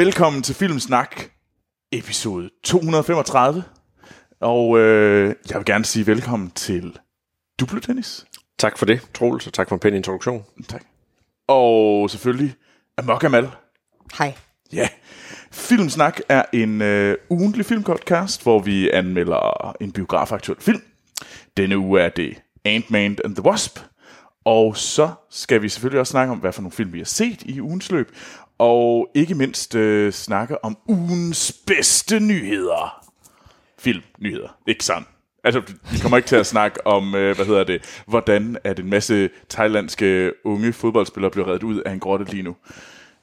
Velkommen til Filmsnak, episode 235. Og øh, jeg vil gerne sige velkommen til Duplo Tennis. Tak for det, Troels, og tak for en pæn introduktion. Tak. Og selvfølgelig Amok Amal. Hej. Ja, Filmsnak er en øh, ugentlig filmpodcast, hvor vi anmelder en biografaktuel film. Denne uge er det Ant-Man and the Wasp. Og så skal vi selvfølgelig også snakke om, hvad for nogle film vi har set i ugens løb. Og ikke mindst øh, snakke om ugens bedste nyheder. Filmnyheder, ikke sådan. Altså, vi kommer ikke til at snakke om, øh, hvad hedder det, hvordan at en masse thailandske unge fodboldspillere bliver reddet ud af en grotte lige nu.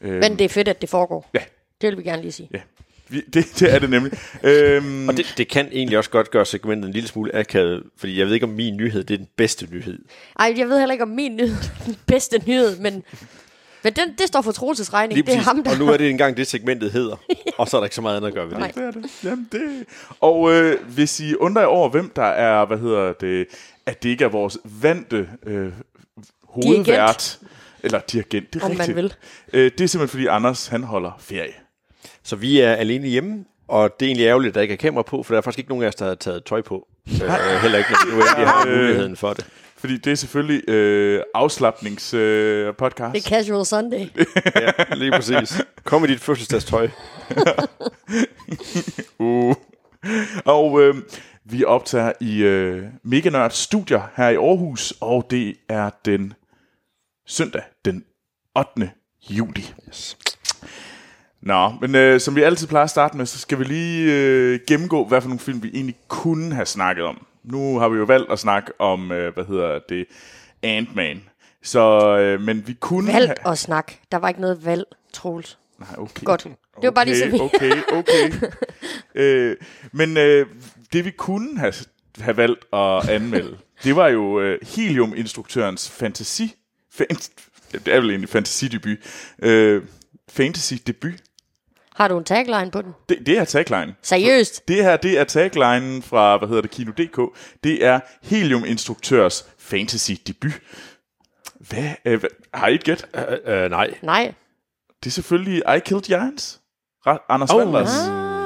Men det er fedt, at det foregår. Ja, Det vil vi gerne lige sige. ja. Vi, det, det er det nemlig. øhm, Og det, det kan egentlig også godt gøre segmentet en lille smule akavet, fordi jeg ved ikke, om min nyhed det er den bedste nyhed. Ej, jeg ved heller ikke, om min nyhed er den bedste nyhed, men, men den, det står for Troelses regning. Lige det er præcis. ham, der... Og nu er det engang det, segmentet hedder. Og så er der ikke så meget andet at gøre ved det. Nej. Det er det. Jamen, det. Og øh, hvis I undrer jer over, hvem der er, hvad hedder det, at det ikke er vores vante øh, hovedvært, eller dirigent, det er Om man rigtigt. vil. Øh, det er simpelthen, fordi Anders, han holder ferie. Så vi er alene hjemme, og det er egentlig ærgerligt, at der ikke er kamera på, for der er faktisk ikke nogen af os, der har taget tøj på. Øh, heller ikke, når vi nu endelig har muligheden for det. Fordi det er selvfølgelig øh, afslappnings øh, podcast. Det er Casual Sunday. Ja, lige præcis. Kom med dit fødselsdagstøj. Uh. Og øh, vi optager i øh, Mega Nørd Studier her i Aarhus, og det er den søndag, den 8. juli. Yes. Nå, men øh, som vi altid plejer at starte med, så skal vi lige øh, gennemgå, hvad for nogle film vi egentlig kunne have snakket om. Nu har vi jo valgt at snakke om, øh, hvad hedder det, Ant-Man. Så, øh, men vi kunne Valgt have... at snakke. Der var ikke noget valg, Troels. Nej, okay. Godt. Det var bare lige så. Okay, okay. øh, men øh, det vi kunne have, have valgt at anmelde, det var jo øh, Helium-instruktørens fantasi... Fan, det er vel egentlig fantasidebut. Øh, fantasy-debut. Har du en tagline på den? Det, det er tagline. Seriøst? Det her, det er taglinen fra, hvad hedder det, Kino.dk. Det er Helium-instruktørs fantasy-debut. Hvad, øh, hvad? Har I et gæt? Uh, uh, nej. Nej. Det er selvfølgelig I Killed Giants. Ra- Anders Oh. Walders.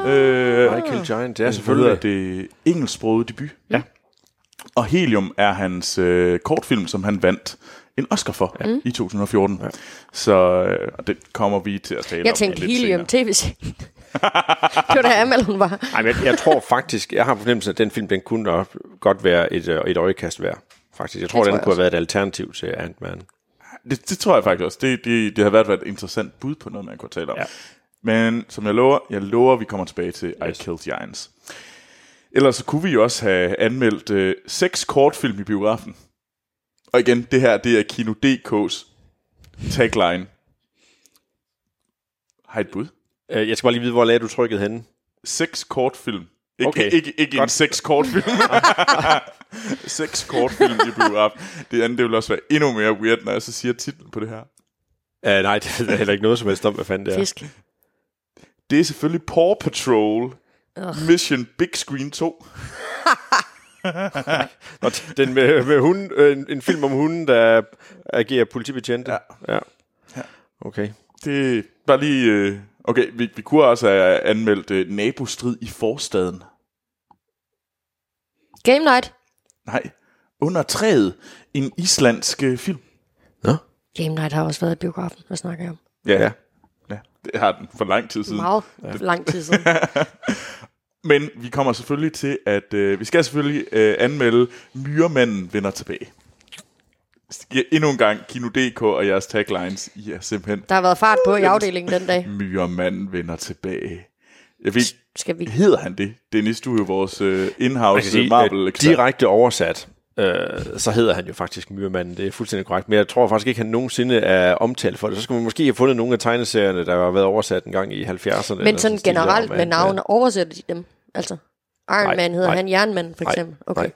Øh, Michael Giant, det er selvfølgelig selvfølgelig. det engelsksproget debut. Ja. Og Helium er hans øh, kortfilm, som han vandt en Oscar for ja. i 2014. Ja. Så øh, og det kommer vi til at tale Jeg om tænkte lidt Helium senere. tv-serien. det var der Amal, hun var. Ej, men jeg, jeg tror faktisk, jeg har fornemmelsen, at den film, den kunne nok godt være et, øh, et øjekast værd. Faktisk. Jeg tror, Det den tror jeg kunne også. have været et alternativ til Ant-Man. Det, det tror jeg faktisk også. Det, det, det har været et interessant bud på noget, man kunne tale om. Ja. Men som jeg lover, jeg lover, vi kommer tilbage til yes. I Killed Giants. Ellers så kunne vi jo også have anmeldt øh, seks kortfilm i biografen. Og igen, det her, det er Kino.dk's tagline. Har I et bud? Øh, Jeg skal bare lige vide, hvor lagde du trykket henne? Seks kortfilm. Ikke, Okay. ikke, ikke, ikke en Godt. seks kortfilm. seks kortfilm i biografen. Det andet, det vil også være endnu mere weird, når jeg så siger titlen på det her. Uh, nej, det er heller ikke noget som helst om, hvad fanden det er. Fisk. Det er selvfølgelig Paw Patrol Ugh. Mission Big Screen 2. Og den med, med hunden, øh, en, en film om hunden, der agerer politibetjente. Ja. ja. Okay. Det bare lige... Øh, okay, vi, vi kunne også have anmeldt øh, nabostrid i forstaden. Game Night. Nej, under træet. En islandsk øh, film. Nå? Game Night har også været i biografen. Hvad snakker jeg om? Ja, ja. ja. Det har den for lang tid siden. Meget ja. lang tid siden. Men vi kommer selvfølgelig til at... Øh, vi skal selvfølgelig øh, anmelde Myremanden vender tilbage. Ja, endnu en gang, Kino.dk og jeres taglines, I er simpelthen Der har været fart på i afdelingen den dag. Myremanden vender tilbage. Jeg ved, Skal vi... hedder han det? Dennis, du er jo vores kan in-house marvel øh, direkte oversat, øh, så hedder han jo faktisk Myrmanden. Det er fuldstændig korrekt. Men jeg tror faktisk ikke, han nogensinde er omtalt for det. Så skal man måske have fundet nogle af tegneserierne, der har været oversat en gang i 70'erne. eller Men sådan der, generelt med man- navne, oversætter de dem? Altså, Iron Nej, Man hedder nej. han Jernmand, for Nej, eksempel. Okay. nej.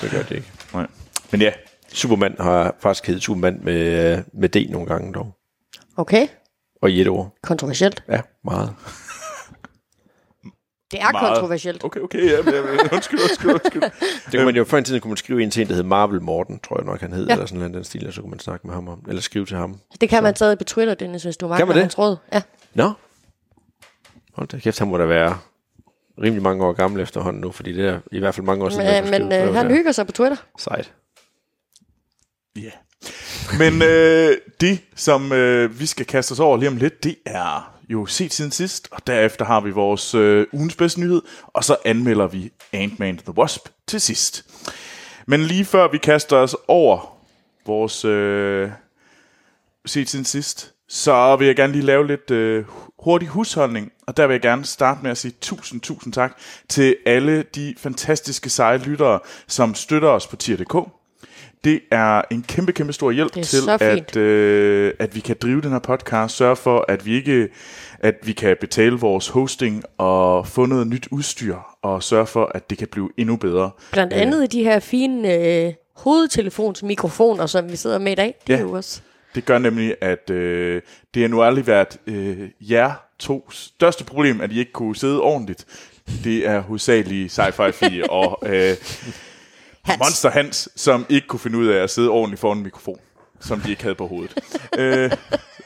Det gør det ikke. Nej. Men ja, Superman har faktisk heddet Superman med, øh, med D nogle gange dog. Okay. Og i et ord. Kontroversielt. Ja, meget. Det er Meget. kontroversielt. okay, okay, ja, men, men, undskyld, undskyld, undskyld. Det kunne man jo før en tid kunne man skrive ind til en, der hed Marvel Morten, tror jeg nok han hed, Ja. eller sådan noget, den stil, og så kunne man snakke med ham om, eller skrive til ham. Det kan man stadig på Twitter, Dennis, hvis du Kan magter man det? hans råd. Ja. Nå, Hold da kæft, han må da være rimelig mange år gammel efterhånden nu, fordi det er i hvert fald mange år siden. Men, men øh, han hygger sig på Twitter. Sejt. Ja. Men øh, det, som øh, vi skal kaste os over lige om lidt, det er jo set siden sidst, og derefter har vi vores øh, ugens bedste nyhed, og så anmelder vi Ant-Man the Wasp til sidst. Men lige før vi kaster os over vores øh, set siden sidst, så vil jeg gerne lige lave lidt øh, hurtig husholdning, og der vil jeg gerne starte med at sige tusind, tusind tak til alle de fantastiske seje lyttere, som støtter os på tier.dk. Det er en kæmpe, kæmpe stor hjælp til, at, øh, at vi kan drive den her podcast. Sørge for, at vi ikke at vi kan betale vores hosting og få noget nyt udstyr, og sørge for, at det kan blive endnu bedre. Blandt andet i de her fine øh, hovedtelefonsmikrofoner, som vi sidder med i dag. Det Ja. er jo også... Det gør nemlig, at øh, det har nu aldrig været øh, jer to største problem, at I ikke kunne sidde ordentligt. Det er hovedsageligt sci-fi og øh, Hans. Monster Hans, som ikke kunne finde ud af at sidde ordentligt foran en mikrofon, som de ikke havde på hovedet. øh,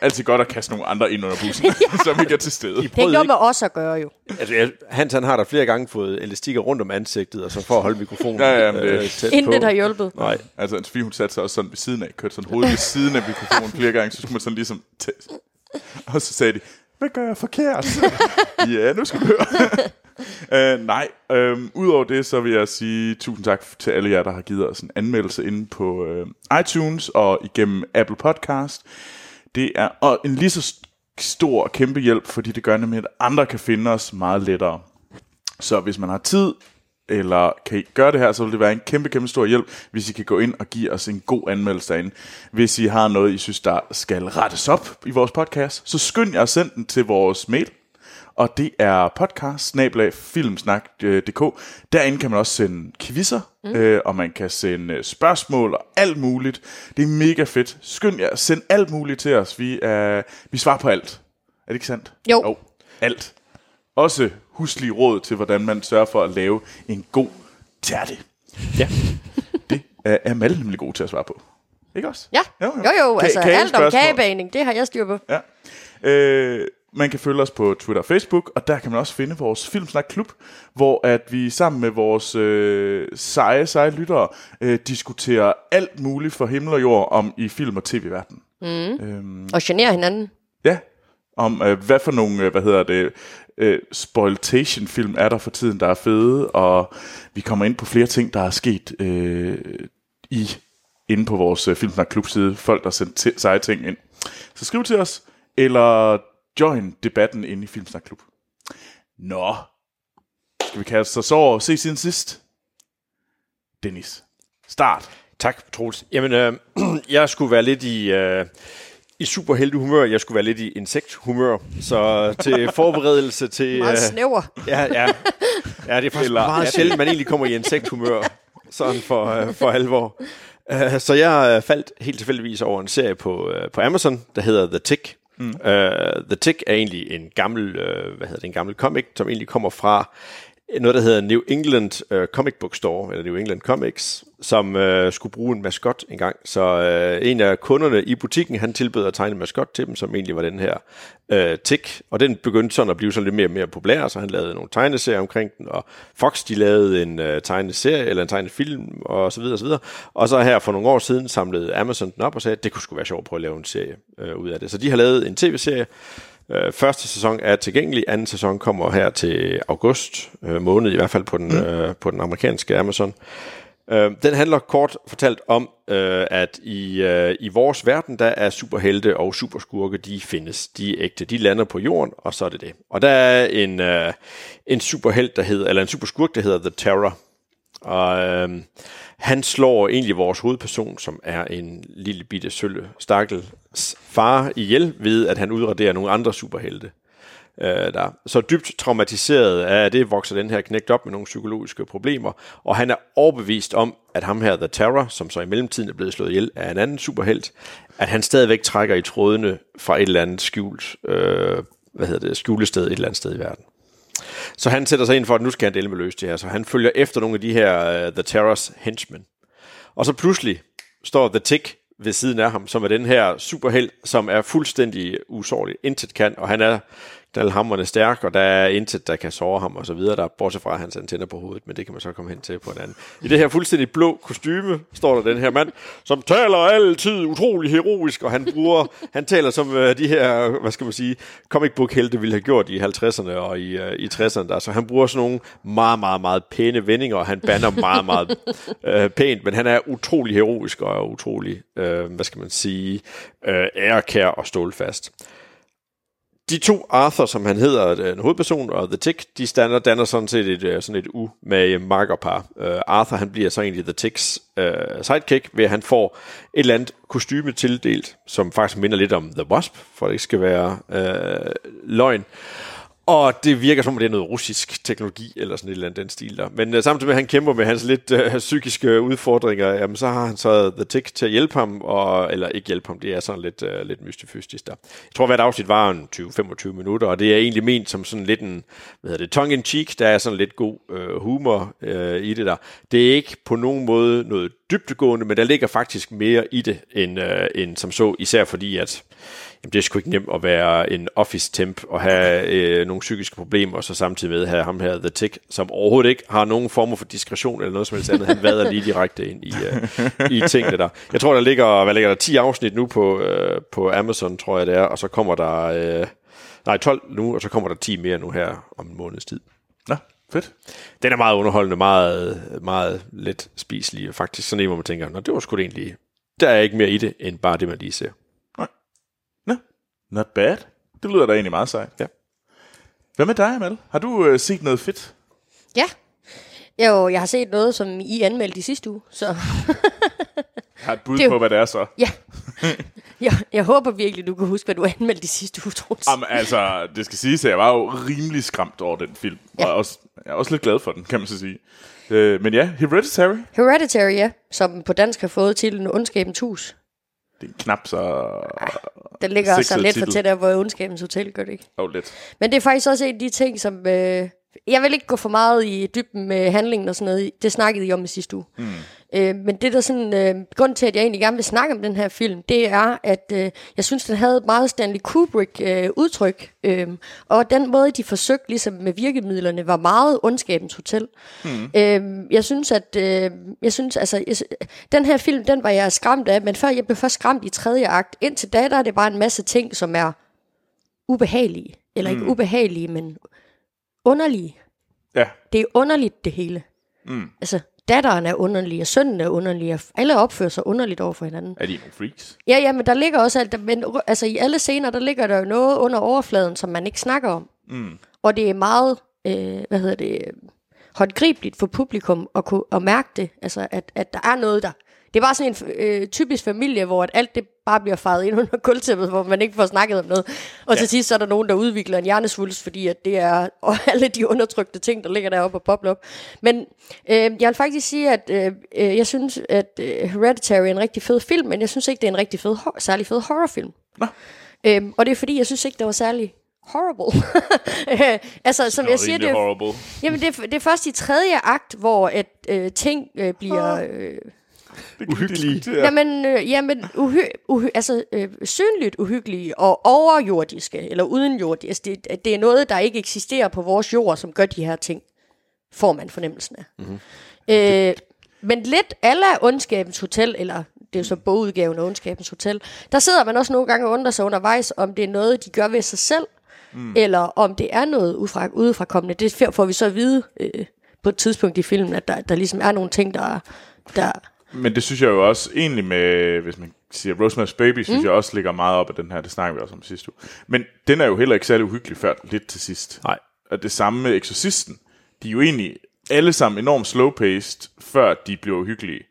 altid godt at kaste nogle andre ind under bussen, som ikke er til stede. Det er ikke noget med os at gøre jo. Altså, jeg, Hans han har der flere gange fået elastikker rundt om ansigtet, og så for at holde mikrofonen Ja, ja, men det- øh, tæt Inden på. det har hjulpet. Nej, Altså, en Sofie, hun satte sig også sådan ved siden af, kørte sådan hovedet ved siden af mikrofonen flere gange, så skulle man sådan ligesom... Tæ- og så sagde de, hvad gør jeg forkert? ja, nu skal du høre uh, nej, um, udover det, så vil jeg sige tusind tak til alle jer, der har givet os en anmeldelse inde på uh, iTunes og igennem Apple Podcast. Det er og en lige så stor og kæmpe hjælp, fordi det gør nemlig, at andre kan finde os meget lettere. Så hvis man har tid, eller kan I gøre det her, så vil det være en kæmpe, kæmpe stor hjælp, hvis I kan gå ind og give os en god anmeldelse derinde. Hvis I har noget, I synes, der skal rettes op i vores podcast, så skynd jer at sende den til vores mail. Og det er podcast filmsnak.dk. Derinde kan man også sende quizzer, mm. øh, og man kan sende øh, spørgsmål og alt muligt. Det er mega fedt. Skynd jer, send alt muligt til os. Vi, er, vi svarer på alt. Er det ikke sandt? Jo. jo alt. Også huslige råd til, hvordan man sørger for at lave en god tærte. Ja. Det er, er Malle nemlig god til at svare på. Ikke også? Ja, Jo, jo jo. jo, Ka- altså alt om kagebagning, det har jeg styr på. Ja. Øh, man kan følge os på Twitter og Facebook, og der kan man også finde vores Filmsnak Klub, hvor at vi sammen med vores øh, seje, seje lyttere øh, diskuterer alt muligt for himmel og jord om i film- og tv-verdenen. Og genere hinanden. Ja, om øh, hvad for nogle, øh, hvad hedder det, øh, spoiltation-film er der for tiden, der er fede, og vi kommer ind på flere ting, der er sket øh, i inde på vores øh, Filmsnak Klub-side, folk, der ti- seje ting ind. Så skriv til os, eller join debatten inde i Filmsnak Klub. Nå, skal vi kaste os over og se siden sidst? Dennis, start. Tak, Troels. Jamen, øh, jeg skulle være lidt i, øh, i superheltehumør. Jeg skulle være lidt i insekthumør. Så til forberedelse til... Meget øh, snæver. Ja, ja. ja, det er faktisk Eller- meget sjældent, man egentlig kommer i insekthumør. Sådan for, øh, for alvor. Uh, så jeg faldt helt tilfældigvis over en serie på, uh, på Amazon, der hedder The Tick. Mm. Uh, The Tick er egentlig en gammel, uh, hvad hedder det, en gammel comic, som egentlig kommer fra noget, der hedder New England uh, Comic Book Store, eller New England Comics, som uh, skulle bruge en maskot engang. Så uh, en af kunderne i butikken, han tilbød at tegne en maskot til dem, som egentlig var den her uh, Tick. Og den begyndte sådan at blive sådan lidt mere og mere populær, så han lavede nogle tegneserier omkring den, og Fox, de lavede en uh, tegneserie, eller en tegnefilm, og så videre, og så videre. Og så her for nogle år siden samlede Amazon den op og sagde, at det kunne sgu være sjovt at prøve at lave en serie uh, ud af det. Så de har lavet en tv-serie, Øh, første sæson er tilgængelig, anden sæson kommer her til august øh, måned, i hvert fald på den, mm. øh, på den amerikanske Amazon. Øh, den handler kort fortalt om, øh, at i, øh, i vores verden, der er superhelte og superskurke, de findes. De er ægte. De lander på jorden, og så er det det. Og der er en, øh, en superhelt, der hedder, eller en superskurk, der hedder The Terror. Og øh, han slår egentlig vores hovedperson, som er en lille bitte sølle stakkels far ihjel, ved at han udraderer nogle andre superhelte. Øh, der. Så dybt traumatiseret af det vokser den her knægt op med nogle psykologiske problemer, og han er overbevist om, at ham her, The Terror, som så i mellemtiden er blevet slået ihjel af en anden superhelt, at han stadigvæk trækker i trådene fra et eller andet skjult, øh, hvad hedder det, skjulested et eller andet sted i verden. Så han sætter sig ind for, at nu skal han dele med løs det her. Så han følger efter nogle af de her uh, The Terrors henchmen. Og så pludselig står The Tick ved siden af ham, som er den her superheld, som er fuldstændig usårlig, intet kan, og han er knaldhammerne stærk, og der er intet, der kan såre ham og så videre, der bortset fra hans antenner på hovedet, men det kan man så komme hen til på en anden. I det her fuldstændig blå kostyme står der den her mand, som taler altid utrolig heroisk, og han bruger, han taler som uh, de her, hvad skal man sige, comic book helte ville have gjort i 50'erne og i, uh, i 60'erne der, så han bruger sådan nogle meget, meget, meget pæne vendinger, og han banner meget, meget uh, pænt, men han er utrolig heroisk og utrolig, uh, hvad skal man sige, uh, ærekær og stålfast de to Arthur, som han hedder, øh, en hovedperson, og The Tick, de stander, danner sådan set et, øh, sådan et umage øh, makkerpar. Uh, Arthur, han bliver så egentlig The Ticks uh, sidekick, ved at han får et eller andet kostyme tildelt, som faktisk minder lidt om The Wasp, for det ikke skal være uh, løgn. Og det virker som om, det er noget russisk teknologi, eller sådan et eller andet den stil der. Men uh, samtidig med, at han kæmper med hans lidt uh, psykiske udfordringer, jamen, så har han så The Tick til at hjælpe ham, og, eller ikke hjælpe ham, det er sådan lidt, uh, lidt mystifystisk der. Jeg tror, hvert afsnit var en 20-25 minutter, og det er egentlig ment som sådan lidt en, hvad hedder det, tongue-in-cheek, der er sådan lidt god uh, humor uh, i det der. Det er ikke på nogen måde noget dybtegående, men der ligger faktisk mere i det, end, uh, end som så, især fordi, at jamen, det er sgu ikke nemt at være en office temp og have øh, nogle psykiske problemer, og så samtidig med have ham her, The Tick, som overhovedet ikke har nogen form for diskretion eller noget som helst andet. Han vader lige direkte ind i, øh, i tingene der. Jeg tror, der ligger, hvad ligger der, 10 afsnit nu på, øh, på Amazon, tror jeg det er, og så kommer der, øh, nej 12 nu, og så kommer der 10 mere nu her om en måneds tid. Nå, fedt. Den er meget underholdende, meget, meget let spiselig, og faktisk sådan en, hvor man tænker, Nå, det var sgu det egentlig, der er ikke mere i det, end bare det, man lige ser. Not bad. Det lyder da egentlig meget sejt. Ja. Hvad med dig, Amal? Har du øh, set noget fedt? Ja. Jo, jeg har set noget, som I anmeldte i sidste uge, så Jeg har et bud Det jo- på, hvad det er så. ja. jeg, jeg håber virkelig, du kan huske, hvad du anmeldte i sidste uge, Troels. Jamen, altså, det skal siges, at jeg var jo rimelig skræmt over den film. Ja. Ja. Og også, jeg er også lidt glad for den, kan man så sige. Øh, men ja, Hereditary, Hereditary, ja, som på dansk har fået titlen Ondskabens Hus. Det er knap så... Den ligger også lidt for titel. tæt af, hvor Ondskabens Hotel gør det ikke. Oh, lidt. Men det er faktisk også en af de ting, som... Øh, jeg vil ikke gå for meget i dybden med handlingen og sådan noget. Det snakkede I om i sidste uge. Mm. Øh, men det der sådan... Øh, grund til, at jeg egentlig gerne vil snakke om den her film, det er, at øh, jeg synes, den havde et meget Stanley Kubrick-udtryk. Øh, og den måde, de forsøgte ligesom med virkemidlerne, var meget ondskabens hotel. Mm. Øh, jeg synes, at... Øh, jeg synes, altså... Jeg, den her film, den var jeg skræmt af, men før jeg blev først skræmt i tredje akt. Indtil da, der er det bare en masse ting, som er ubehagelige. Eller ikke ubehagelige, men underlige. Ja, Det er underligt, det hele. Mm. Altså, datteren er underlig, og sønnen er underlig, og alle opfører sig underligt over for hinanden. er de nogle freaks? Ja, ja, men der ligger også alt, men altså i alle scener, der ligger der jo noget under overfladen, som man ikke snakker om. Mm. Og det er meget, øh, hvad hedder det, håndgribeligt for publikum at, kunne, at mærke det, altså at, at der er noget der. Det er bare sådan en øh, typisk familie, hvor at alt det bare bliver faret ind under gulvtæppet, hvor man ikke får snakket om noget. Og ja. til sidst så er der nogen, der udvikler en hjernesvulst, fordi at det er og alle de undertrykte ting, der ligger deroppe og bobler op. Men øh, jeg vil faktisk sige, at øh, øh, jeg synes, at øh, Hereditary er en rigtig fed film, men jeg synes ikke, det er en rigtig fed, særlig fed horrorfilm. Nå. Øhm, og det er fordi, jeg synes ikke, det var særlig horrible. Altså, som jeg siger, det horrible. jamen, det, er, det er først i tredje akt, hvor at, øh, ting øh, bliver... Øh, Uhyggelige. ja. Jamen, øh, jamen uhy- uhy- altså, øh, synligt uhyggelige og overjordiske, eller udenjordiske. Altså, det, det er noget, der ikke eksisterer på vores jord, som gør de her ting, får man fornemmelsen af. Mm-hmm. Øh, men lidt alla ondskabens hotel, eller det er jo så bogudgaven af ondskabens hotel, der sidder man også nogle gange og undrer sig undervejs, om det er noget, de gør ved sig selv, mm. eller om det er noget udefra, udefrakommende. Det får vi så at vide øh, på et tidspunkt i filmen, at der, der ligesom er nogle ting, der, der Men det synes jeg jo også, egentlig med, hvis man siger Rosemary's Baby, synes mm. jeg også ligger meget op af den her, det snakker vi også om sidste uge. Men den er jo heller ikke særlig uhyggelig før lidt til sidst. Nej. Og det samme med Exorcisten. De er jo egentlig alle sammen enormt slow-paced, før de bliver uhyggelige.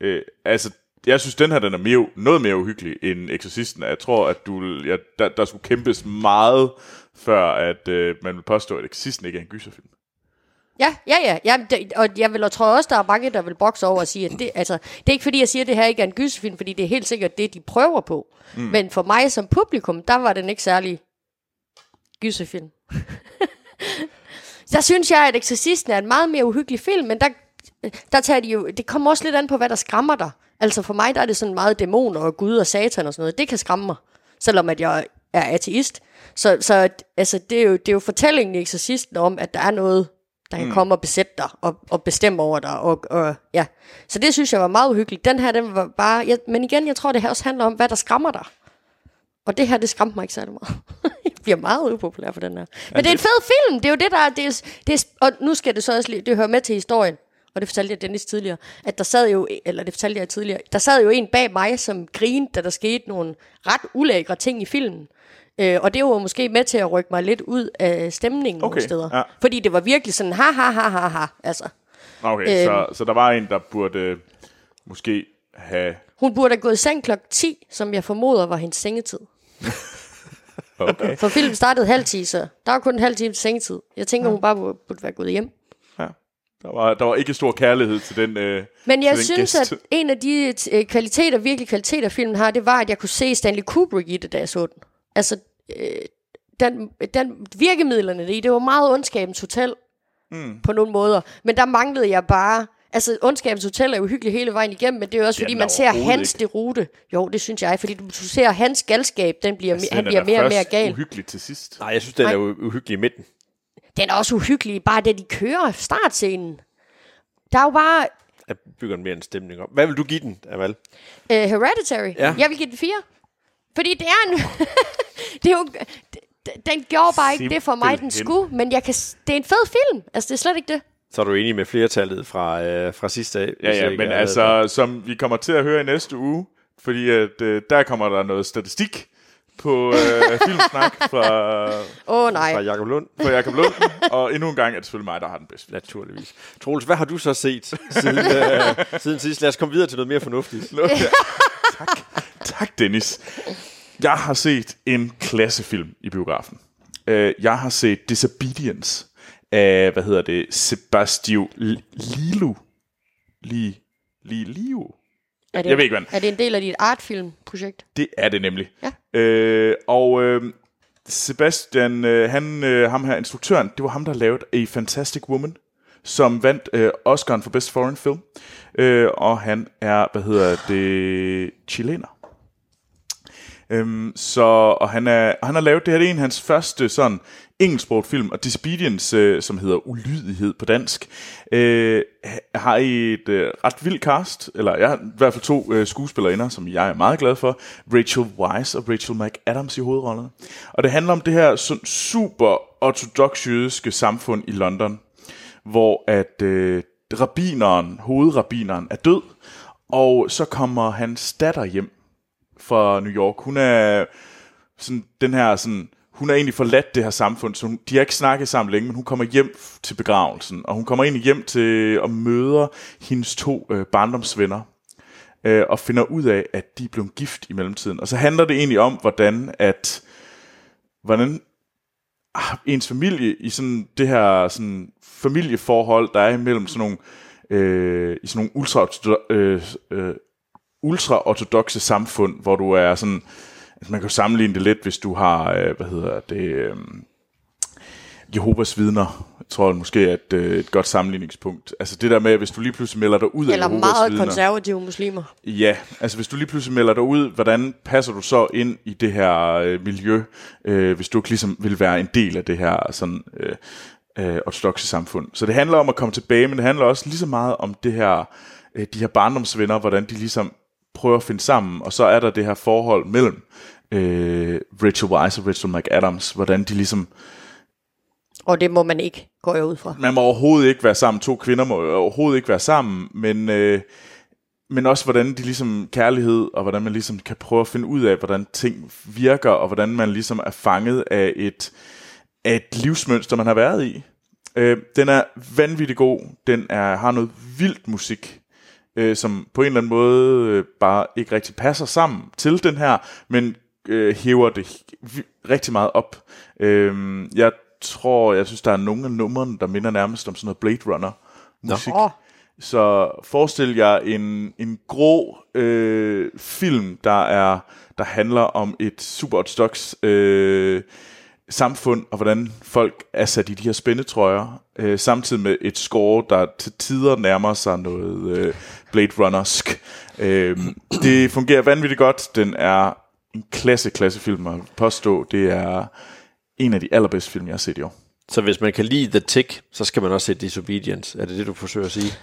Øh, altså, jeg synes, den her den er mere, noget mere uhyggelig end Exorcisten. Jeg tror, at du, ja, der, der skulle kæmpes meget, før at øh, man vil påstå, at Exorcisten ikke er en gyserfilm. Ja, ja, ja. ja det, og jeg vil og tror også, der er mange, der vil bokse over og sige, at det, altså, det er ikke fordi, jeg siger, at det her ikke er en gyserfilm, fordi det er helt sikkert det, de prøver på. Mm. Men for mig som publikum, der var den ikke særlig gyserfilm. der synes jeg, at Exorcisten er en meget mere uhyggelig film, men der, der tager de jo, det kommer også lidt an på, hvad der skræmmer dig. Altså for mig, der er det sådan meget dæmoner og Gud og satan og sådan noget. Det kan skræmme mig. Selvom at jeg er ateist. Så, så altså, det, er jo, det er jo fortællingen i eksorcisten om, at der er noget, der kan mm. komme og besætte dig og, og bestemme over dig. Og, og, ja. Så det synes jeg var meget uhyggeligt. Den her, den var bare... Jeg, men igen, jeg tror, det her også handler om, hvad der skræmmer dig. Og det her, det skræmte mig ikke særlig meget. jeg bliver meget upopulær for den her. Men det er en fed film. Det er jo det, der... Det er, det er, og nu skal det så også lige... Det hører med til historien. Og det fortalte jeg Dennis tidligere. At der sad jo... Eller det fortalte jeg tidligere. Der sad jo en bag mig, som grinede, da der skete nogle ret ulækre ting i filmen. Øh, og det var måske med til at rykke mig lidt ud af stemningen okay, nogle steder. ja. Fordi det var virkelig sådan, ha ha ha ha ha. Altså, Okay, Øhm. så, så der var en, der burde øh, måske have... hun burde have gået i seng klokken 10, som jeg formoder var hendes sengetid. Okay. For filmen startede halv 10, så der var kun en halv time til sengetid. Jeg tænker, hun bare burde, burde være gået hjem. Ja. Der var, der var ikke stor kærlighed til den øh, Men jeg synes, gæst. at en af de øh, kvaliteter, virkelig kvaliteter filmen har, det var, at jeg kunne se Stanley Kubrick i det, da jeg så den. Altså, øh, den, den virkemidlerne i, det var meget ondskabens hotel mm. på nogle måder. Men der manglede jeg bare... Altså, ondskabens hotel er jo hyggeligt hele vejen igennem, men det er jo også, er fordi den man ser hans ikke. derute. Jo, det synes jeg, fordi du, du ser hans galskab, den bliver, altså, han Den er bliver mere og mere først gal. uhyggelig til sidst. Nej, jeg synes, den Nej. er jo uhyggelig i midten. Den er også uhyggelig, bare da de kører startscenen. Der er jo bare Jeg bygger den mere en stemning op. Hvad vil du give den, Amal? uh, Hereditary. Ja. Jeg vil give den fire. Fordi det er en... det er jo... Den gjorde bare ikke det for mig, den Simpelthen. skulle, men jeg kan, det er en fed film. Altså, det er slet ikke det. Så er du enig med flertallet fra, øh, fra sidste dag? Ja, ja, men altså, som vi kommer til at høre i næste uge, fordi at, øh, der kommer der noget statistik på øh, Filmsnak fra, oh, nej. Fra Jacob Lund, fra Jacob Lund, og endnu en gang er det selvfølgelig mig, der har den bedste. naturligvis. Troels, hvad har du så set siden, øh, siden sidst? Lad os komme videre til noget mere fornuftigt. Nå, ja. tak. Tak, Dennis. Jeg har set en klassefilm i biografen. Øh, Jeg har set Disobedience af, hvad hedder det, Sebastio Lilo. Li, Li, Liu. Er det, Jeg ved ikke, hvad Er det en del af dit artfilm-projekt? Det er det nemlig. Ja. Øh, og øh, Sebastian, øh, han, øh, ham her, instruktøren, det var ham, der lavede A Fantastic Woman, som vandt øh, Oscar'en for Best Foreign Film. Øh, og han er, hvad hedder det, chilener. Øhm, så, og han, er, han har lavet det her, det er en af hans første sådan engelsksproget film, og Disobedience, øh, som hedder Ulydighed på dansk, øh, har et øh, ret vildt cast, eller jeg har i hvert fald to øh, skuespillerinder, som jeg er meget glad for, Rachel Weisz og Rachel McAdams i hovedrollerne. Og det handler om det her sådan super ortodox jødiske samfund i London, hvor at øh, rabineren, hovedrabineren er død, og så kommer hans datter hjem fra New York. Hun er sådan, den her sådan, hun er egentlig forladt det her samfund, så hun, de har ikke snakket sammen længe, men hun kommer hjem til begravelsen, og hun kommer egentlig hjem til og møder hendes to øh, barndomsvenner, øh, og finder ud af, at de er blevet gift i mellemtiden. Og så handler det egentlig om, hvordan at, hvordan ah, ens familie i sådan det her sådan familieforhold, der er imellem sådan nogle, øh, i sådan nogle ultra, øh, øh, ultra-ortodoxe samfund, hvor du er sådan, man kan jo sammenligne det lidt, hvis du har, øh, hvad hedder det, øh, Jehovas vidner, jeg tror måske er et, øh, et godt sammenligningspunkt. Altså det der med, hvis du lige pludselig melder dig ud af Eller Jehovas meget vidner. konservative muslimer. Ja, altså hvis du lige pludselig melder dig ud, hvordan passer du så ind i det her øh, miljø, øh, hvis du ikke ligesom vil være en del af det her sådan øh, øh, ortodoxe samfund. Så det handler om at komme tilbage, men det handler også lige så meget om det her, øh, de her barndomsvenner, hvordan de ligesom prøver at finde sammen, og så er der det her forhold mellem øh, Rachel Weisz og Rachel McAdams, hvordan de ligesom Og det må man ikke, går jeg ud fra. man må overhovedet ikke være sammen. To kvinder må overhovedet ikke være sammen, men, øh, men også hvordan de ligesom kærlighed, og hvordan man ligesom kan prøve at finde ud af, hvordan ting virker, og hvordan man ligesom er fanget af et, af et livsmønster, man har været i. Øh, den er vanvittig god. Den er, har noget vildt musik, øh, som på en eller anden måde øh, bare ikke rigtig passer sammen til den her, men øh, hæver det rigtig meget op. Øh, jeg tror, jeg synes, der er nogle af numrene, der minder nærmest om sådan noget Blade Runner musik. Så forestil jer en, en grå øh, film, der er der handler om et super ortodox øh, samfund, og hvordan folk er sat i de her spændetrøjer, øh, samtidig med et score, der til tider nærmer sig noget øh, Blade Runnersk. Øh, det fungerer vanvittigt godt. Den er en klasse, klasse film at påstå. Det er en af de allerbedste film, jeg har set i år. Så hvis man kan lide The Tick, så skal man også se Disobedience. Er det det, du forsøger at sige?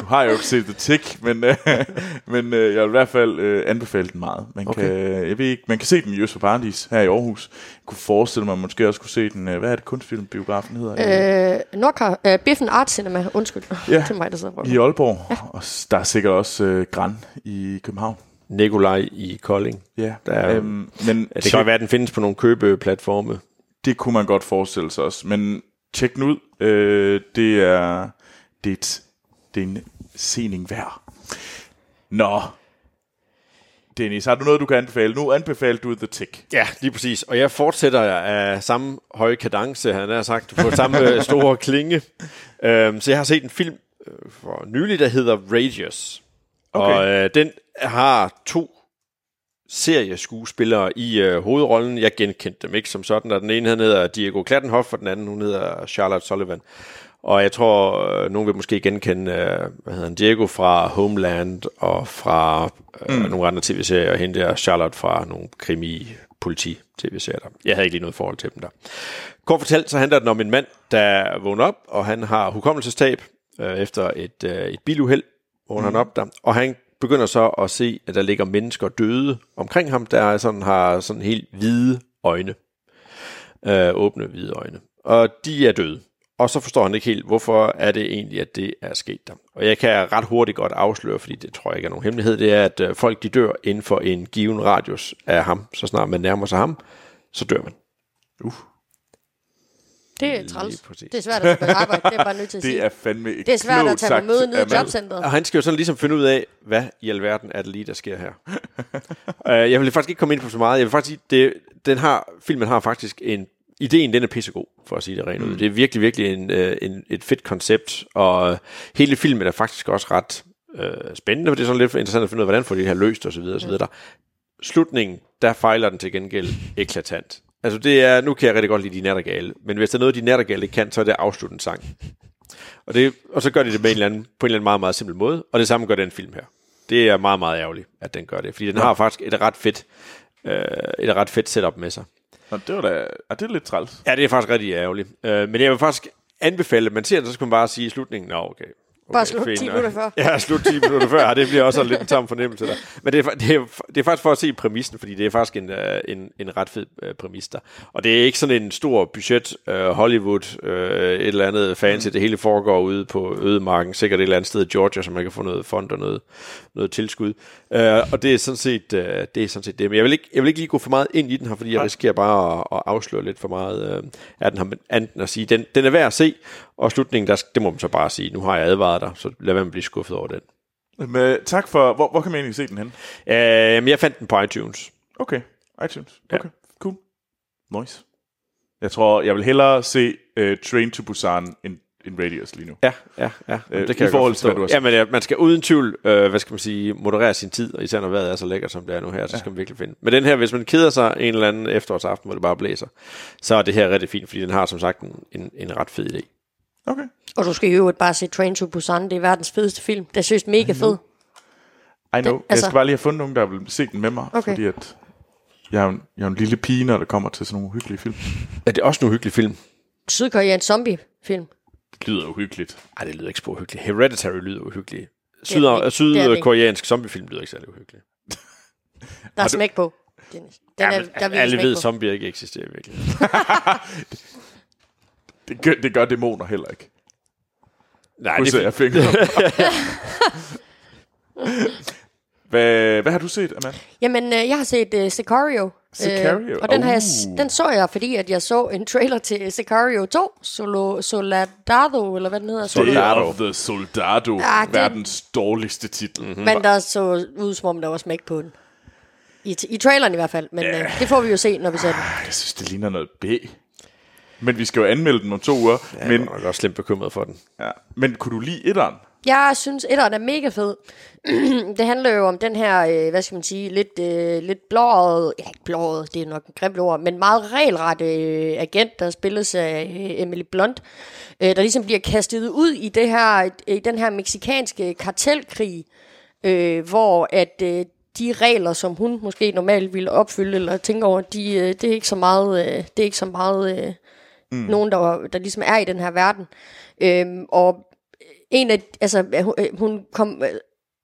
Du har jo ikke set The Tick, men, øh, men øh, jeg vil i hvert fald øh, anbefale den meget. Man, okay. kan, jeg ved ikke, man kan se den i Jøs for Paradis her i Aarhus. Jeg kunne forestille mig, at man måske også kunne se den. Øh, hvad er det kunstfilmbiografen hedder? Øh, Nordkar, øh, Biffen Art Cinema, undskyld. Ja, det er mig, der sidder. I Aalborg. Ja. Og der er sikkert også øh, Gran i København. Nikolaj i Kolding. Ja, Der er- øhm, men det kan være, at den findes på nogle købeplatforme. Det kunne man godt forestille sig også. Men tjek den ud. Øh, det, er, det, er et, det er en sening værd. Nå. Dennis, har du noget, du kan anbefale? Nu anbefaler du The Tick. Ja, lige præcis. Og jeg fortsætter af samme høje kadence, han har sagt, på samme øh, store klinge. Øhm, så jeg har set en film øh, for nylig, der hedder Radius. Okay. Og øh, den har to serieskuespillere i øh, hovedrollen. Jeg genkendte dem ikke som sådan, og den ene han hedder Diego Klattenhoff, og den anden hun hedder Charlotte Sullivan. Og jeg tror, øh, nogen vil måske genkende øh, hvad hedder han, Diego fra Homeland og fra øh, mm. nogle andre tv-serier, og hende der Charlotte fra nogle krimi politi tv-serier. Der. Jeg havde ikke lige noget forhold til dem der. Kort fortalt, så handler den om en mand, der vågner op, og han har hukommelsestab øh, efter et, øh, et biluheld, vågner mm. han op der, og han begynder så at se, at der ligger mennesker døde omkring ham, der sådan har sådan helt hvide øjne. Øh, åbne hvide øjne. Og de er døde. Og så forstår han ikke helt, hvorfor er det egentlig, at det er sket der. Og jeg kan ret hurtigt godt afsløre, fordi det tror jeg ikke er nogen hemmelighed, det er, at øh, folk de dør inden for en given radius af ham. Så snart man nærmer sig ham, så dør man. Uh. Det er Lige træls. præcis. Det er svært at tage arbejde, det er bare nødt til at sige. Det er fandme et det er svært at tage på sagt møde nede af i jobcentret. Og han skal jo sådan ligesom finde ud af, hvad i alverden er det lige, der sker her. uh, jeg vil faktisk ikke komme ind på så meget. Jeg vil faktisk sige, det, den har, filmen har faktisk en ideen den er pissegod, for at sige det rent ud. Det er virkelig, virkelig en, øh, en, et fedt koncept, og hele filmen er faktisk også ret øh, spændende, for det er sådan lidt interessant at finde ud af, hvordan får de det her løst, og så videre, og så videre. Slutningen, der fejler den til gengæld eklatant. Altså det er, nu kan jeg rigtig godt lide de nattergale, men hvis der er noget, de nattergale ikke kan, så er det afsluttende sang. Og, det, og så gør de det med en eller anden, på en eller anden meget, meget simpel måde, og det samme gør den film her. Det er meget, meget ærgerligt, at den gør det, fordi den har faktisk et ret fedt, øh, et ret fedt setup med sig. Nå, det var da, er det lidt træls. Ja, det er faktisk rigtig ærgerligt. Øh, men jeg vil faktisk anbefale, at man ser det, så skal man bare sige i slutningen, nå okay. Okay Bare slut fint 10 nok." minutter før. Ja, slut 10 minutter før. Det bliver også lidt en tam fornemmelse der. Men det er, det, er, det er faktisk for at se præmissen, fordi det er faktisk en, øh, en, en ret fed øh, præmis der. Og det er ikke sådan en stor budget øh, Hollywood, øh, et eller andet fancy. Mm. Det hele foregår ude på ødemarken, sikkert et eller andet sted i Georgia, så man kan få noget fond og noget, noget tilskud. Øh, og det er sådan set øh, det. Er sådan set det. Men jeg vil, ikke, jeg vil ikke lige gå for meget ind i den her, fordi jeg risikerer bare at, at afsløre lidt for meget øh, af den her, men enten at sige, den, den er værd at se, og slutningen, der, det må man så bare sige, nu har jeg advaret dig, så lad være med at blive skuffet over den. Men, tak for... Hvor, hvor kan man egentlig se den hen? Øh, jeg fandt den på iTunes. Okay, iTunes. Ja. Okay, cool. Nice. Jeg tror, jeg vil hellere se uh, Train to Busan end, end Radius lige nu. Ja, ja, ja. Øh, det i kan jeg forhold til, hvad du har sagt. Ja, men ja, man skal uden tvivl, øh, hvad skal man sige, moderere sin tid, og især når vejret er så lækkert, som det er nu her, så skal man virkelig finde. Men den her, hvis man keder sig en eller anden efterårsaften, hvor det bare blæser, så er det her rigtig fint, fordi den har som sagt en, en, en ret fed idé. Okay. Og du skal i øvrigt bare se Train to Busan. Det er verdens fedeste film. Det er seriøst mega fed. I know. altså- Jeg skal bare lige have fundet nogen, der vil se den med mig, Okay. fordi at jeg er, jo en, jeg er en lille pige, når det kommer til sådan nogle hyggelige film. Er det også en uhyggelig film? Sydkoreansk zombie-film. Det lyder uhyggeligt. Ej, det lyder ikke spor uhyggeligt. Hereditary lyder uhyggeligt. den. Syd, Det er den ikke. sydkoreansk zombiefilm lyder ikke særlig uhyggeligt. Der er smæk på. Dennis. Den er, der er virkelig Alle ved, at zombier ikke eksisterer virkelig. Det gør, det gør dæmoner heller ikke. Nej, Nu det ser er jeg fingre. hvad, hvad har du set, Amanda? Jamen, øh, jeg har set uh, Sicario. Sicario? og den, har jeg, Uh. den så jeg, fordi at jeg så en trailer til Sicario 2, Solo, Soldado, eller hvad den hedder. Day Soldado. of the Soldado. Ah, det- Verdens dårligste titel. Mm-hmm. Men der så ud som om, der var smæk på den. I, I traileren i hvert fald, men yeah. øh, det får vi jo se, når vi ser den. Jeg synes, det ligner noget B. Men vi skal jo anmelde den om to uger. Jeg men, er godt nok også slemt bekymret for den. ja. men kunne du lide etteren? Jeg synes, etteren er mega fed. det handler jo om den her, øh, hvad skal man sige, lidt, øh, lidt blåret, ja ikke blåret, det er nok en grimt ord, men meget regelret øh, agent, der spilles af øh, Emily Blunt, øh, der ligesom bliver kastet ud i, det her, i den her meksikanske kartelkrig, øh, hvor at øh, de regler, som hun måske normalt ville opfylde eller tænke over, de, øh, det er ikke så meget, øh, det er ikke så meget øh, mm. nogen, der, der ligesom er i den her verden. Øhm, og en af, altså, hun, øh, hun kom, øh,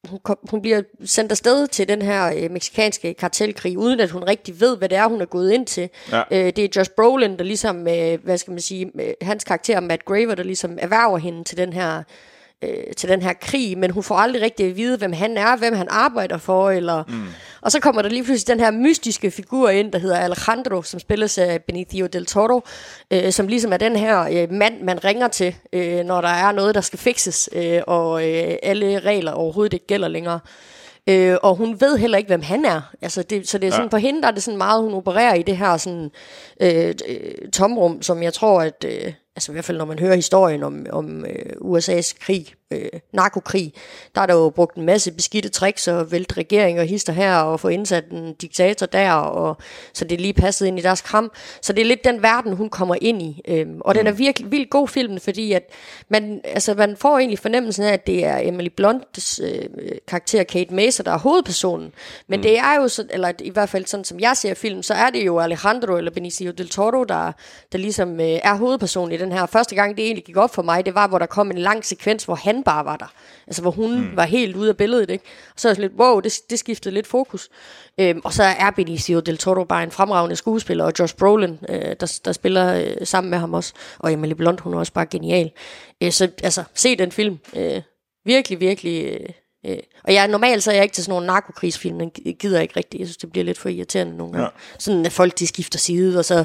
hun, kom, hun bliver sendt afsted til den her øh, meksikanske kartelkrig, uden at hun rigtig ved, hvad det er, hun er gået ind til. Ja. Øh, det er Josh Brolin, der ligesom, øh, hvad skal man sige, øh, hans karakter Matt Graver, der ligesom erhverver hende til den her øh, til den her krig, men hun får aldrig rigtig at vide, hvem han er, hvem han arbejder for, eller... Mm. Og så kommer der lige pludselig den her mystiske figur ind, der hedder Alejandro, som spilles af Benicio del Toro, øh, som ligesom er den her øh, mand, man ringer til, øh, når der er noget, der skal fikses, øh, og øh, alle regler overhovedet ikke gælder længere. Øh, og hun ved heller ikke, hvem han er. Altså det, så det er sådan, ja. på hende, der er det sådan meget, hun opererer i det her sådan, øh, øh, tomrum, som jeg tror, at... Øh, altså i hvert fald når man hører historien om, om øh, USA's krig, øh, narkokrig, der er der jo brugt en masse beskidte tricks og vælt regeringer og hister her og få indsat en diktator der, og så det er lige passet ind i deres kram. Så det er lidt den verden, hun kommer ind i. Øhm, og mm. den er virkelig vildt god film, fordi at man, altså, man får egentlig fornemmelsen af, at det er Emily Blunts øh, karakter Kate Mesa, der er hovedpersonen. Men mm. det er jo, så, eller i hvert fald sådan som jeg ser film, så er det jo Alejandro eller Benicio del Toro, der, der ligesom øh, er hovedpersonen i den her. Første gang det egentlig gik op for mig, det var, hvor der kom en lang sekvens, hvor han bare var der. Altså, hvor hun mm. var helt ude af billedet, ikke? Og så er jeg lidt, wow, det, det skiftede lidt fokus. Øhm, og så er Benicio del Toro bare en fremragende skuespiller, og Josh Brolin, øh, der, der spiller øh, sammen med ham også. Og Emily Blunt, hun er også bare genial. Øh, så altså, se den film. Øh, virkelig, virkelig... Øh, Øh, og jeg normalt så er jeg ikke til sådan nogle narkokrigsfilm, den gider jeg ikke rigtigt. Jeg synes, det bliver lidt for irriterende nogle gange. Ja. Sådan at folk de skifter side, og så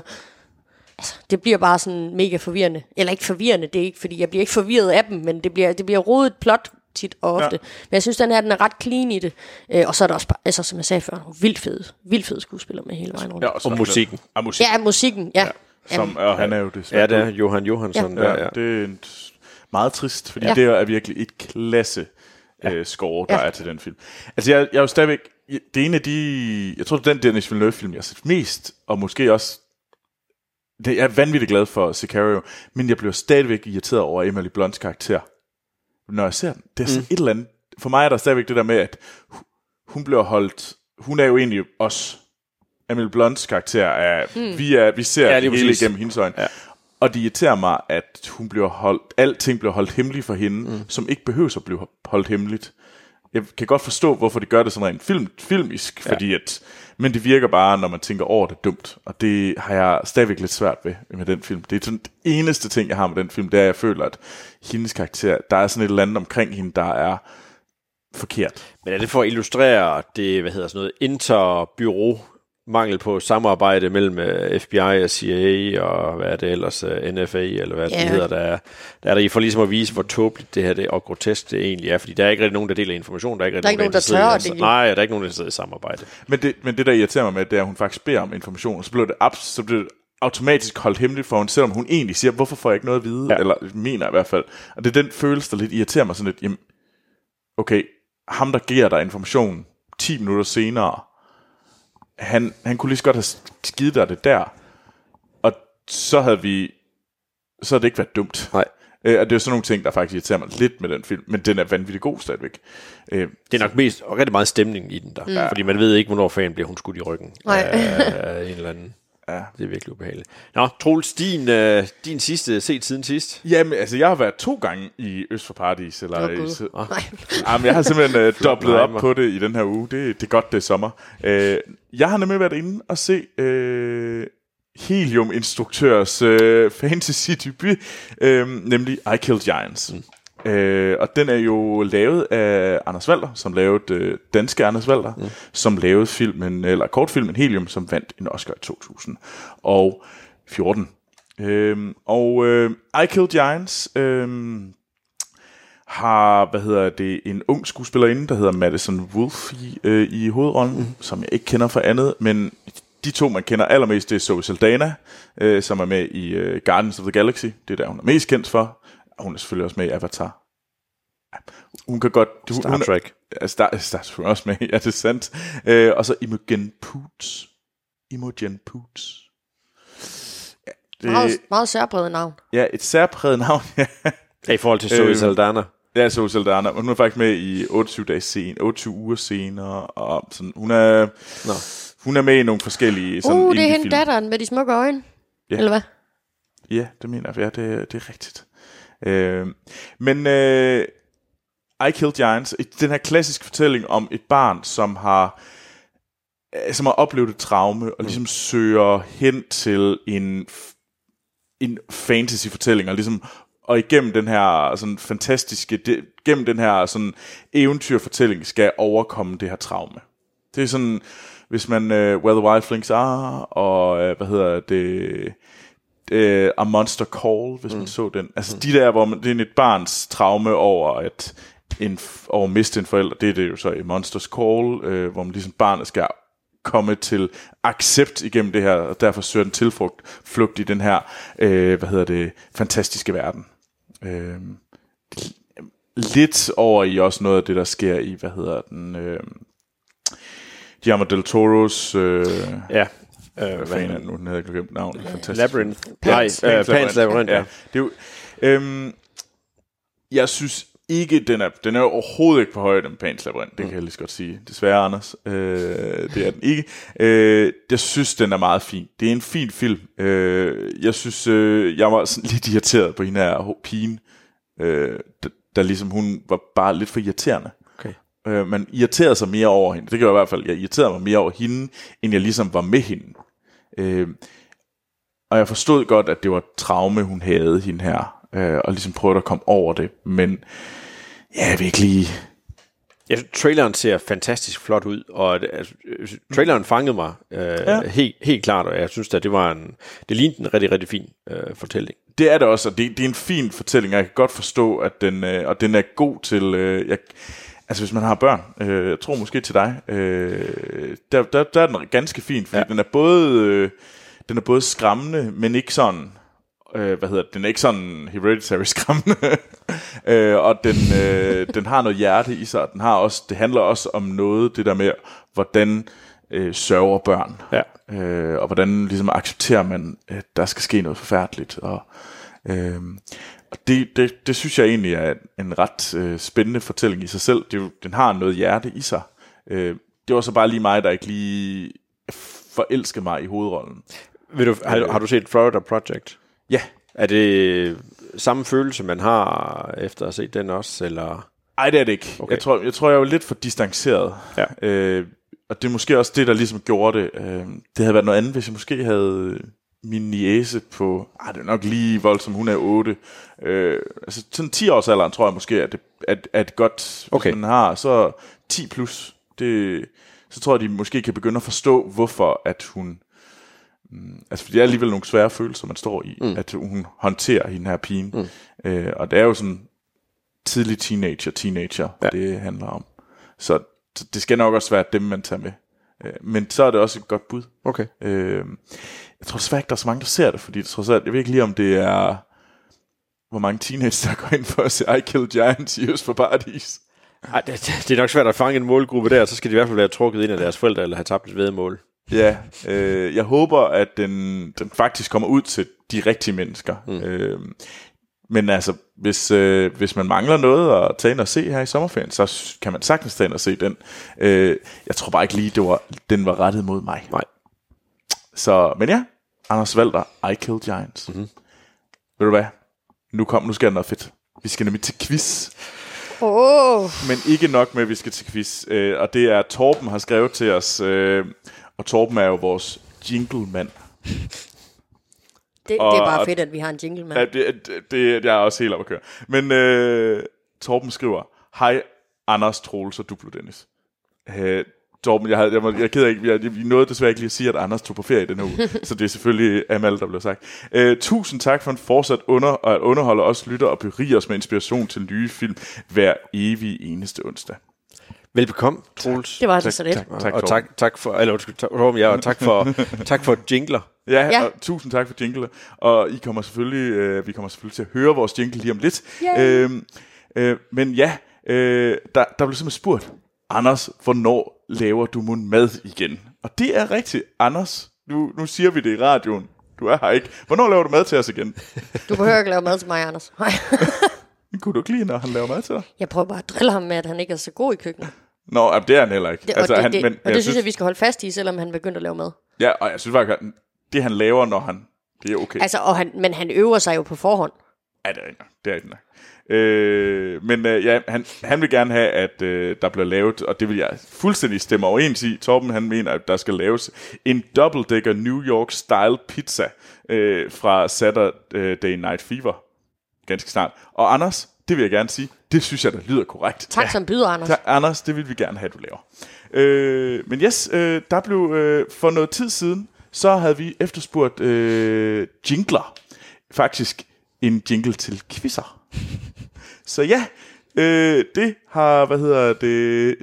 altså, det bliver bare sådan mega forvirrende. Eller ikke forvirrende, det er ikke, fordi jeg bliver ikke forvirret af dem, men det bliver, det bliver rodet plot tit og ofte. Ja. Men jeg synes, den her den er ret clean i det. Øh, og så er der også bare, altså, som jeg sagde før, nogle vildt fede, vildt fede skuespillere med hele vejen rundt. Ja, og, og musikken. Ja, musikken. Ja, musikken, ja. ja. Som, og han er jo det. Ja, det er Johan Johansson. Ja, ja, ja. det er en, meget trist, fordi ja. det er virkelig et klasse ja. øh, score, der ja. er til den film. Altså, jeg, jeg er jo stadigvæk, det er en af de, jeg tror, det er den Dennis Villeneuve-film, jeg har set mest, og måske også det, jeg er vanvittigt glad for Sicario, men jeg bliver stadigvæk irriteret over Emily Blunts karakter. Når jeg ser den, det er sådan mm. et eller andet. For mig er der stadigvæk det der med, at hun bliver holdt... Hun er jo egentlig os. Emily Blunts karakter er... Mm. Vi, er, vi ser ja, det hele igennem hendes øjne. Ja. Og det irriterer mig, at hun bliver holdt, alting bliver holdt hemmeligt for hende, mm. som ikke behøver at blive holdt hemmeligt. Jeg kan godt forstå, hvorfor de gør det sådan rent film, filmisk, ja. fordi at men det virker bare, når man tænker over det dumt. Og det har jeg stadigvæk lidt svært ved med den film. Det er sådan det eneste ting, jeg har med den film, det er, at jeg føler, at hendes karakter, der er sådan et eller andet omkring hende, der er forkert. Men er det for at illustrere det, hvad hedder sådan noget, interbyrå mangel på samarbejde mellem uh, FBI og CIA og hvad er det ellers, uh, NFA eller hvad yeah. det hedder, der er, der er der I for ligesom at vise, hvor tåbeligt det her det, og grotesk det egentlig er, fordi der er ikke rigtig nogen, der deler information, der er ikke rigtig der er nogen, der, der tør det. Nej, der er ikke nogen, der sidder i samarbejde. Men det, men det der irriterer mig med, det er, at hun faktisk beder om information, og så bliver det, abs- så bliver det automatisk holdt hemmeligt for hende, selvom hun egentlig siger, hvorfor får jeg ikke noget at vide, ja. eller mener i hvert fald. Og det er den følelse, der lidt irriterer mig sådan lidt, jamen, okay, ham der giver dig information 10 minutter senere, han, han kunne lige så godt have skidt dig det der, og så havde vi, så havde det ikke været dumt. Nej. Øh, og det er sådan nogle ting, der faktisk irriterer mig lidt med den film, men den er vanvittig god stadigvæk. Øh, det er nok mest, og rigtig meget stemning i den der, mm. fordi man ved ikke, hvornår fanden bliver hun skudt i ryggen Nej. af en eller anden. Ja. Det er virkelig ubehageligt. Nå, Troels, din, øh, din sidste set siden sidst? Jamen, altså, jeg har været to gange i Øst for Paradis. Eller oh, i, oh. Jamen, jeg har simpelthen øh, dobblet op på det i den her uge. Det, det er godt, det er sommer. Øh, jeg har nemlig været inde og se øh, Helium-instruktørs øh, fantasy-debut, øh, nemlig I Killed Giants. Mm. Øh, og den er jo lavet af Anders Valder, som lavede øh, danske Anders Valder, mm. som lavede filmen, eller kortfilmen Helium, som vandt en Oscar i 2014. Øh, og øh, I Killed Giants øh, har, hvad hedder det, en ung skuespillerinde, der hedder Madison Wolfe i, øh, i hovedrollen, mm. som jeg ikke kender for andet, men de to, man kender allermest, det er Zoe Saldana, øh, som er med i øh, Guardians of the Galaxy. Det er der, hun er mest kendt for hun er selvfølgelig også med i Avatar. Hun kan godt... Star hun, Trek. Ja, Star, Star Trek også med, ja, det er sandt. Øh, og så Imogen Poots. Imogen Poots. Ja, det, meget, meget særpræget navn. Ja, et særpræget navn, ja. I forhold til Zoe øh, Saldana. Ja, Zoe Saldana. Hun er faktisk med i 28 dage sen, 28 uger senere. Og sådan, hun, er, Nå. hun er med i nogle forskellige sådan, Uh, det er hende datteren med de smukke øjne. Ja. Eller hvad? Ja, det mener jeg. Ja, det, det er rigtigt. Øh, men øh, I Killed Giants, den her klassiske fortælling om et barn, som har øh, som har oplevet et traume, og ligesom søger hen til en, en fantasy-fortælling, og ligesom og igennem den her sådan fantastiske, det, gennem den her sådan eventyrfortælling, skal overkomme det her traume. Det er sådan, hvis man, uh, Where the Wildlings Are, og uh, hvad hedder det, uh, A Monster Call, hvis mm. man så den. Altså mm. de der, hvor man, det er et barns traume over at en, over at miste en forælder, det er det jo så i Monsters Call, uh, hvor man ligesom barnet skal komme til accept igennem det her, og derfor søger den tilflugt flugt i den her, øh, hvad hedder det, fantastiske verden. Øh, lidt over i også noget af det, der sker i, hvad hedder den, øh, Guillermo del Toros, øh, Ja. Hvad Øh, fanden er nu, den havde jeg glemt navnet, fantastisk. Labyrinth. Pans. Nej, øh, Pans Labyrinth, ja. Det er jo, øhm, jeg synes ikke, den er, den er overhovedet ikke på højde med Pans Labyrinth, det kan jeg lige så godt sige. Desværre, Anders. Øh, det er den ikke. Øh, jeg synes, den er meget fin. Det er en fin film. Øh, jeg synes, øh, jeg var sådan lidt irriteret på hende her pigen, øh, der, der ligesom, hun var bare lidt for irriterende. Okay. Øh, man irriterede sig mere over hende. Det gør jeg i hvert fald. Jeg irriterede mig mere over hende, end jeg ligesom var med hende. Øh, og jeg forstod godt, at det var traume, hun havde, hende her. Øh, og ligesom prøvede at komme over det. Men ja, jeg vil ikke lige... Jeg synes, traileren ser fantastisk flot ud, og altså, traileren fangede mig øh, ja. helt, helt klart, og jeg synes, at det var en, det lignede en rigtig, rigtig fin øh, fortælling. Det er det også, og det, det er en fin fortælling, og jeg kan godt forstå, at den, øh, og den er god til... Øh, jeg, altså, hvis man har børn, øh, jeg tror måske til dig, øh, der, der, der er den ganske fin, fordi ja. Den er både... Øh, den er både skræmmende, men ikke sådan... Øh, hvad hedder det? Den er ikke sådan hereditary skræmmende. øh, og den, øh, den har noget hjerte i sig. Den har også, det handler også om noget, det der med, hvordan øh, sørger børn. Ja. Øh, og hvordan ligesom accepterer man, at der skal ske noget forfærdeligt. Og, øh, og det, det, det synes jeg egentlig er en ret øh, spændende fortælling i sig selv. Det, den har noget hjerte i sig. Øh, det var så bare lige mig, der ikke lige forelskede mig i hovedrollen. Vil du, har, har du set Florida Project? Ja, Er det samme følelse, man har efter at have set den også, eller? Ej, det er det ikke. Okay. Jeg, tror, jeg tror, jeg var lidt for distanceret. Ja. Øh, og det er måske også det, der ligesom gjorde det. Øh, det havde været noget andet, hvis jeg måske havde min niece på... Ej, det er nok lige voldsomt, hun er 8. Øh, altså sådan 10 års alderen, tror jeg måske, at det er et godt... Okay. Hvis man har så 10 plus, det, så tror jeg, de måske kan begynde at forstå, hvorfor at hun... Mm, altså, for det er alligevel nogle svære følelser, man står i, mm. at hun håndterer hende her pigen. Mm. Øh, og det er jo sådan tidlig teenager, teenager, ja. Det handler om. Så så det skal nok også være dem, man tager med. Øh, Men så er det også et godt bud. Okay. Øh, Jeg tror desværre ikke, der er så mange, der ser det, fordi trods alt, jeg ved ikke lige, om det er, hvor mange teenager, der går ind for at se I Killed Giants i Øst for Paradis. Ej, det, det, det er nok svært at fange en målgruppe der, så skal de i hvert fald være trukket ind af deres forældre, eller have tabt et vedmål. Ja, øh, jeg håber, at den, den faktisk kommer ud til de rigtige mennesker. Mm. Øh, men altså, hvis, øh, hvis man mangler noget at tage ind og se her i sommerferien, så kan man sagtens tage ind og se den. Øh, jeg tror bare ikke lige, det var, den var rettet mod mig. Nej. Så, men ja, Anders Valder, I Killed Giants. Mm-hmm. Ved du hvad? Nu kom, nu skal der noget fedt. Vi skal nemlig til quiz. Åh, oh, Men ikke nok med, at vi skal til quiz. Øh, og det er Torben har skrevet til os. Øh, og Torben er jo vores jinglemand. det, det er Og- bare fedt, at vi har en jingle med. Ja, det, det, det, jeg er også helt op at køre. Men øh, Torben skriver, Hej Anders, Troels og Duplo Dennis. Øh, Torben, jeg, havde, jeg, må, jeg er ked af ikke, jeg, vi nåede desværre ikke lige at sige, at Anders tog på ferie den her uge, så det er selvfølgelig Amal, der blev sagt. Øh, tusind tak for en fortsat under, og at underholde os lytter og berige os med inspiration til nye film hver evig eneste onsdag. Velbekomme, Troels. Det var det så lidt. Tak, tak, og Torben. tak, tak for, eller undskyld, tak, Torben, ja, og tak for, tak for jingler. Ja, Ja. og tusind tak for jingle. Og I kommer selvfølgelig, øh, vi kommer selvfølgelig til at høre vores jingle lige om lidt. Yay. Øhm, øh, men ja, øh, der, der blev simpelthen spurgt, Anders, hvornår laver du mun mad igen? Og det er rigtigt, Anders. Nu, nu siger vi det i radioen. Du er her ikke. Hvornår laver du mad til os igen? Du behøver ikke lave mad til mig, Anders. Nej. Kunne du ikke lide, når han laver mad til dig? Jeg prøver bare at drille ham med, at han ikke er så god i køkkenet. Nå, jamen, det er han heller ikke. Det, altså, og det, han, det, men, og det synes jeg, vi skal holde fast i, selvom han begyndte at lave mad. Ja, og jeg synes faktisk, at det han laver, når han... Det er okay. Altså, og han, men han øver sig jo på forhånd. Ja, det er ikke nok. Det er ikke nok. Øh, men øh, ja, han, han vil gerne have, at øh, der bliver lavet, og det vil jeg fuldstændig stemme overens i. Torben han mener, at der skal laves en double-decker New York-style pizza øh, fra Saturday Night Fever. Ganske snart. Og Anders, det vil jeg gerne sige, det synes jeg, der lyder korrekt. Tak ja. som byder, Anders. Ja, Anders, det vil vi gerne have, du laver. Øh, men yes, øh, der blev øh, for noget tid siden, så havde vi efterspurgt øh, jingler. Faktisk en jingle til quizzer. Så ja, øh, det har, hvad hedder det,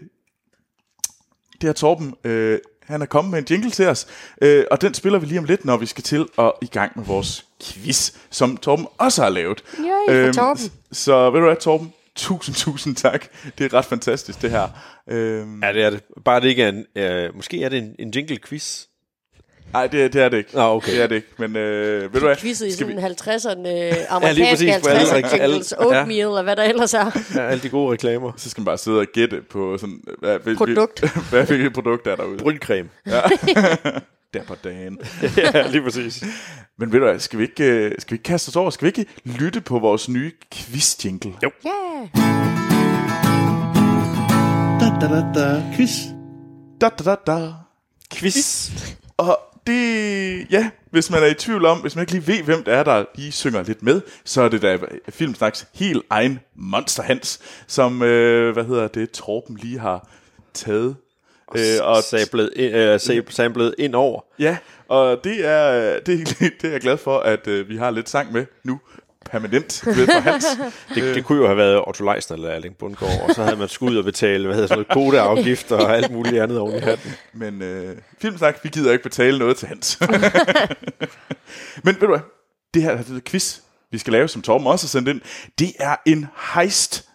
det har Torben, øh, han er kommet med en jingle til os, øh, og den spiller vi lige om lidt, når vi skal til at i gang med vores quiz, som Torben også har lavet. Yay, for Torben. Så, så ved du hvad, Torben, tusind, tusind tak. Det er ret fantastisk, det her. Øhm, Ja, det er det. Bare det ikke er en... Øh, måske er det en, en jingle-quiz. Nej, det, det er det ikke. Nå, okay. Det er det ikke, men øh, ved du hvad? Quizzet i sådan vi, 50'erne øh, amerikanske præcis, ja, på alle- 50'er alle- jingles, ja. oatmeal og hvad der ellers er. Ja, alle de gode reklamer. så skal man bare sidde og gætte på sådan... Hvad, hvil- Produkt. hvil- hvad hvilket produkt er derude? Brylcreme. Der på dagen. ja, lige præcis. Men ved du hvad, skal vi ikke, øh, skal vi ikke kaste os over? Skal vi ikke lytte på vores nye quiz-jingle? Jo. Yeah. Da, da, da, da. Quiz. Da, da, da, da. Quiz. Og det, ja, hvis man er i tvivl om, hvis man ikke lige ved, hvem det er, der lige synger lidt med, så er det da Filmsnaks helt egen Monster Hans, som, øh, hvad hedder det, Torben lige har taget. Øh, og sablet, ind- øh, samlet ind over. Ja, og det er, det, er- det er jeg glad for, at øh, vi har lidt sang med nu, permanent ved for Hans. Det, det kunne jo have været Otto Leisner eller Erling Bundgaard, og så havde man skulle ud og betale, hvad hedder sådan noget, kodeafgifter og alt muligt andet oven i hatten. Men øh, Filmsnak, vi gider ikke betale noget til Hans. Men ved du hvad, det her det quiz, vi skal lave, som Torben også har sendt ind, det er en heist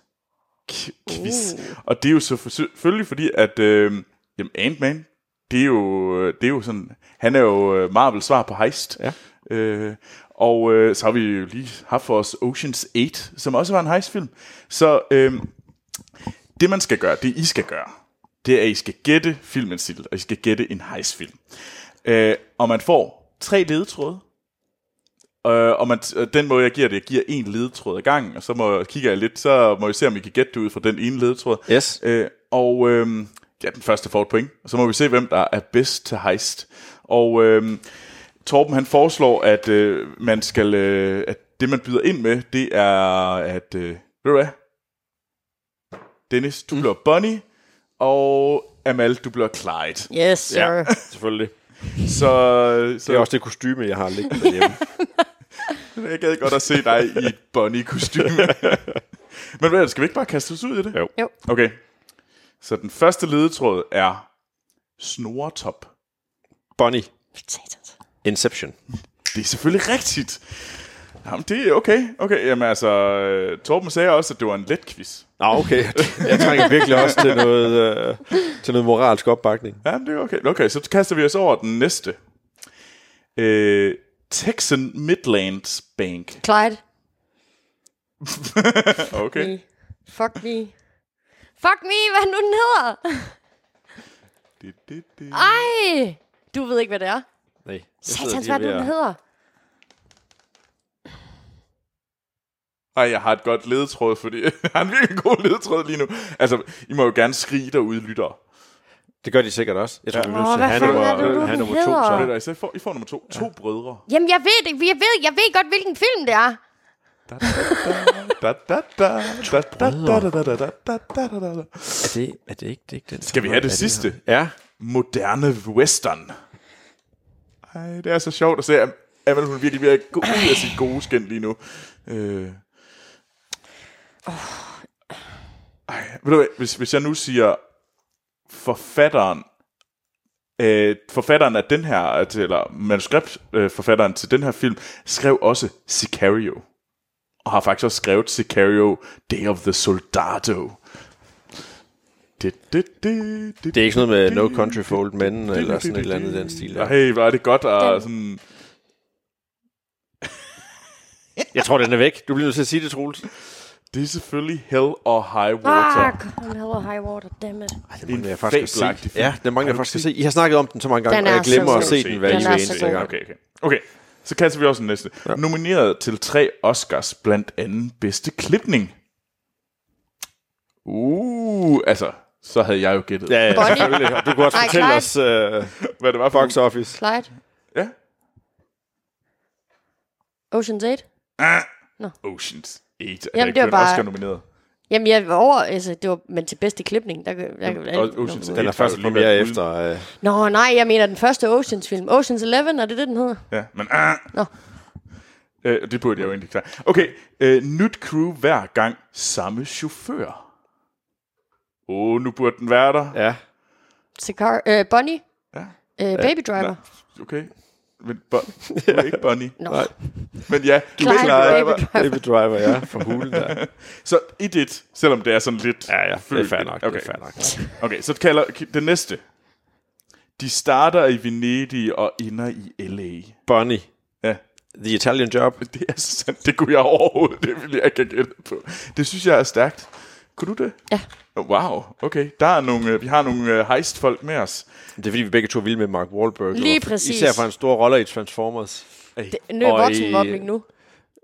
quiz. Uh. Og det er jo så for, selvfølgelig fordi, at øh, jamen Ant-Man, det er, jo, det er jo sådan, han er jo øh, Marvels svar på heist. Ja. Øh, og øh, så har vi jo lige haft for os Ocean's 8, som også var en heistfilm. Så øh, det man skal gøre, det I skal gøre, det er, at I skal gætte filmens titel, og I skal gætte en heistfilm. Øh, og man får tre ledetråde, Øh, og man, øh, den måde, jeg giver det, jeg giver en ledetråd ad gangen, og så må, kigger jeg lidt, så må jeg se, om I kan gætte det ud fra den ene ledetråd. Yes. Øh, og øh, ja, den første får et point, og så må vi se, hvem der er bedst til heist. Og øh, Torben, han foreslår, at øh, man skal, øh, at det, man byder ind med, det er, at, øh, ved du hvad? Dennis, du mm. bliver Bonnie, og Amal, du bliver Clyde. Yes, sir. Ja, selvfølgelig. Så, så Det er også det kostyme, jeg har liggende derhjemme. Jeg gad godt at se dig i et Bonnie-kostyme. Men hvad, skal vi ikke bare kaste os ud i det? Jo. Jo. Okay. Så den første ledetråd er snoretop. Bonnie. Satans. Inception. Det er selvfølgelig rigtigt. Jamen, det er okay. Okay, jamen altså, øh, Torben sagde også, at det var en let quiz. Nå, okay. Jeg trænger virkelig også til noget, øh, til noget moralsk opbakning. Ja, det er okay. Okay, så kaster vi os over den næste. Øh, Texan Midlands Bank. Clyde. Okay. Me. Fuck me. Fuck me, hvad nu den hedder. Det, det, det. Ej. Du ved ikke, hvad det er. Nej. Satans, hvad du den hedder? Nej, jeg har et godt ledetråd, fordi jeg har en virkelig god ledetråd lige nu. Altså, I må jo gerne skrige derude, lytter. Det gør de sikkert også. Jeg tror, ja. vi er nødt til at nummer, have nummer to. Så. så I, får, I får nummer to. Ja. To brødre. Jamen, jeg ved, det. jeg, ved, jeg ved godt, hvilken film det er. Er er det ikke, det ikke den? Skal vi have det sidste? Ja. Moderne western. Ej, det er så sjovt at se, at Amal, hun virkelig ved god gå ud af sit gode skin lige nu. Øh. Ej, ved du hvad, hvis, hvis jeg nu siger forfatteren, øh, forfatteren af den her, eller manuskriptforfatteren øh, til den her film, skrev også Sicario. Og har faktisk også skrevet Sicario, Day of the Soldado. Det, er ikke sådan noget med No Country for Old Men, eller sådan et eller andet den stil. Der. Hey, hvor er det godt at sådan... Jeg tror, den er væk. Du bliver nødt til at sige det, Troels. Det er selvfølgelig Hell or High Water. Ah, kom hell or high water, dammit. Det mangler jeg faktisk at se. film. Ja, det mangler jeg faktisk at se. I har snakket om den så mange gange, Den og jeg glemmer at se den hver er eneste gang. Okay, okay. Okay, så kaster vi også den næste. Ja. Nomineret til tre Oscars, blandt andet bedste klipning. Uh, altså, så havde jeg jo gættet, Ja, ja, selvfølgelig. Og du kunne også Nej, fortælle Clyde. os uh, hvad det var for box office. Clyde? Ja. Ocean's 8? Ah. Nå. Oceans 8 er Jamen, det var bare... Oscar nomineret. Jamen, jeg var over, altså, det var, men til bedste klipning, der, der, der, Og Ocean's Den er 8 først lige premiere været efter... Uh, Nå, nej, jeg mener den første Oceans-film. Oceans 11, er det det, den hedder? Ja, men ah. Nå. Øh, det burde jeg jo egentlig klare. Okay, øh, nyt crew hver gang, samme chauffør. Åh, oh, nu burde den være der. ja. Cigar, øh, Bonnie? Ja. Øh, Baby Driver? Okay. Men bon, du er ikke Bonnie. Nå, Nej. Men ja, du Clyde, Baby Baby Driver. Baby Driver, ja. For hulen der. Så i det, selvom det er sådan lidt... Ja, ja. Det er fair nok. Okay. Det er fair nok. Okay, så kalder det næste. De starter i Venedig og ender i L.A. Bonnie. Ja, The Italian Job. det er så sandt. Det kunne jeg overhovedet, det ville jeg ikke have gættet på. Det synes jeg er stærkt. Kunne du det? Ja. Wow, okay. Der er nogle, øh, vi har nogle øh, heistfolk med os. Det er fordi, vi begge to er vilde med Mark Wahlberg. Lige præcis. Især for hans store roller i Transformers. det, nu er voksenmobning nu.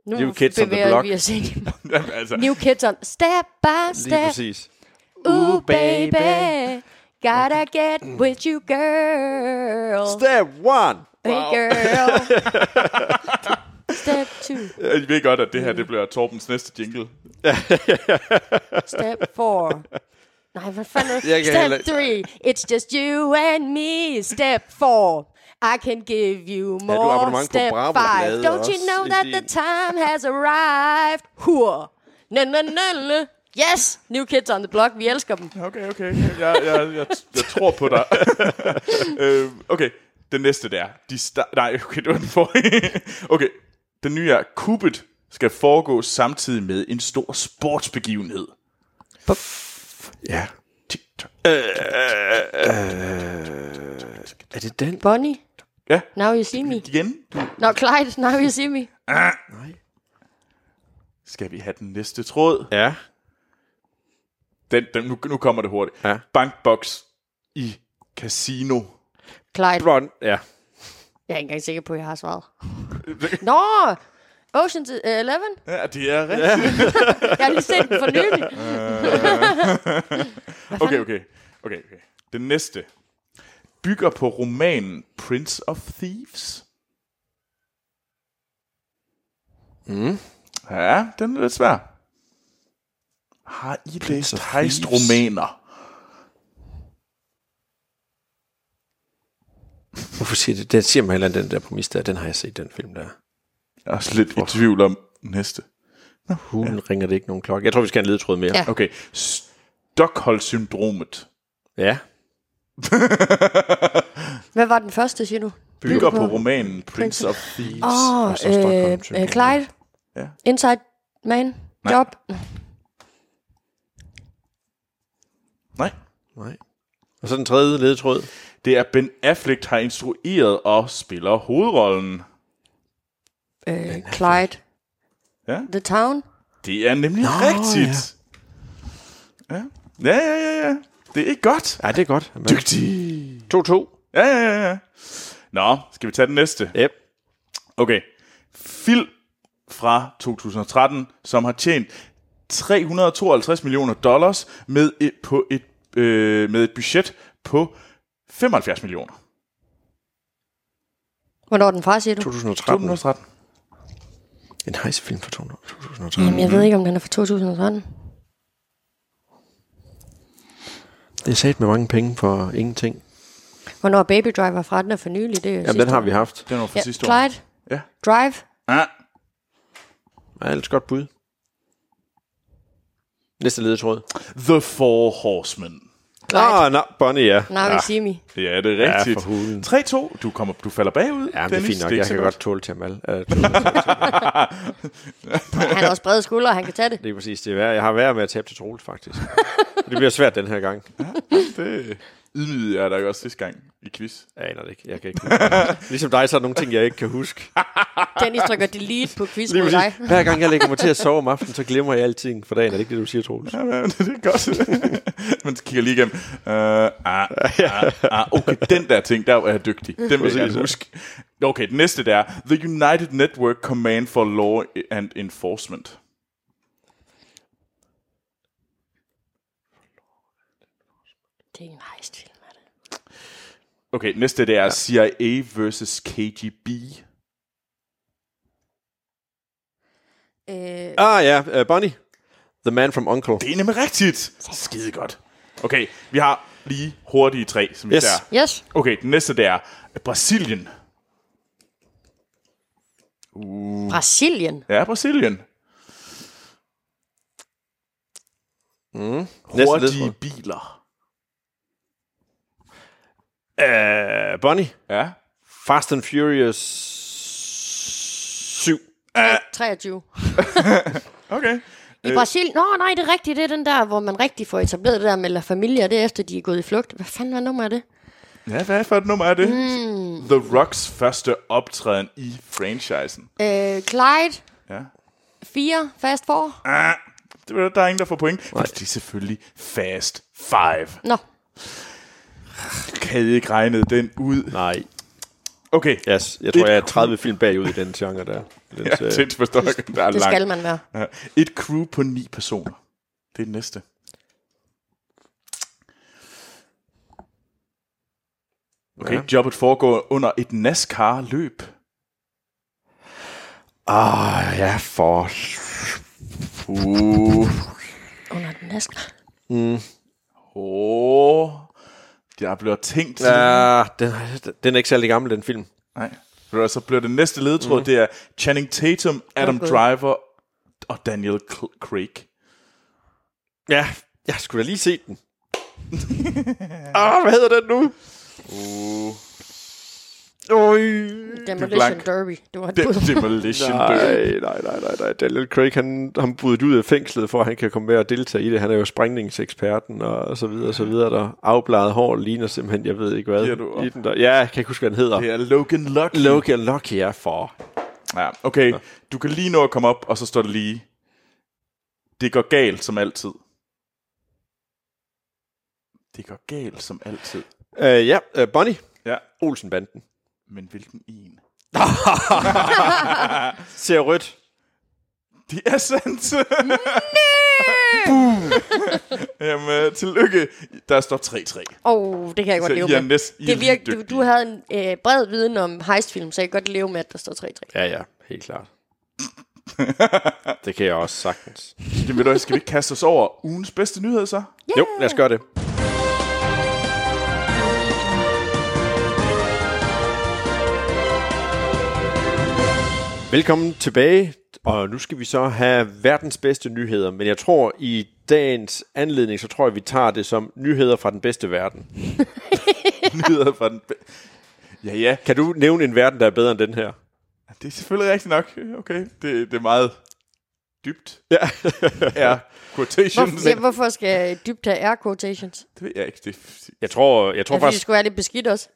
Nu New Kids on the Block. vi os ind altså, New Kids on Step by Lige step. præcis. Ooh, baby. Gotta get with you, girl. Step one. Hey, girl. Step two. I ved godt, at det her det bliver Torbens næste jingle. Step four. Nej, hvad fanden? Jeg kan Step heller- three. It's just you and me. Step four. I can give you more. på Step Bravo five. Blade Don't you know that din- the time has arrived? Hur. Na, na, na, na. Yes, New Kids on the Block. Vi elsker dem. Okay, okay. Jeg, jeg, jeg, jeg tror på dig. øh, okay, den næste der. De sta- Nej, okay, det var den forrige. okay, den nye er, Cupid skal foregå samtidig med en stor sportsbegivenhed. Ja. TikTok. Er det den? Bonnie. Ja. Now you see me. Igen, du, No, Clyde. Now you see me. skal vi have den næste tråd? Ja. Den, den, nu, nu kommer det hurtigt. Ja. Bankbox i casino. Clyde. Blond. Ja. Jeg er ikke engang sikker på, at jeg har svaret. Nå, Ocean's Eleven? Ja, det er rigtigt. Jeg har lige set den for nylig. Okay, okay. okay, okay. Den næste bygger på romanen Prince of Thieves. Mm. Ja, den er lidt svær. Har I læst of Hvorfor siger det? Den siger mig heller den der præmis der. Den har jeg set, den film der. Jeg er også lidt i tvivl om næste. Hulen ja. ringer det ikke nogen klokke. Jeg tror, vi skal have en ledetråd mere. Ja. Okay. Stockholm-syndromet ja. Hvad var den første, siger du? bygger på romanen Prince of Thieves. Åh, Og så øh, øh. Clyde? Ja. Inside Man? Nej. Job? Nej. Nej. Og så den tredje ledetråd. Det er Ben Affleck, har instrueret og spiller hovedrollen. Øh, Clyde? Ja. The Town? Det er nemlig Nå, rigtigt. Ja. ja. Ja, ja, ja, ja. Det er ikke godt. Ja, det er godt. Dygtig. 2-2. Ja, ja, ja, ja. Nå, skal vi tage den næste? Yep. Okay. Film fra 2013, som har tjent 352 millioner dollars med et, på et, øh, med et budget på 75 millioner. Hvornår er den fra, siger du? 2013. 2013. En hejsefilm fra 2013. Jamen, jeg ved ikke, om den er fra 2013. Det er sat med mange penge for ingenting. Hvornår er Baby Driver fra? Den er for nylig. Det er jo Jamen, den har år. vi haft. Den var fra Ja, sidste år. Clyde? Ja. Drive? Ah, Ja, ellers godt bud. Næste ledetråd. The Four Horsemen. Clyde? Ah, nej, Bonnie, ja. You see me. Ja, det er Ja, rigtigt. for hulen. 3-2. Du, kommer, du falder bagud. Ja, det er fint nok. Jeg kan godt tåle til mal. Uh, Han har også brede skuldre, han kan tage det. det er præcis det er værd. Jeg har været med at tabe til Troels, faktisk. det bliver svært den her gang. Det, ydmygede jeg dig også sidste gang i quiz. Jeg aner det ikke. Jeg kan ikke huske det. Ligesom dig, så er der nogle ting, jeg ikke kan huske. Dennis trykker delete på quiz Lige mod dig. Hver gang jeg lægger mig til at sove om aftenen, så glemmer jeg alting for dagen. Er det ikke det, du siger, Troels? Ja, men det er godt. Man kigger lige igennem. Uh, ah, ah, ah, okay, den der ting, der er jeg dygtig. Den vil jeg ja. huske. Okay, den næste der. The United Network Command for Law and Enforcement. Det er en heistfilm, er det? Okay, næste det er CIA versus KGB. Øh, Ah ja, uh, Bonnie. The Man from Uncle. Det er nemlig rigtigt. Skide godt. Okay, vi har lige hurtige tre, som vi Yes. ser. yes. Okay, den næste det er Brasilien. Brasilien. Ja, Brasilien. Næste Hurtige biler. Uh, Bonnie. Ja. Fast and Furious 7. 23. Okay. I Brasilien... Nå, nej, det er rigtigt. Det er den der, hvor man rigtig får etableret det der med La Familia, det er efter, de er gået i flugt. Hvad fanden var nummer er det? Ja, hvad for et nummer er det? Mm. The Rocks første optræden i franchisen. Øh, Clyde. Ja. 4. Fast 4. Ah, det er der er ingen, der får point. For det er selvfølgelig Fast 5. Nå, Kan I ikke regne den ud? Nej. Okay. Yes, jeg tror, er jeg er et 30 film bagud i den genre der. Den, Ja, jeg. Der er det skal langt. man være. Ja. Et crew på ni personer. Det er det næste. Okay, ja. jobbet foregår under et NASCAR-løb. Ah, ja, for... Uh. Under den næste. Åh. Der bliver tænkt. Ja, den, den er ikke særlig gammel, den film. Nej. Så bliver det næste ledtråd, mm. det er Channing Tatum, Adam Okay. Driver og Daniel Craig. Ja, jeg skulle da lige se den. ah, hvad hedder den nu? Uh. Øj. Demolition blank. Derby. Det var et De-. Demolition Derby. Nej, nej, nej, nej, nej. Daniel Craig, han, han budet ud af fængslet, for at han kan komme med og deltage i det. Han er jo sprængningseksperten og, og så videre, og så videre. Der afbladet hår ligner simpelthen, jeg ved ikke hvad. Giver du op? I den der. Ja, jeg kan ikke huske, hvad den hedder. Det er Logan Lucky. Logan Lucky er for. Ja, okay. Du kan lige nå at komme op, og så står det lige. Det går galt som altid. Det går galt som altid. Uh, ja, uh, Bonnie. Ja, Olsenbanden. Men hvilken en? Ser rødt. Det er sandt. Boom. Jamen, øh, tillykke. Der står 3-3. Åh, oh, det kan jeg godt Så leve I er med. I er det lige virker, du, dygtige. du havde en øh, bred viden om heistfilm, så jeg kan godt leve med, at der står 3-3. Ja, ja, helt klart. det kan jeg også sagtens. Jamen, ved du hvad, skal vi ikke kaste os over ugens bedste nyhed så? Jo, lad os gøre det. Velkommen tilbage, og nu skal vi så have verdens bedste nyheder, men jeg tror i dagens anledning, så tror jeg, vi tager det som nyheder fra den bedste verden. Nyheder fra den... be- Ja, ja. Kan du nævne en verden, der er bedre end den her? Det er selvfølgelig rigtigt nok. Okay, det, det er meget dybt. Ja. Er quotations. Hvorfor, ja, hvorfor skal jeg dybt have air quotations? Det ved jeg ikke. Det, Jeg tror, jeg tror Ja, fordi det faktisk, skulle være lidt beskidt også.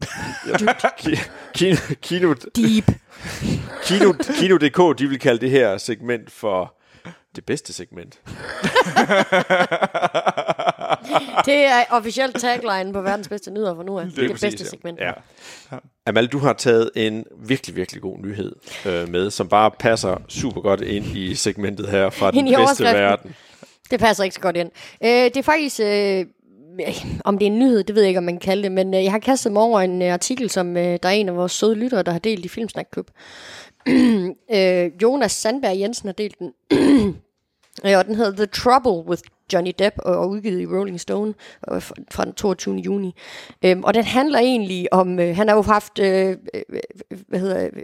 Ki- Kino, Kino, Deep. Kino, Kino.dk, de vil kalde det her segment for det bedste segment. Det er officielt tagline på verdens bedste nyheder for nu af. Det, det præcis, bedste ja. segment. Ja. Amal, du har taget en virkelig, virkelig god nyhed øh, med, som bare passer super godt ind i segmentet her fra den bedste verden. Det passer ikke så godt ind. Øh, det er faktisk... Øh, om det er en nyhed, det ved jeg ikke, om man kan kalde det, men øh, jeg har kastet mig over en øh, artikel, som øh, der er en af vores søde lyttere, der har delt i Filmsnakklub. øh, Jonas Sandberg Jensen har delt den. Og den hedder The Trouble with Johnny Depp, og udgivet i Rolling Stone øh, fra den 22. juni. Øhm, og den handler egentlig om, øh, han har jo haft, øh, øh, hvad hedder øh,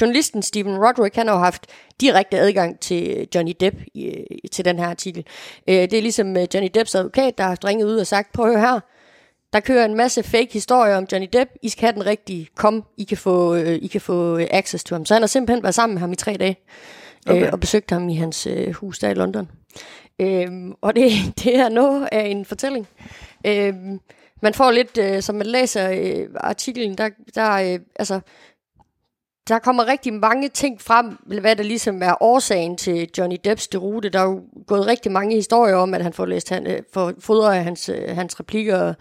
journalisten Stephen Roderick, han har jo haft direkte adgang til Johnny Depp i, øh, til den her artikel. Øh, det er ligesom øh, Johnny Depps advokat, der har ringet ud og sagt, prøv at høre her, der kører en masse fake historier om Johnny Depp. I skal have den rigtige. Kom, I kan få, øh, I kan få øh, access til ham. Så han har simpelthen været sammen med ham i tre dage. Okay. Øh, og besøgt ham i hans øh, hus der i London. Øhm, og det, det er noget af en fortælling. Øhm, man får lidt, øh, som man læser øh, artiklen, der, der øh, altså, der kommer rigtig mange ting frem, hvad der ligesom er årsagen til Johnny Depps derute. Der er jo gået rigtig mange historier om, at han får læst han, øh, for af hans, øh, hans replikker,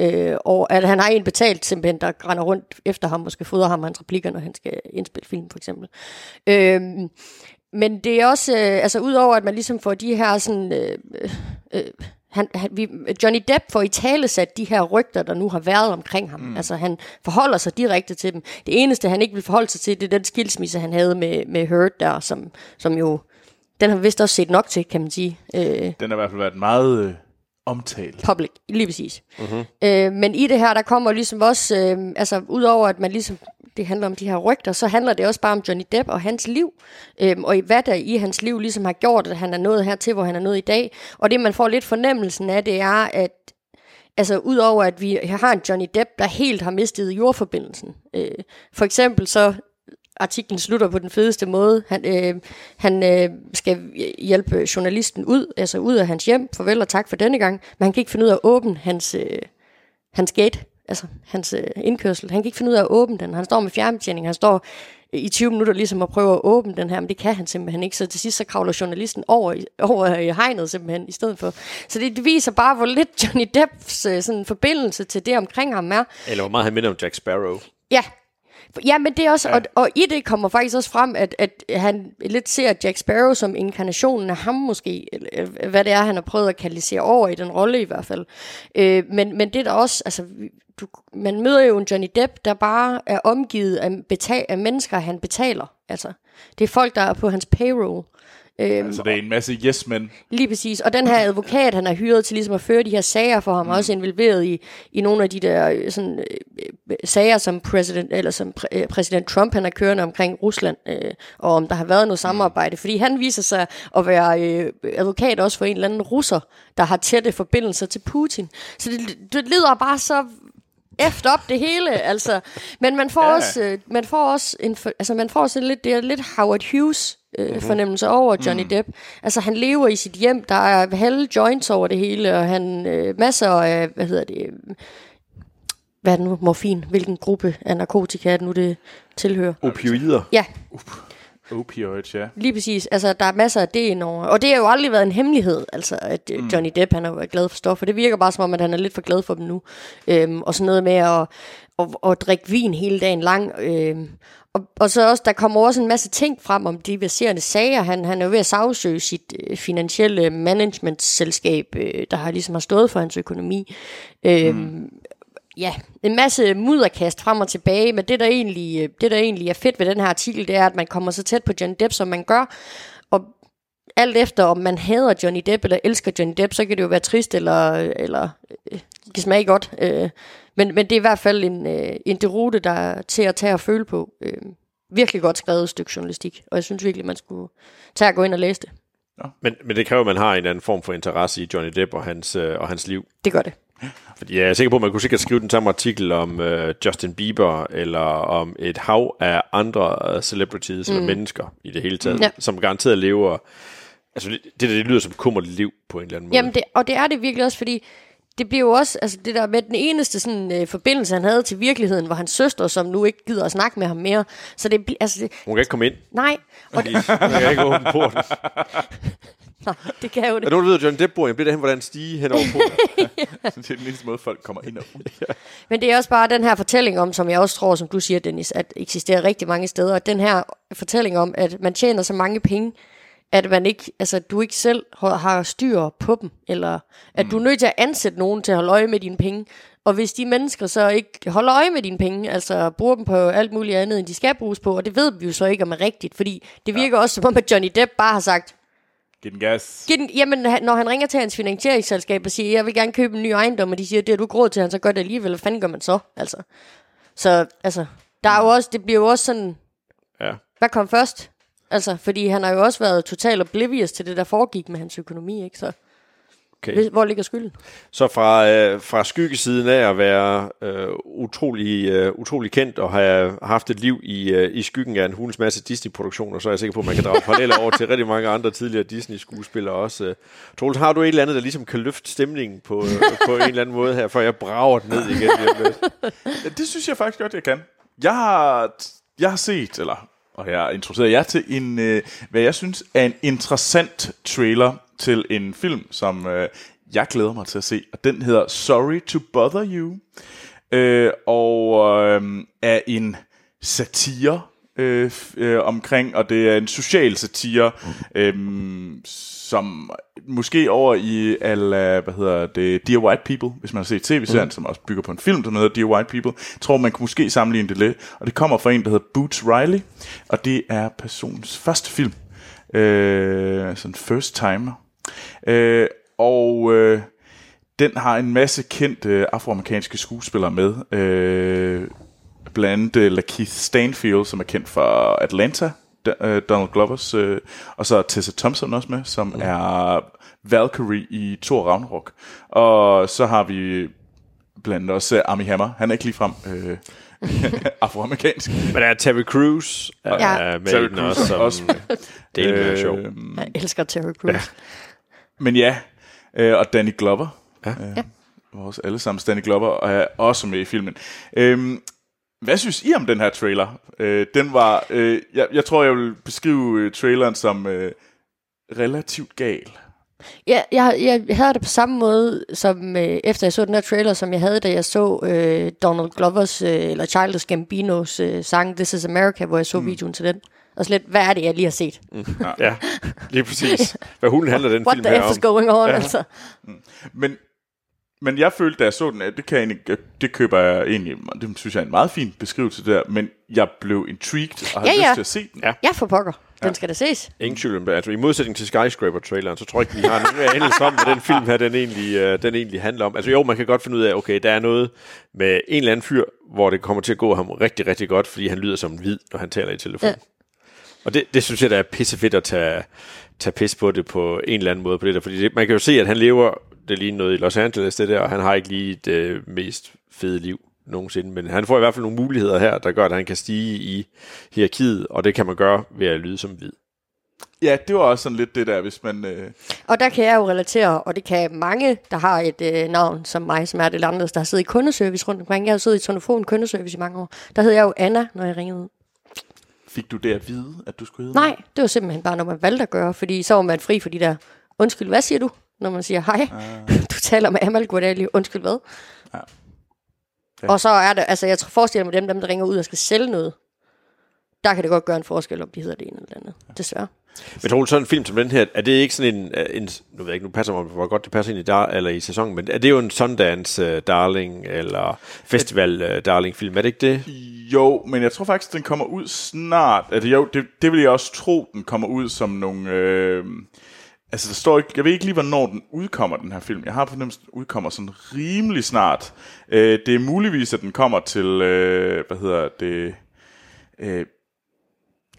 øh, og at han har en betalt simpelthen, der render rundt efter ham og skal fodre ham hans replikker, når han skal indspille film, for eksempel. Øh, men det er også, øh, altså udover at man ligesom får de her sådan... Øh, øh, han, han, vi, Johnny Depp får i tale sat de her rygter, der nu har været omkring ham. Mm. Altså han forholder sig direkte til dem. Det eneste, han ikke vil forholde sig til, det er den skilsmisse, han havde med, med Hurt der, som, som jo, den har vi vist også set nok til, kan man sige. Øh, Den har i hvert fald været meget øh, omtalt. public, lige præcis. Mm-hmm. Øh, men i det her, der kommer ligesom også, øh, altså udover at man ligesom, det handler om de her rygter, så handler det også bare om Johnny Depp og hans liv, øhm, og hvad der i hans liv ligesom har gjort, at han er nået hertil, hvor han er nået i dag. Og det, man får lidt fornemmelsen af, det er, at Altså, udover at vi har en Johnny Depp, der helt har mistet jordforbindelsen. Øh, for eksempel så, artiklen slutter på den fedeste måde. Han, øh, han øh, skal hjælpe journalisten ud, altså ud af hans hjem. Farvel og tak for denne gang. Men han kan ikke finde ud af at åbne hans, øh, hans gate, altså hans øh, indkørsel. Han kan ikke finde ud af at åbne den. Han står med fjernbetjening, han står i 20 minutter ligesom at prøve at åbne den her, men det kan han simpelthen ikke. Så til sidst så kravler journalisten over, i- over i hegnet simpelthen i stedet for. Så det, det viser bare, hvor lidt Johnny Depps øh, sådan, forbindelse til det omkring ham er. Eller hvor meget han minder om Jack Sparrow. Ja. Ja, men det er også, ja. og, og i det kommer faktisk også frem, at, at han lidt ser Jack Sparrow som inkarnationen af ham måske, eller, øh, hvad det er, han har prøvet at kanalisere over i den rolle i hvert fald. Øh, men, men det er der også, altså, du, man møder jo en Johnny Depp, der bare er omgivet af, betal, af mennesker, han betaler. Altså, det er folk, der er på hans payroll. Øhm, Altså, det er en masse yes-men. Lige præcis. Og den her advokat, han har hyret til ligesom at føre de her sager for ham, mm. også involveret i, i nogle af de der øh, sådan, øh, øh, sager, som præsident, eller som præ, øh, præsident Trump han har kørende omkring Rusland, øh, og om der har været noget samarbejde. Fordi han viser sig at være øh, advokat også for en eller anden russer, der har tætte forbindelser til Putin. Så det, det lyder bare så efter op det hele, altså. Men man får Ja. også, øh, man får også en, altså man får sådan lidt, det er lidt Howard Hughes øh, mm-hmm. fornemmelse over Johnny mm. Depp. Altså han lever i sit hjem, der er halve joints over det hele, og han øh, masser af, hvad hedder det, hvad er det nu, morfin, hvilken gruppe af narkotika er det nu, det tilhører? Opioider. Ja, Opioids, ja. Lige præcis. Altså, der er masser af det indover. Og det har jo aldrig været en hemmelighed, altså, at mm. Johnny Depp, han har været glad for stoffer. Det virker bare som om, at han er lidt for glad for dem nu. Øhm, og sådan noget med at, at, at drikke vin hele dagen lang. Øhm, og, og så også, der kommer også en masse ting frem om de verserende sager. Han, han er jo ved at sagsøge sit øh, finansielle managementselskab, øh, der har ligesom har stået for hans økonomi. Øhm, mm ja, en masse mudderkast frem og tilbage, men det der, egentlig, øh, det, der egentlig er fedt ved den her artikel, det er, at man kommer så tæt på Johnny Depp, som man gør, og alt efter, om man hader Johnny Depp eller elsker Johnny Depp, så kan det jo være trist, eller, eller øh, det kan smage godt. Øh, men, men det er i hvert fald en, øh, en derute, der er til at tage og føle på. Øh, virkelig godt skrevet stykke journalistik, og jeg synes virkelig, man skulle tage og gå ind og læse det. Men, men det kræver, at man har en eller anden form for interesse i Johnny Depp og hans, øh, og hans liv. Det gør det. Fordi jeg er sikker på, at man kunne sikkert skrive den samme artikel om øh, Justin Bieber, eller om et hav af andre øh, celebrities, mm. eller mennesker i det hele taget, Ja. som garanteret lever... Altså, det, det, det lyder som et kummerligt liv på en eller anden måde. Jamen, det, og det er det virkelig også, fordi det bliver jo også, altså det der med den eneste sådan, øh, forbindelse, han havde til virkeligheden, var hans søster, som nu ikke gider at snakke med ham mere. Så det, altså, det, Hun kan ikke komme ind. nej, og hun kan ikke åbne porten. nej, det kan jo Er det. nogen, der ved, at Johnny Depp bor? Jeg bliver derhen, hvordan stige hen over porten. Det er den eneste måde, folk kommer ind og ud. Men det er også bare den her fortælling om, som jeg også tror, som du siger, Dennis, at eksisterer rigtig mange steder. Og den her fortælling om, at man tjener så mange penge, at man ikke, altså, du ikke selv har- styr på dem, eller at du er nødt til at ansætte nogen til at holde øje med dine penge. Og hvis de mennesker så ikke holder øje med dine penge, altså bruger dem på alt muligt andet, end de skal bruges på, og det ved vi jo så ikke om er rigtigt, fordi det virker også som om, at Johnny Depp bare har sagt, Giv den gas. Giv den, jamen, han- når han ringer til hans finansieringsselskab og siger, jeg vil gerne købe en ny ejendom, og de siger, det har du ikke råd til, han så gør det alligevel. Hvad fanden gør man så? Altså. Så altså, der er jo også, det bliver jo også sådan, Ja. hvad kom først? Altså, fordi han har jo også været totalt oblivious til det, der foregik med hans økonomi, ikke? Så, Okay. Hvor ligger skylden? Så fra, øh, fra skyggesiden af at være øh, utrolig, øh, utrolig kendt og have haft et liv i, øh, i skyggen af en hulens masse Disney-produktioner, så er jeg sikker på, at man kan drage paralleller over til rigtig mange andre tidligere Disney-skuespillere også. Øh. Troels, har du et eller andet, der ligesom kan løfte stemningen på, øh, på en eller anden måde her, før jeg brager den ned igen? Ja, det synes jeg faktisk godt, jeg kan. Jeg har, jeg har set, eller og jeg har introduceret jer til en, øh, hvad jeg synes er en interessant trailer til en film, som øh, jeg glæder mig til at se. Og den hedder Sorry to Bother You. Øh, og øh, er en satire øh, øh, omkring, og det er en social satire, øh, som måske over i alla, hvad hedder det, Dear White People, hvis man har set tv-serien, mm. som også bygger på en film, som hedder Dear White People, tror man kunne måske sammenligne det lidt, og det kommer fra en, der hedder Boots Riley, og det er personens første film, øh, sådan first timer, øh, og øh, den har en masse kendte afroamerikanske skuespillere med. Øh, blandt andet øh, Lakeith Stanfield, som er kendt for Atlanta, D- øh, Donald Glovers, øh, og så er Tessa Thompson også med, som mm. er Valkyrie i Thor Ragnarok. Og så har vi blandt andet også øh, Armie Hammer. Han er ikke ligefrem øh, afroamerikansk. Men der er Terry Crews er Ja. med Terry Crews også, er som, også med. det er øh, sjov. Øhm, Jeg elsker Terry Crews. Men ja, øh, og Danny Glover. Ja. Øh, Ja. Vores allesammens Danny Glover er også med i filmen. Øhm, hvad synes I om den her trailer? Øh, den var, øh, jeg, jeg tror, jeg vil beskrive øh, traileren som øh, relativt gal. Ja, jeg, jeg havde det på samme måde, som øh, efter jeg så den her trailer, som jeg havde, da jeg så øh, Donald Glovers, øh, eller Childish Gambinos øh, sang This is America, hvor jeg så mm. videoen til den. Og så lidt, hvad er det, jeg lige har set? Mm. Ja, lige præcis. Hvad hulen handler den What film the her F om? is going on, ja. altså. Men, men jeg følte, da jeg så den, at det, kan jeg egentlig, det køber jeg egentlig, det synes jeg er en meget fin beskrivelse der, men jeg blev intrigued og havde Ja, ja. lyst til at se den. Ja. Ja, for pokker. Den skal da ses. Ingen tvivl om det. Altså, I modsætning til Skyscraper-traileren, så tror jeg ikke, vi har nogen anelse om, hvad den film her, den egentlig, øh, den egentlig handler om. Altså jo, man kan godt finde ud af, okay, der er noget med en eller anden fyr, hvor det kommer til at gå ham rigtig, rigtig godt, fordi han lyder som en hvid, når han taler i telefon. Ja. Og det, det synes jeg, der er pissefedt at tage, tage pis på det på en eller anden måde på det der. Fordi det, man kan jo se, at han lever, det lige noget i Los Angeles, det der, og han har ikke lige det mest fede liv nogensinde. Men han får i hvert fald nogle muligheder her, der gør, at han kan stige i hierarkiet, og det kan man gøre ved at lyde som hvid. Ja, det var også sådan lidt det der, hvis man... Øh, Og der kan jeg jo relatere, og det kan mange, der har et øh, navn som mig, som er det andet, der har siddet i kundeservice rundt omkring. Jeg har siddet i Sonofon kundeservice i mange år. Der hed jeg jo Anna, når jeg ringede. Fik du det at vide, at du skulle hedde? Nej, det var simpelthen bare noget, man valgte at gøre, fordi så var man fri for de der, undskyld, hvad siger du? Når man siger, hej, du taler med Amal Guadali, undskyld hvad? Ja. Ja. Og så er det, altså jeg tror- forestiller mig dem, dem der ringer ud og skal sælge noget, der kan det godt gøre en forskel, om de hedder det ene eller andet, desværre. Men Troels, sådan en film som den her, er det ikke sådan en, øh, en nu ved jeg ikke, nu passer mig, hvor godt det passer ind i, dar, eller i sæsonen, men er det jo en Sundance uh, Darling, eller Festival øh, uh, Darling film, er det ikke det? Jo, men jeg tror faktisk, den kommer ud snart. Altså, jo, det, det vil jeg også tro, den kommer ud som nogle... Øh, altså, der står ikke... Jeg ved ikke lige, hvornår den udkommer, den her film. Jeg har fornemmelsen, at den udkommer sådan rimelig snart. Øh, det er muligvis, at den kommer til... Øh, hvad hedder det... Øh,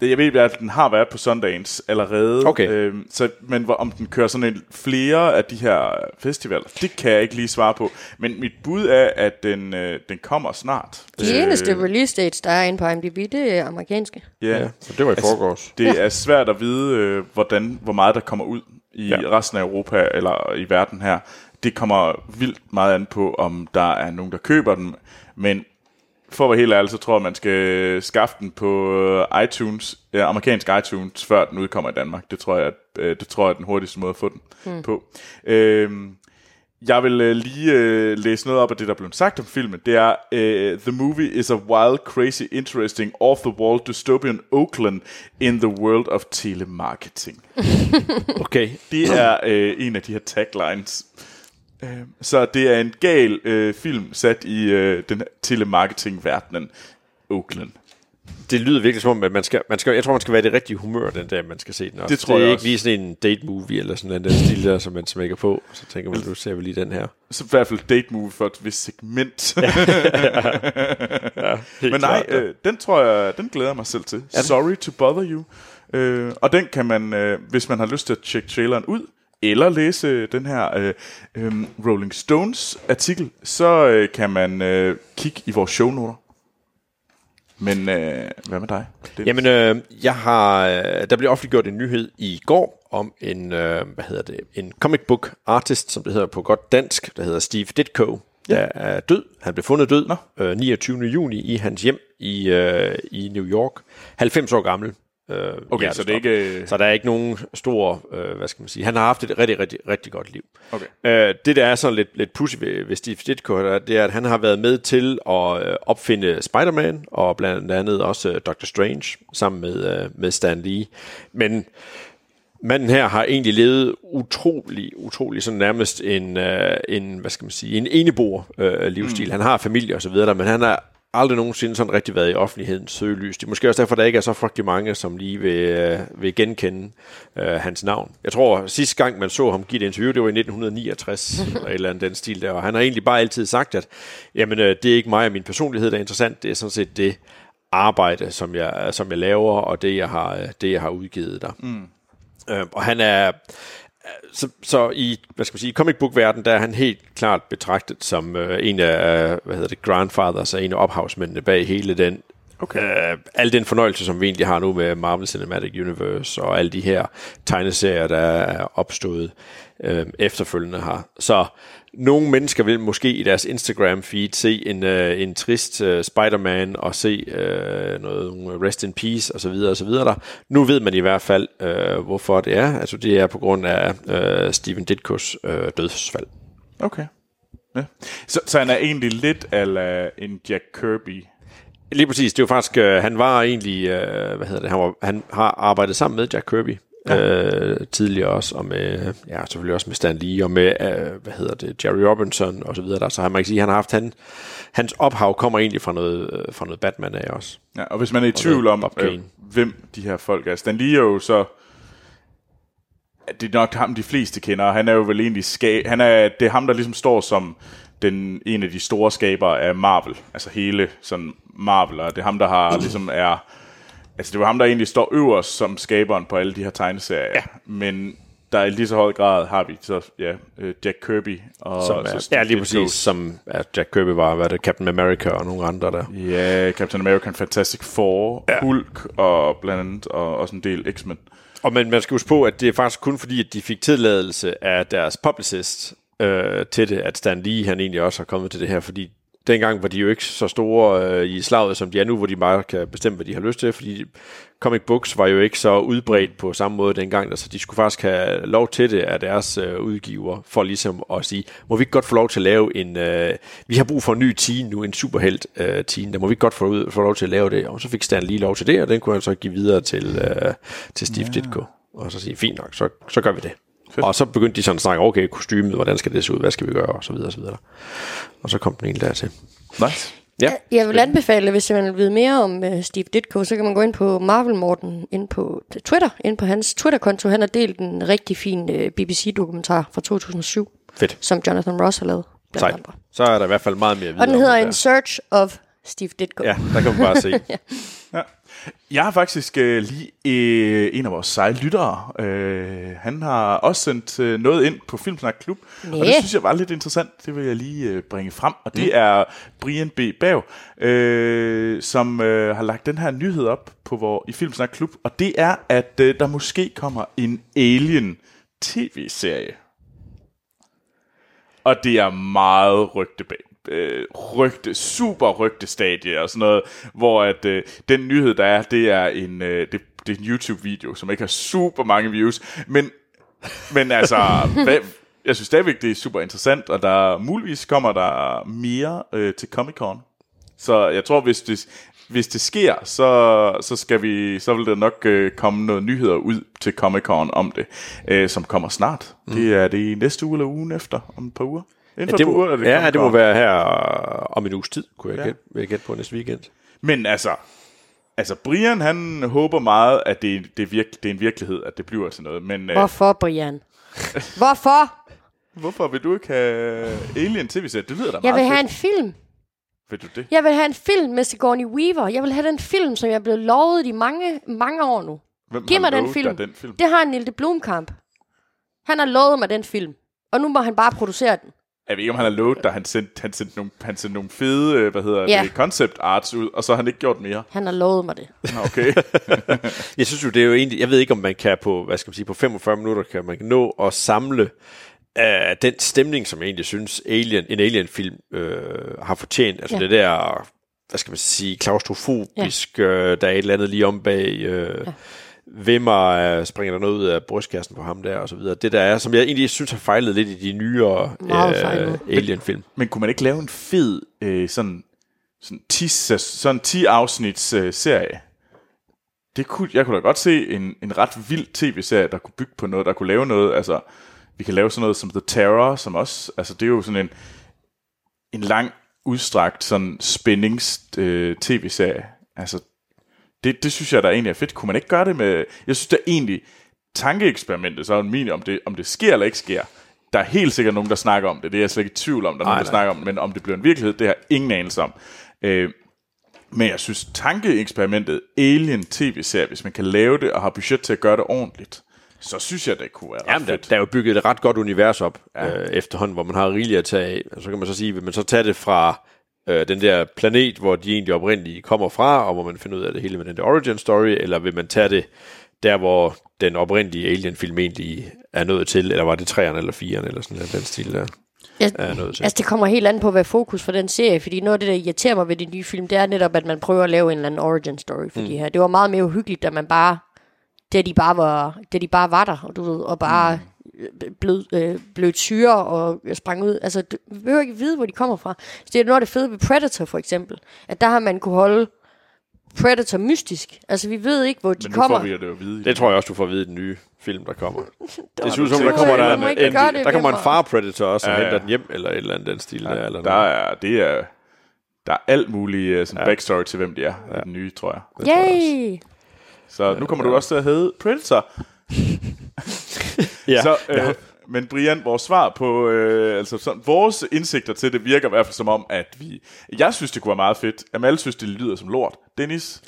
det, jeg ved, at den har været på Sundance allerede. Okay. Øh, så, men hvor, om den kører sådan en, flere af de her festivaler, det kan jeg ikke lige svare på. Men mit bud er, at den, øh, den kommer snart. De eneste release dates, der er inde på IMDb, det er amerikanske. Ja. så det var i forgårs. Det er svært at vide, øh, hvordan, hvor meget der kommer ud i Ja. ja. resten af Europa eller i verden her. Det kommer vildt meget an på, om der er nogen, der køber den. Men for at være helt ærlig, så tror jeg, man skal skaffe den på øh, iTunes, ja, amerikansk iTunes, før den udkommer i Danmark. Det tror jeg, at, øh, det tror jeg er den hurtigste måde at få den hmm. på. Øhm, jeg vil øh, lige øh, læse noget op af det, der blev sagt om filmen. Det er, øh, The movie is a wild, crazy, interesting, off-the-wall dystopian Oakland in the world of telemarketing. Okay. Det er øh, en af de her taglines. Øh, så det er en gal øh, film sat i øh, den telemarketing-verdenen Oakland. Det lyder virkelig som om, at man skal, man skal, jeg tror, man skal være i det rigtige humør den dag, man skal se den også. Det tror det er jeg ikke også. lige sådan en date movie eller sådan en den stil der, som man smækker på. Så tænker man, nu ser vi lige den her. Så i hvert fald date movie for et vist segment. Ja, Men nej, klart, øh, den tror jeg, den glæder jeg mig selv til. Sorry to bother you. Øh, og den kan man, øh, hvis man har lyst til at tjekke traileren ud, eller læse den her øh, øh, Rolling Stones artikel, så øh, kan man øh, kigge i vores shownoter. Men øh, hvad med dig? Det, Jamen, øh, jeg har, øh, der blev offentliggjort en nyhed i går om en, øh, hvad hedder det, en comic book artist, som det hedder på godt dansk, der hedder Steve Ditko, der ja. er død. Han blev fundet død øh, 29. juni i hans hjem i, øh, i New York. 90 år gammel. Øh, Okay, så det er ikke... så der er ikke nogen stor, øh, hvad skal man sige, han har haft et rigtig, rigtig, rigtig godt liv. Okay. Øh, det, der er sådan lidt, lidt pussy ved, ved Steve Ditko, er, det er, at han har været med til at øh, opfinde Spider-Man, og blandt andet også øh, Doctor Strange, sammen med, øh, med Stan Lee. Men manden her har egentlig levet utrolig, utrolig sådan nærmest en, øh, en hvad skal man sige, en eneboer øh, livsstil. Mm. Han har familie og så videre, men han har aldrig nogensinde sådan rigtig været i offentlighedens søgelys. Det er måske også derfor, der ikke er så frygtelig mange, som lige vil, øh, vil genkende øh, hans navn. Jeg tror, sidste gang man så ham give et interview, det var i 1969, eller et eller andet den stil der, og han har egentlig bare altid sagt, at jamen, øh, det er ikke mig og min personlighed, der er interessant, det er sådan set det arbejde, som jeg, som jeg laver, og det, jeg har, øh, det, jeg har udgivet der. Mm. Øh, og han er, så, så i, hvad skal man sige, comic book verden der er han helt klart betragtet som øh, en af, øh, hvad hedder det, grandfathers, og en af ophavsmændene bag hele den, okay. øh, al den fornøjelse, som vi egentlig har nu med Marvel Cinematic Universe, og alle de her tegneserier, der er opstået øh, efterfølgende har. Så nogle mennesker vil måske i deres Instagram-feed se en, øh, en trist øh, Spider-Man og se øh, noget Rest in Peace osv. osv. Der. Nu ved man i hvert fald, øh, hvorfor det er. Altså det er på grund af øh, Steven Ditkos øh, dødsfald. Okay. Ja. Så, så han er egentlig lidt ala en Jack Kirby. Lige præcis, det er jo faktisk, øh, han var egentlig, øh, hvad hedder det, han, var, han har arbejdet sammen med Jack Kirby ja. øh, tidligere også, og med, ja, selvfølgelig også med Stan Lee, og med, øh, hvad hedder det, Jerry Robinson og så videre der. Så han, man kan sige, han har haft, han, hans ophav kommer egentlig fra noget, øh, fra noget Batman af også. Ja, og hvis man er i tvivl om, øh, hvem de her folk er. Stan Lee er jo så... Det er nok ham, de fleste kender. Han er jo vel egentlig... Ska- han er, det er ham, der ligesom står som den, en af de store skabere af Marvel. Altså hele sådan Marvel, og det er ham, der har ligesom er... Altså det var ham, der egentlig står øverst som skaberen på alle de her tegneserier. Ja. Men der er i lige så høj grad har vi så ja, øh, Jack Kirby og Som så er, Steve ja, lige præcis, som ja, Jack Kirby var, hvad er det, Captain America og nogle andre der. Ja, Captain American Fantastic Four, ja. Hulk og blandt andet, og også en del X-Men. Og men man skal huske på, at det er faktisk kun fordi, at de fik tilladelse af deres publicist øh, til det, at Stan Lee han egentlig også har kommet til det her, fordi dengang var de jo ikke så store øh, i slaget, som de er nu, hvor de bare kan bestemme, hvad de har lyst til, fordi comic books var jo ikke så udbredt på samme måde dengang, så de skulle faktisk have lov til det af deres øh, udgiver, for ligesom at sige, må vi ikke godt få lov til at lave en, øh, vi har brug for en ny teen nu, en superhelt øh, teen, der må vi ikke godt få, ud, få lov til at lave det, og så fik Stan lige lov til det, og den kunne han så give videre til, øh, til Steve ja. Ditko, og så sige, fint nok, så, så gør vi det. Fedt. Og så begyndte de sådan at snakke, okay, kostymet, hvordan skal det se ud, hvad skal vi gøre, og så videre, og så videre. Og så kom den ene der til. Nice. Ja, Jeg vil anbefale, hvis man vil vide mere om uh, Steve Ditko, så kan man gå ind på Marvel Morten ind på Twitter, ind på hans Twitter-konto. Han har delt en rigtig fin uh, BBC-dokumentar fra 2007, fedt. som Jonathan Ross har lavet. Sejt. Så er der i hvert fald meget mere at vide Og den hedder der. Search of Steve Ditko. Ja, der kan man bare se. Ja. Jeg har faktisk øh, lige øh, en af vores seje lyttere. Øh, han har også sendt øh, noget ind på Filmsnak Klub, og det Næh. synes jeg var lidt interessant. Det vil jeg lige øh, bringe frem, og det er Brian B. Bav, øh, som øh, har lagt den her nyhed op på vor, i Filmsnak Klub, og det er, at øh, der måske kommer en Alien tv-serie. Og det er meget rygte bag øh, rygte, super rygtestadie og sådan noget, hvor at øh, den nyhed, der er, det er en, øh, det, det er en YouTube-video, som ikke har super mange views, men, men altså, hvad, jeg synes stadigvæk, det er super interessant, og der muligvis kommer der mere øh, til Comic-Con. Så jeg tror, hvis det, hvis det sker, så, så, skal vi, så vil der nok øh, komme noget nyheder ud til Comic-Con om det, øh, som kommer snart. Mm. Det er det i næste uge eller ugen efter, om et par uger. Inden Ja, for det et par uger, må, er det ja, det må være her øh, om en uges tid, kunne jeg Ja. ja. gætte, vil jeg gætte på næste weekend. Men altså, altså Brian han håber meget, at det, det, er, virk, det er en virkelighed, at det bliver til noget. Men øh, Hvorfor, Brian? Hvorfor? hvorfor vil du ikke have Alien tv-serie? Det lyder da Jeg meget vil have en fedt. film. Vil du det? Jeg vil have en film med Sigourney Weaver. Jeg vil have den film, som jeg er blevet lovet i mange, mange år nu. Hvem Giv mig den film. den film? Det har en Nilde Blomkamp. Han har lovet mig den film, og nu må han bare producere den. Jeg ved ikke, om han har lovet dig. Han sendte, han sendte, nogle, han sendte nogle fede, øh, hvad hedder Ja. det, concept arts ud, og så har han ikke gjort mere. Han har lovet mig det. Nå, Okay. Jeg synes jo, det er jo egentlig, jeg ved ikke, om man kan på, hvad skal man sige, på 45 minutter kan man nå at samle uh, den stemning, som jeg egentlig synes, Alien, en Alien-film øh, har fortjent. Altså ja. det der, hvad skal man sige, klaustrofobisk, ja. øh, der er et eller andet lige om bag, øh, ja. Vimmer uh, springer der noget ud af brystkassen på ham der, og så videre. Det der er, som jeg egentlig synes har fejlet lidt i de nyere fejlet. Alien-film. Men kunne man ikke lave en fed, øh, sådan, sådan 10, sæs- sådan 10 afsnits øh, serie? Det kunne, jeg kunne da godt se en, en ret vild tv-serie, der kunne bygge på noget, der kunne lave noget. Altså, vi kan lave sådan noget som The Terror, som også, altså det er jo sådan en, en lang, udstrakt sådan spændings øh, tv-serie. Altså, det, det synes jeg da egentlig er fedt. Kunne man ikke gøre det med... Jeg synes da egentlig, tankeeksperimentet, så er min om det, om det sker eller ikke sker. Der er helt sikkert nogen, der snakker om det. Det er jeg slet ikke i tvivl om, der er nogen, der nej. snakker om det. Men om det bliver en virkelighed, det har jeg ingen anelse om. Øh, men jeg synes, tankeeksperimentet Alien tv-serie, hvis man kan lave det og har budget til at gøre det ordentligt, så synes jeg, det kunne være Jamen, der, fedt. der er jo bygget et ret godt univers op ja. øh, efterhånden, hvor man har rigeligt at tage af. Så kan man så sige, vil man så tage det fra øh, den der planet, hvor de egentlig oprindeligt kommer fra, og hvor man finder ud af det hele med den der origin story, eller vil man tage det der, hvor den oprindelige Alien-film egentlig er nået til, eller var det 3'eren eller 4'eren, eller sådan noget, den stil der Jeg, er nået til. altså, det kommer helt an på, hvad fokus for den serie, fordi noget af det, der irriterer mig ved de nye film, det er netop, at man prøver at lave en eller anden origin story for mm. de her. Det var meget mere uhyggeligt, da man bare, da de bare var, da de bare var der, og du ved, og bare mm. Blød, øh, blødt syre og sprang ud. Altså, du behøver ikke vide, hvor de kommer fra. Så det er noget af det fede ved Predator, for eksempel. At der har man kunne holde Predator mystisk. Altså, vi ved ikke, hvor de Men nu kommer. får vi det at vide. Det tror jeg også, du får at vide i den nye film, der kommer. det synes som, der kommer der, en, en, det der kommer en far Predator også, som Ja, ja, ja. henter den hjem, eller et eller andet den stil der. Eller der noget. er, det er, der er alt muligt uh, sådan ja. backstory til, hvem de er, ja. den nye, tror jeg. Yay! Så nu kommer du også til at hedde Predator. Ja. Så, øh, men Brian, vores svar på, øh, altså sådan, vores indsigter til det virker i hvert fald som om, at vi, jeg synes, det kunne være meget fedt. Amal synes, det lyder som lort. Dennis?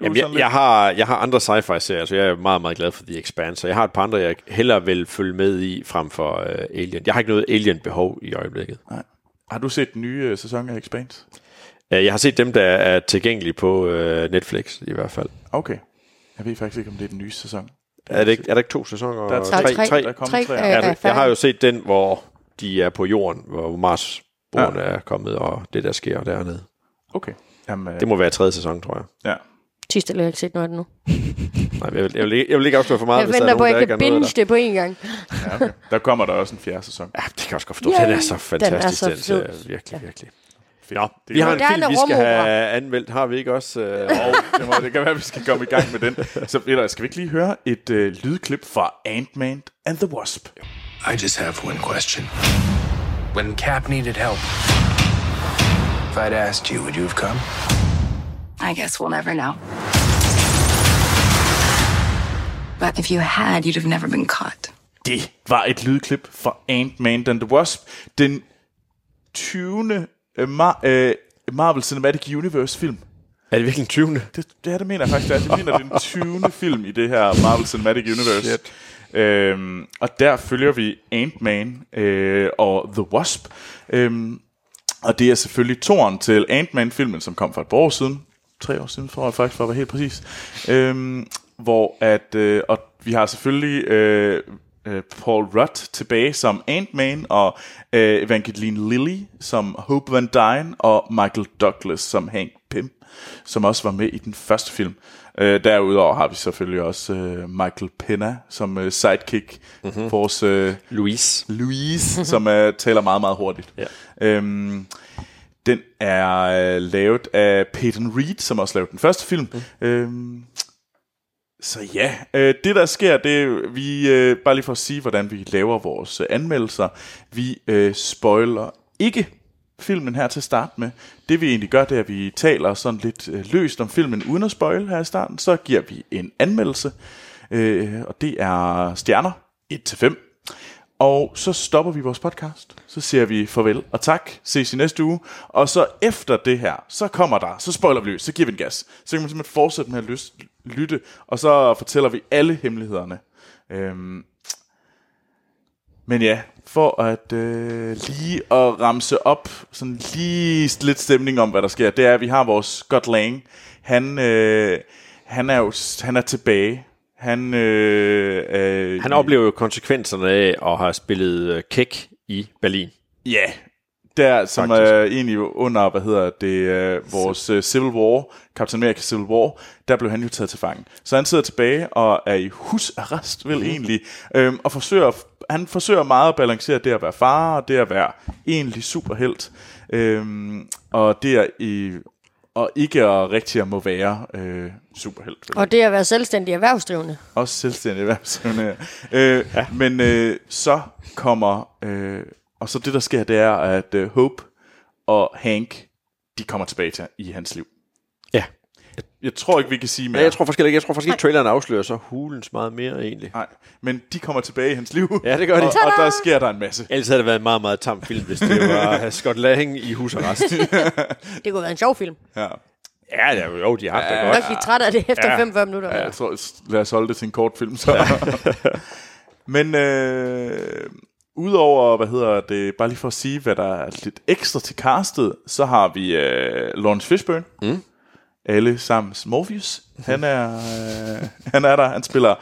Jamen, jeg, jeg, har, jeg har andre sci-fi serier, så jeg er meget, meget glad for The Expanse, så jeg har et par andre, jeg hellere vil følge med i, frem for uh, Alien. Jeg har ikke noget Alien-behov i øjeblikket. Nej. Har du set den nye øh, sæson af Expanse? Uh, jeg har set dem, der er tilgængelige på uh, Netflix, i hvert fald. Okay. Jeg ved faktisk ikke, om det er den nye sæson. Er, det ikke, er der ikke to sæsoner? Der er tre. tre, tre. Der er tre, tre. øh, Ja, er jeg har jo set den, hvor de er på jorden, hvor Mars Ja. ja. er kommet, og det, der sker dernede. Okay. Jamen, øh, Det må være tredje sæson, tror jeg. ja. Sidste eller jeg har ikke set noget af det nu. Nej, jeg vil, jeg vil, ikke- jeg vil ikke afsløre for meget, Jeg hvis der er venter på, nogen, at jeg ikke kan binge det på en gang. ja okay. Der kommer der også en fjerde sæson. Ja, det kan jeg også godt forstå. Yay! Den er så fantastisk, Den er så den. Virkelig, virkelig. Fedt. Nå, Det vi har en film, vi skal have anmeldt. Har vi ikke også? Øh, det, må, det kan være, at vi skal komme i gang med den. Så eller, skal vi ikke lige høre et øh, lydklip fra Ant-Man and the Wasp? I just have one question. When Cap needed help, if I'd asked you, would you have come? I guess we'll never know. But if you had, you'd have never been caught. Det var et lydklip fra Ant-Man and the Wasp. Den 20. øh, Mar- øh, Marvel Cinematic Universe film. er det virkelig en 20. Det, det her, det mener jeg faktisk, det er. Jeg mener, det er den 20. film i det her Marvel Cinematic Universe. Shit. Øhm, og der følger vi Ant-Man øh, og The Wasp. Øhm, og det er selvfølgelig toren til Ant-Man-filmen, som kom for et par år siden. Tre år siden, tror jeg faktisk, for at være helt præcis. Øhm, hvor at, øh, og vi har selvfølgelig øh, øh, Paul Rudd tilbage som Ant-Man, og øh, Evangeline Lilly som Hope Van Dyne, og Michael Douglas som Hank Pym, som også var med i den første film. Øh, derudover har vi selvfølgelig også øh, Michael Pena som øh, sidekick, mm-hmm. vores øh, Louise. Louise, som øh, taler meget, meget hurtigt. Ja. Øhm, den er øh, lavet af Peyton Reed, som også lavede den første film. Mm. Øhm, så ja, øh, det der sker, det vi, øh, bare lige for at sige, hvordan vi laver vores øh, anmeldelser, vi øh, spoiler ikke filmen her til start med. Det vi egentlig gør, det er, at vi taler sådan lidt øh, løst om filmen uden at spoil her i starten. Så giver vi en anmeldelse, øh, og det er stjerner 1-5. Og så stopper vi vores podcast. Så siger vi farvel og tak. Ses i næste uge. Og så efter det her, så kommer der, så spoiler vi løs, så giver vi en gas. Så kan man simpelthen fortsætte med at lyst, lytte, og så fortæller vi alle hemmelighederne. Øhm, Men ja, for at øh, lige at ramse op, sådan lige lidt stemning om, hvad der sker, det er, at vi har vores Scott Lang. Han, øh, han er jo han er tilbage. Han, øh, øh, Han oplever jo konsekvenserne af at have spillet øh, kæk i Berlin. Ja, der, som Faktisk. er egentlig under, hvad hedder det, øh, vores øh, Civil War, Captain America Civil War, der blev han jo taget til fange. Så han sidder tilbage og er i husarrest, vel Mhm. egentlig, øhm, og forsøger, han forsøger meget at balancere det at være far, og det at være egentlig superhelt, øhm, og det at i, og ikke at rigtig at må være øh, superhelt. Og det at være selvstændig erhvervsdrivende. Også selvstændig erhvervsdrivende. øh, ja. Men øh, så kommer, øh, og så det der sker, det er, at øh, Hope og Hank, de kommer tilbage til i hans liv. Ja. Jeg tror ikke, vi kan sige mere. Men jeg tror faktisk ikke, jeg tror faktisk ikke, traileren afslører så hulens meget mere egentlig. Nej, men de kommer tilbage i hans liv. Ja, det gør de. Og, og der sker der en masse. Ellers havde det været en meget, meget tam film, hvis det var Scott Lang i husarrest. Det kunne være en sjov film. Ja. ja, det er jo, de har haft det Jeg godt. nok træt af det efter Ja. 45 minutter. Ja, jeg tror, lad os holde det til en kort film. Så. Men øh, udover, hvad hedder det, bare lige for at sige, hvad der er lidt ekstra til castet, så har vi øh, Lawrence Fishburne. Mm. Alle sammen Morpheus. Han er, øh, han er der. Han spiller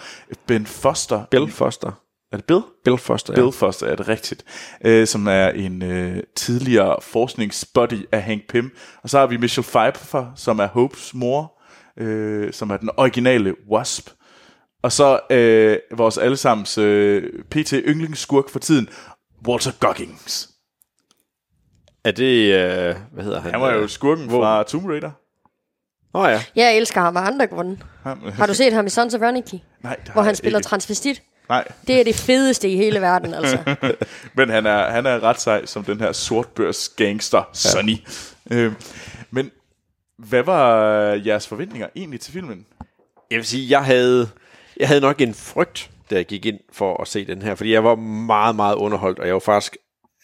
Ben Foster. Bill Foster. Er det Bill? Bill Foster, ja. Bill Foster, er det rigtigt. Øh, som er en øh, tidligere forskningsbuddy af Hank Pym. Og så har vi Michelle Pfeiffer, som er Hopes mor, øh, som er den originale Wasp. Og så øh, vores allesammens øh, PT yndlingsskurk for tiden, Walter Goggins. Er det, øh, hvad hedder han? Han var jo skurken Hvor- fra Tomb Raider. Åh oh, ja. Jeg elsker ham af andre grunde. Har du set ham i Sons of Anarchy? Nej, det har Hvor han jeg spiller ikke. transvestit? Nej, Det er det fedeste i hele verden, altså. men han er, han er ret sej som den her sortbørs gangster, Sonny. Øh, men hvad var jeres forventninger egentlig til filmen? Jeg vil sige, jeg havde, jeg havde nok en frygt, da jeg gik ind for at se den her, fordi jeg var meget, meget underholdt, og jeg var faktisk,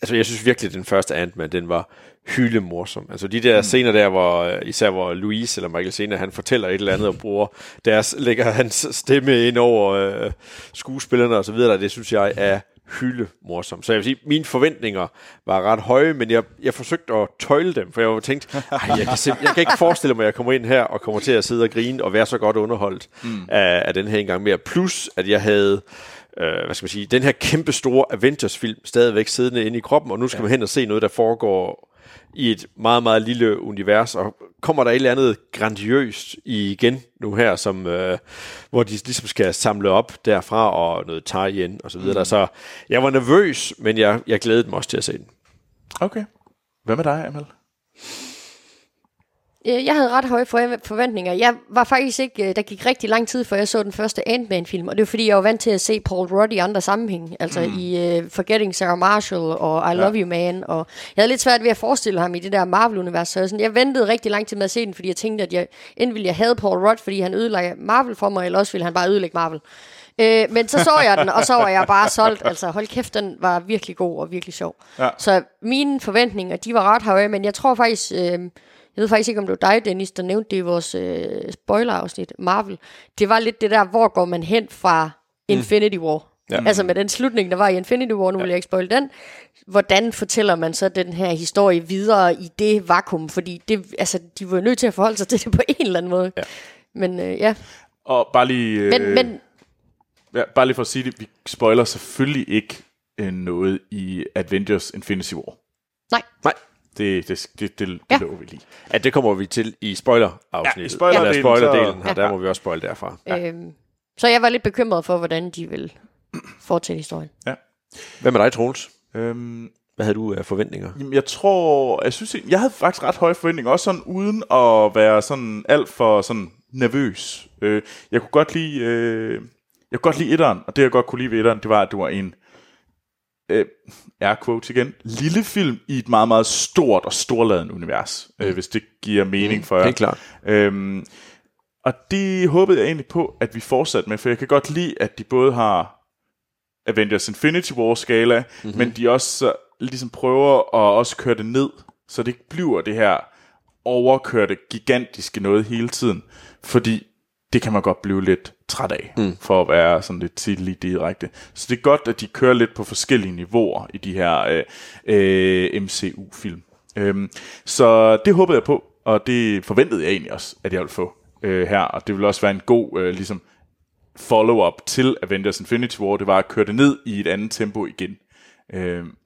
altså jeg synes virkelig, at den første Ant-Man, den var hyldemorsom. Altså de der mm. scener der, hvor især hvor Louise eller Michael Cena, han fortæller et eller andet og bruger deres, lægger hans stemme ind over øh, skuespillerne og så videre, det synes jeg er hylde morsom. Så jeg vil sige, mine forventninger var ret høje, men jeg, jeg forsøgte at tøjle dem, for jeg var tænkt, jeg, kan jeg kan ikke forestille mig, at jeg kommer ind her og kommer til at sidde og grine og være så godt underholdt mm. af, af den her en gang mere. Plus, at jeg havde øh, hvad skal man sige, den her kæmpe store Avengers-film stadigvæk siddende inde i kroppen, og nu skal ja. man hen og se noget, der foregår i et meget, meget lille univers, og kommer der et eller andet grandiøst igen nu her, som, øh, hvor de ligesom skal samle op derfra, og noget tie-in og så videre. Mm. Så jeg var nervøs, men jeg, jeg glædede mig også til at se den. Okay. Hvad med dig, Amal? Øh, Jeg havde ret høje for- forventninger. Jeg var faktisk ikke... øh, Der gik rigtig lang tid, før jeg så den første Ant-Man-film, og det var fordi, jeg var vant til at se Paul Rudd i andre sammenhæng. Altså mm. i uh, Forgetting Sarah Marshall og I Love You Man, og jeg havde lidt svært ved at forestille ham i det der Marvel-univers, så jeg, sådan, jeg ventede rigtig lang tid med at se den, fordi jeg tænkte, at jeg enten ville jeg have Paul Rudd, fordi han ødelagde Marvel for mig, eller også ville han bare ødelægge Marvel. Øh, men så så jeg den, og så var jeg bare solgt. Altså, hold kæft, den var virkelig god og virkelig sjov. Ja. Så mine forventninger, de var ret høje, men jeg tror faktisk... Øh, jeg ved faktisk ikke, om det var dig, Dennis, der nævnte det i vores øh, spoiler-afsnit, Marvel. Det var lidt det der, hvor går man hen fra Infinity War? Ja. Altså med den slutning, der var i Infinity War, nu vil jeg ikke spoil den. Hvordan fortæller man så den her historie videre i det vakuum? Fordi det, altså, de var jo nødt til at forholde sig til det på en eller anden måde. Ja. Men øh, ja, Og bare lige, øh, men, men ja, bare lige for at sige det, vi spoiler selvfølgelig ikke øh, noget i Avengers Infinity War. nej. Nej, Det, det, det, det, det Ja. lover vi lige. at det kommer vi til i spoiler-afsnittet. Ja, i spoilerdelen, Eller spoilerdelen så- der må vi også spoil derfra. Ja. Øhm, så jeg var lidt bekymret for, hvordan de vil fortælle historien. Hvad med dig, Troels? Øhm, Hvad havde du af forventninger? Jamen, jeg tror, jeg synes, jeg havde faktisk ret høje forventninger, også sådan uden at være sådan alt for sådan nervøs. Øh, jeg kunne godt lide, øh, jeg kunne godt lide etteren, og det jeg godt kunne lide ved etteren, det var, at det var en, øh, air quotes igen, lille film i et meget, meget stort og storladen univers, mm. øh, hvis det giver mening for jer. Helt klart. Øhm, og det håbede jeg egentlig på, at vi fortsatte med, for jeg kan godt lide, at de både har Avengers Infinity War skala, mm-hmm. men de også så ligesom prøver at også køre det ned, så det ikke bliver det her overkørte, gigantiske noget hele tiden, fordi det kan man godt blive lidt træt af, mm. for at være sådan lidt tidlig direkte. Så det er godt, at de kører lidt på forskellige niveauer i de her øh, øh, MCU-film. Øhm, så det håbede jeg på, og det forventede jeg egentlig også, at jeg ville få øh, her. Og det ville også være en god øh, ligesom follow-up til Avengers Infinity War. Det var at køre det ned i et andet tempo igen. Øhm,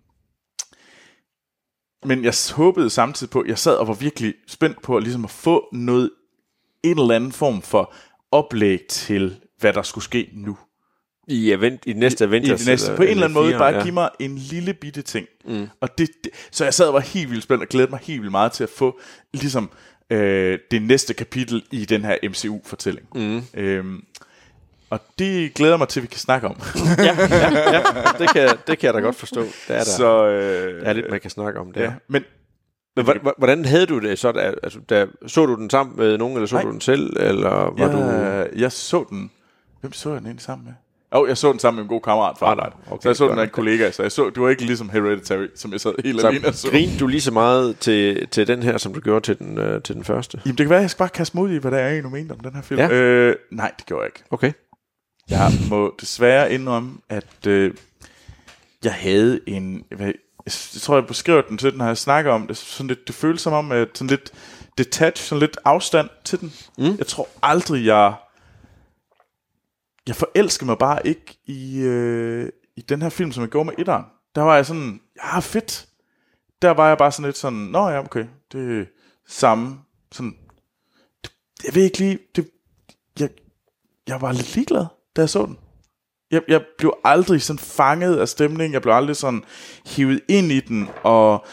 men jeg håbede samtidig på, jeg sad og var virkelig spændt på at, ligesom at få noget, en eller anden form for oplæg til, hvad der skulle ske nu. I, event, i næste Avengers? I det næste, på en eller anden måde fire, bare ja. give mig en lille bitte ting. Mm. Og det, det, så jeg sad og var helt vildt spændt og glædede mig helt vildt meget til at få ligesom øh, det næste kapitel i den her MCU-fortælling. Mm. Øhm, og det glæder mig til, at vi kan snakke om. ja, ja, ja. Det, kan, det kan jeg da godt forstå. Det er der, så, øh, der er lidt, man kan snakke om det. ja, men Men hvor- hvor- hvordan havde du det så? Da, altså, da, så du den sammen med nogen, eller så Nej. du den selv? Eller var jeg, du... jeg så den... Hvem så jeg den egentlig sammen med? Jo, oh, jeg så den sammen med en god kammerat fra arbejde. okay, så jeg så den med en kollega, så jeg så, det var ikke ligesom Hereditary, som jeg sad helt alene og Så så. grinede du lige så meget til, til den her, som du gjorde til den, øh, til den første? Jamen, det kan være, at jeg skal bare kaste mod i, hvad der er, I nu mente om den her film. Ja. Øh, nej, det gjorde jeg ikke. Okay. Jeg må desværre indrømme, at øh, jeg havde en... Hvad, jeg tror, jeg beskriver den til den, når jeg snakker om det. Sådan lidt, det føles som om, at sådan lidt detach, sådan lidt afstand til den. Mm. Jeg tror aldrig, jeg... Jeg forelsker mig bare ikke i, øh, i den her film, som jeg gjorde med etteren. Der var jeg sådan, ja, fedt. Der var jeg bare sådan lidt sådan, nå ja, okay, det er samme. Sådan, det, jeg ved ikke lige, det, jeg, jeg var lidt ligeglad, da jeg så den. Jeg, jeg blev aldrig sådan fanget af stemningen. Jeg blev aldrig sådan hivet ind i den. Og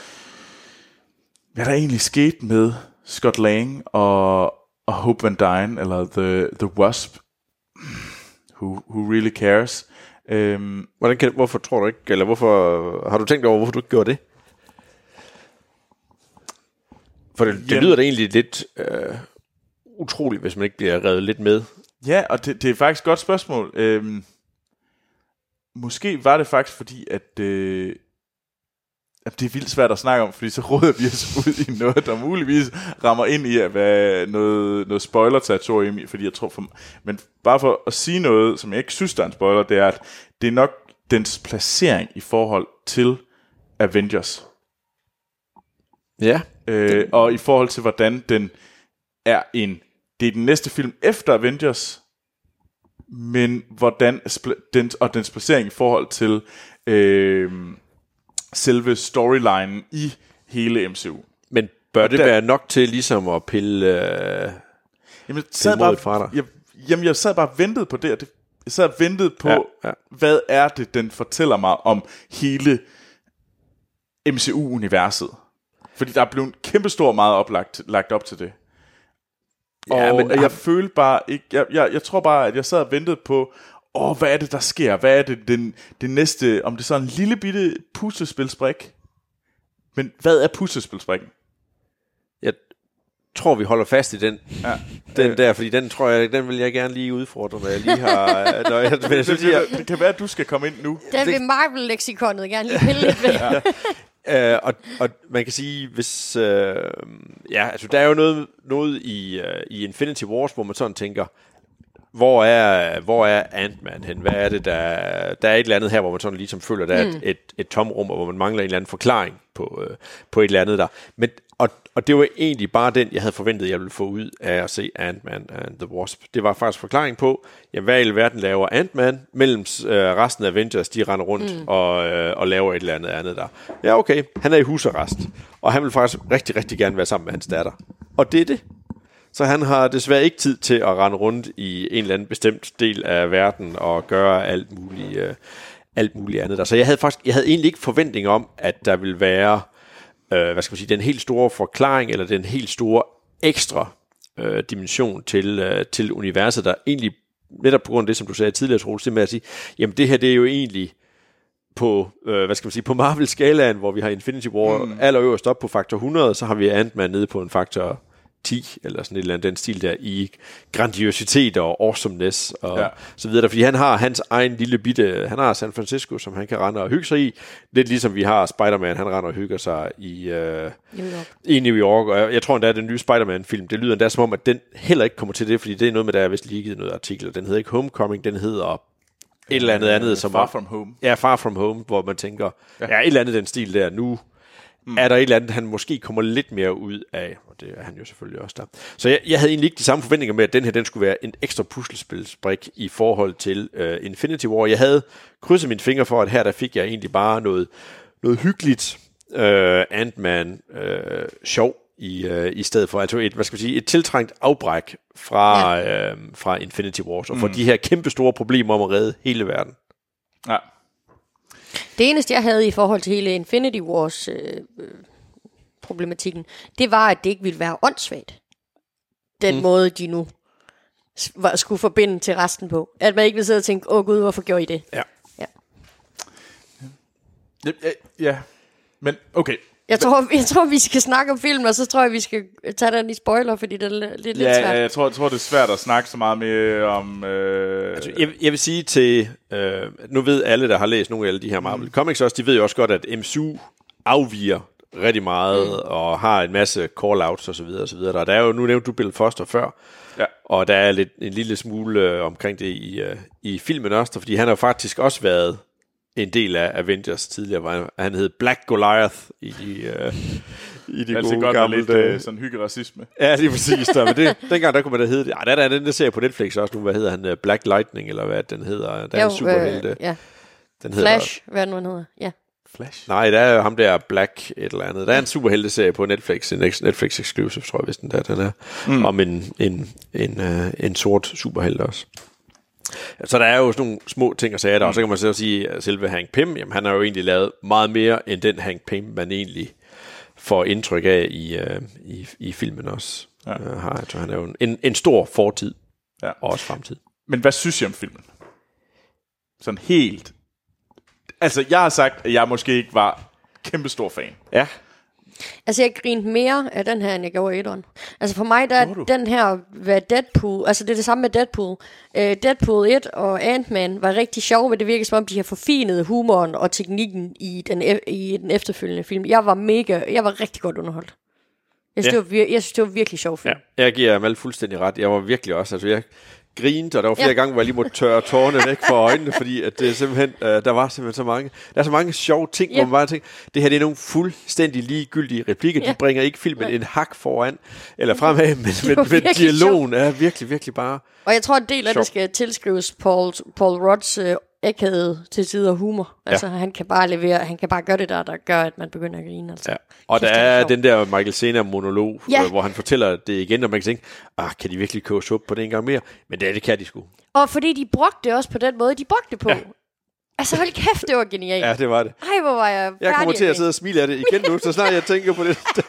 hvad der egentlig skete med Scott Lang og, og Hope Van Dyne, eller The, the Wasp, who, who really cares. Øhm, Hvordan kan, hvorfor tror du ikke, eller hvorfor har du tænkt over, hvorfor du ikke gjorde det? For det, det Jamen- lyder da egentlig lidt øh, utroligt, hvis man ikke bliver revet lidt med. Ja, og det, det er faktisk et godt spørgsmål. Øhm, måske var det faktisk fordi, at øh, at det er vildt svært at snakke om, fordi så råder vi os ud i noget, der muligvis rammer ind i at være noget, noget spoiler-territorium fordi jeg tror for, men bare for at sige noget, som jeg ikke synes, der er en spoiler, det er, at det er nok dens placering i forhold til Avengers. Ja. Øh, og i forhold til, hvordan den er en... Det er den næste film efter Avengers, men hvordan... Den, og dens placering i forhold til øh, selve storylinen i hele MCU. Men bør det der- være nok til ligesom at pille... Øh, Jamen, jeg sad modet fra bare, dig. jeg, jamen, jeg sad bare og ventede på det, og det jeg sad og ventede på, ja. ja. hvad er det, den fortæller mig om hele MCU-universet. Fordi der er blevet kæmpestor meget oplagt, lagt op til det. Og Ja, ja, men jeg har- følte bare ikke, jeg, jeg, jeg tror bare, at jeg sad og ventede på, åh, hvad er det, der sker? Hvad er det, den, det næste, om det er sådan en lille bitte puslespilsbrik? Men hvad er puslespilsbrikken? jeg tror, vi holder fast i den, Ja. den der, fordi den tror jeg, den vil jeg gerne lige udfordre, når jeg lige har... når jeg, men jeg synes, Det, jeg, det, det kan være, at du skal komme ind nu. Den vil Marvel-leksikonet gerne lige pille lidt ved. Øh, og, og man kan sige, hvis... Øh, ja, altså der er jo noget, noget i, øh, i Infinity Wars, hvor man sådan tænker, hvor er, hvor er Ant-Man hen? Hvad er det, der... Der er et eller andet her, hvor man sådan ligesom føler, der er et, et, et tomrum, og hvor man mangler en eller anden forklaring på, øh, på et eller andet der. Men, og, og det var egentlig bare den, jeg havde forventet, jeg ville få ud af at se Ant-Man and the Wasp. Det var faktisk forklaring på, jamen, hvad i alverden laver Ant-Man, mellem øh, resten af Avengers, de render rundt mm. og, øh, og laver et eller andet andet der. Ja, okay, han er i husarrest, og han vil faktisk rigtig, rigtig gerne være sammen med hans datter. Og det er det. Så han har desværre ikke tid til at rende rundt i en eller anden bestemt del af verden og gøre alt muligt, øh, alt muligt andet der. Så jeg havde faktisk, jeg havde egentlig ikke forventning om, at der ville være, øh, hvad skal man sige, den helt store forklaring, eller den helt store ekstra øh, dimension til, øh, til universet, der egentlig, netop på grund af det, som du sagde tidligere, Troels, det med at sige, jamen det her, det er jo egentlig på, øh, hvad skal man sige, på Marvel-skalaen, hvor vi har Infinity War mm. allerøverst op på faktor 100, så har vi Ant-Man nede på en faktor 10, eller sådan et eller andet den stil der, i grandiositet og awesomeness og Ja. så videre. Fordi han har hans egen lille bitte, han har San Francisco, som han kan rende og hygge sig i. Lidt ligesom vi har Spider-Man, han render og hygger sig i, øh, New York. i New York. Og jeg, jeg tror endda, at den nye Spider-Man-film, det lyder endda som om, at den heller ikke kommer til det, fordi det er noget med, der er vist lige givet noget artikel. Den hedder ikke Homecoming, den hedder et eller andet andet, som Far From Home. Ja, Far From Home, hvor man tænker, ja, ja et eller andet den stil der. Nu mm. er der et eller andet, han måske kommer lidt mere ud af, og det er han jo selvfølgelig også der. Så jeg, jeg havde egentlig ikke de samme forventninger med, at den her, den skulle være en ekstra puslespilsbrik i forhold til uh, Infinity War. Jeg havde krydset mine fingre for, at her der fik jeg egentlig bare noget, noget hyggeligt uh, Ant-Man uh, sjov i, uh, i stedet for, altså et, hvad skal man sige, et tiltrængt afbræk fra, ja. uh, fra Infinity Wars, og for de her kæmpe store problemer om at redde hele verden. Ja. Det eneste, jeg havde i forhold til hele Infinity Wars øh, øh, problematikken, det var, at det ikke ville være åndssvagt. Den mm. måde, de nu var, skulle forbinde til resten på. At man ikke ville sidde og tænke, åh gud, hvorfor gjorde I det? Ja. Ja, ja, ja. Men okay. Jeg tror, jeg tror, vi skal snakke om filmen, og så tror jeg, vi skal tage den i spoiler, fordi det er lidt, lidt Ja, svært. ja, jeg tror, jeg tror, det er svært at snakke så meget mere om... Øh, Altså, jeg, jeg vil sige til, øh, nu ved alle, der har læst nogle af alle de her Marvel Comics også, de ved jo også godt, at MCU afviger rigtig meget, mm. og har en masse call-outs og så videre, og så videre. Der, er jo, nu nævnte du Bill Foster før, Ja. og der er lidt, en lille smule øh, omkring det i, øh, i filmen også, fordi han har faktisk også været en del af Avengers tidligere, hvor han, hed Black Goliath i de, øh, i de gode godt gamle lidt dage. øh, sådan hyggeracisme. Ja, lige præcis. Der. Men det, dengang, der kunne man da hedde det. Ej, der er den der serie på Netflix også nu. Hvad hedder han? Øh, Black Lightning, eller hvad den hedder. Der er en superhelte. øh, ja. den hedder, Flash, hvad nu han hedder. Ja. Flash. Nej, der er jo ham der Black et eller andet. Der er en superhelte-serie på Netflix. En Netflix exclusive, tror jeg, hvis den der den er. Mm. Om en, en, en, øh, en sort superhelt også. Så der er jo sådan nogle små ting og sager der, og så kan man så sige, at selve Hank Pym, jamen, han har jo egentlig lavet meget mere end den Hank Pym, man egentlig får indtryk af i, øh, i, i filmen også. Ja. Øh, har, han er jo en, en stor fortid, Ja. og også fremtid. Men hvad synes I om filmen? Sådan helt... Altså, jeg har sagt, at jeg måske ikke var kæmpestor fan. Ja, Altså, jeg grinte mere af den her, end jeg gjorde etteren. Altså, for mig, der er den her, hvad Deadpool, altså det er det samme med Deadpool. Uh, Deadpool 1 og Ant-Man var rigtig sjove, men det virker som om, de har forfinet humoren og teknikken i den, e- i den efterfølgende film. Jeg var mega, jeg var rigtig godt underholdt. Jeg synes, Ja. det, var, vir- jeg synes det var virkelig sjov film. ja. Jeg giver Amal fuldstændig ret. Jeg var virkelig også, altså jeg grinte, og der var flere Ja. gange, hvor jeg lige måtte tørre tårerne væk fra øjnene, fordi at det simpelthen, øh, der var simpelthen så mange, der er så mange sjove ting, Ja. hvor man bare tænker, det her det er nogle fuldstændig ligegyldige replikker, Ja. de bringer ikke filmen en hak foran, eller fremad, men, men, men dialogen er virkelig, virkelig bare, Og jeg tror, en del af Sjov. det skal tilskrives Paul, Paul Rodds øh, æghed til tider humor. Altså, han kan bare levere, han kan bare gøre det der, der gør, at man begynder at grine. Altså. ja. Og Kæft, der er er den der Michael Cena monolog, Ja. hvor han fortæller det igen, og man kan tænke, ah, kan de virkelig koge suppe på det en gang mere? Men det, det kan de sgu. Og fordi de brugte det også på den måde, de brugte det på. Ja. Altså, hold kæft, det var genialt. Ja, det var det. Ej, hvor var jeg Jeg kommer til at sidde og smile af det igen nu, så snart jeg tænker på det der.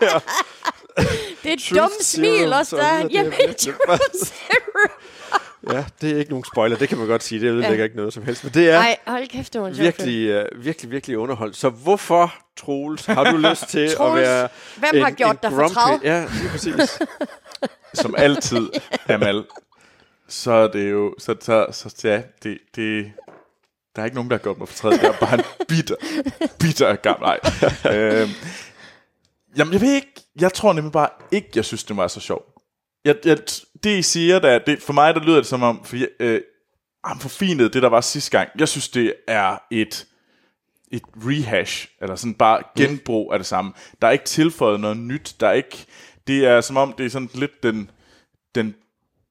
det. Er et dumt smil også, så der. er Jamen, truth serum. Ja, det er ikke nogen spoiler, det kan man godt sige. Det ødelægger ja. ikke noget som helst. Men det er Ej, hold kæft, det var en virkelig, uh, virkelig, virkelig underholdt. Så hvorfor, Troels, har du lyst til at Troels, være hvem har gjort dig fortræd? Ja, lige præcis. Som altid, Amal, så er det jo... Så, så, så ja, det, det, der er ikke nogen, der har gjort mig fortræd. Jeg er bare en bitter, bitter gammel. Nej. øhm, jamen, jeg ved ikke... Jeg tror nemlig bare ikke, jeg synes, det var så sjovt. Jeg, jeg, det, I siger, der, det, for mig, der lyder det som om... For jeg, øh, han forfinede det, der var sidste gang. Jeg synes, det er et et rehash, eller sådan bare genbrug af det samme. Der er ikke tilføjet noget nyt. Der er ikke, det er som om, det er sådan lidt den, den,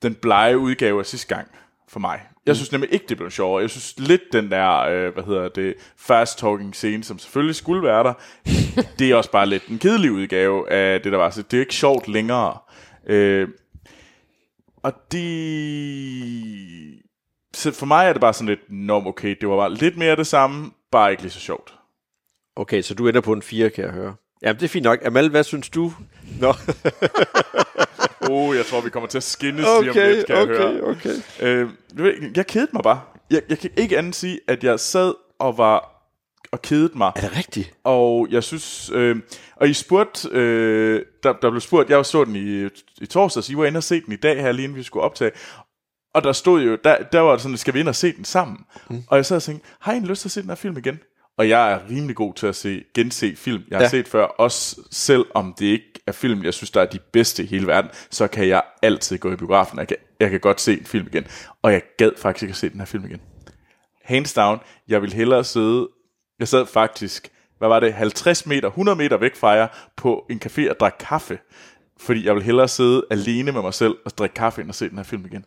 den blege udgave af sidste gang for mig. Jeg synes nemlig ikke, det blev sjovere. Jeg synes lidt den der, øh, hvad hedder det, fast talking scene, som selvfølgelig skulle være der, det er også bare lidt en kedelig udgave af det, der var. Så det er ikke sjovt længere. Øh, og det... Så for mig er det bare sådan lidt, nå, okay, det var bare lidt mere det samme, bare ikke lige så sjovt. Okay, så du ender på en 4, kan jeg høre. Jamen, det er fint nok. Amal, hvad synes du? Nå, Oh, jeg tror, vi kommer til at skændes lige om lidt, kan jeg høre. okay. Øh, ved ikke, jeg kedede mig bare. Jeg, jeg kan ikke andet sige, at jeg sad og var og kedet mig. Er det rigtigt? Og jeg synes, øh, og I spurgte, øh, der, der blev spurgt, jeg så den i, i torsdags, I var inde og se den i dag her, lige inden vi skulle optage. Og der stod jo, der, der var sådan, skal vi ind og se den sammen? Mm. Og jeg sad og tænkte, har I en lyst til at se den her film igen? Og jeg er rimelig god til at se, gense film, jeg har Ja. set før. Også selv om det ikke er film, jeg synes, der er de bedste i hele verden, så kan jeg altid gå i biografen. Jeg kan, jeg kan godt se en film igen. Og jeg gad faktisk ikke at se den her film igen. Hands down, jeg vil hellere sidde, jeg sad faktisk, hvad var det, 50 meter, 100 meter væk fra jer, på en café og drikke kaffe. Fordi jeg vil hellere sidde alene med mig selv og drikke kaffe, end at se den her film igen.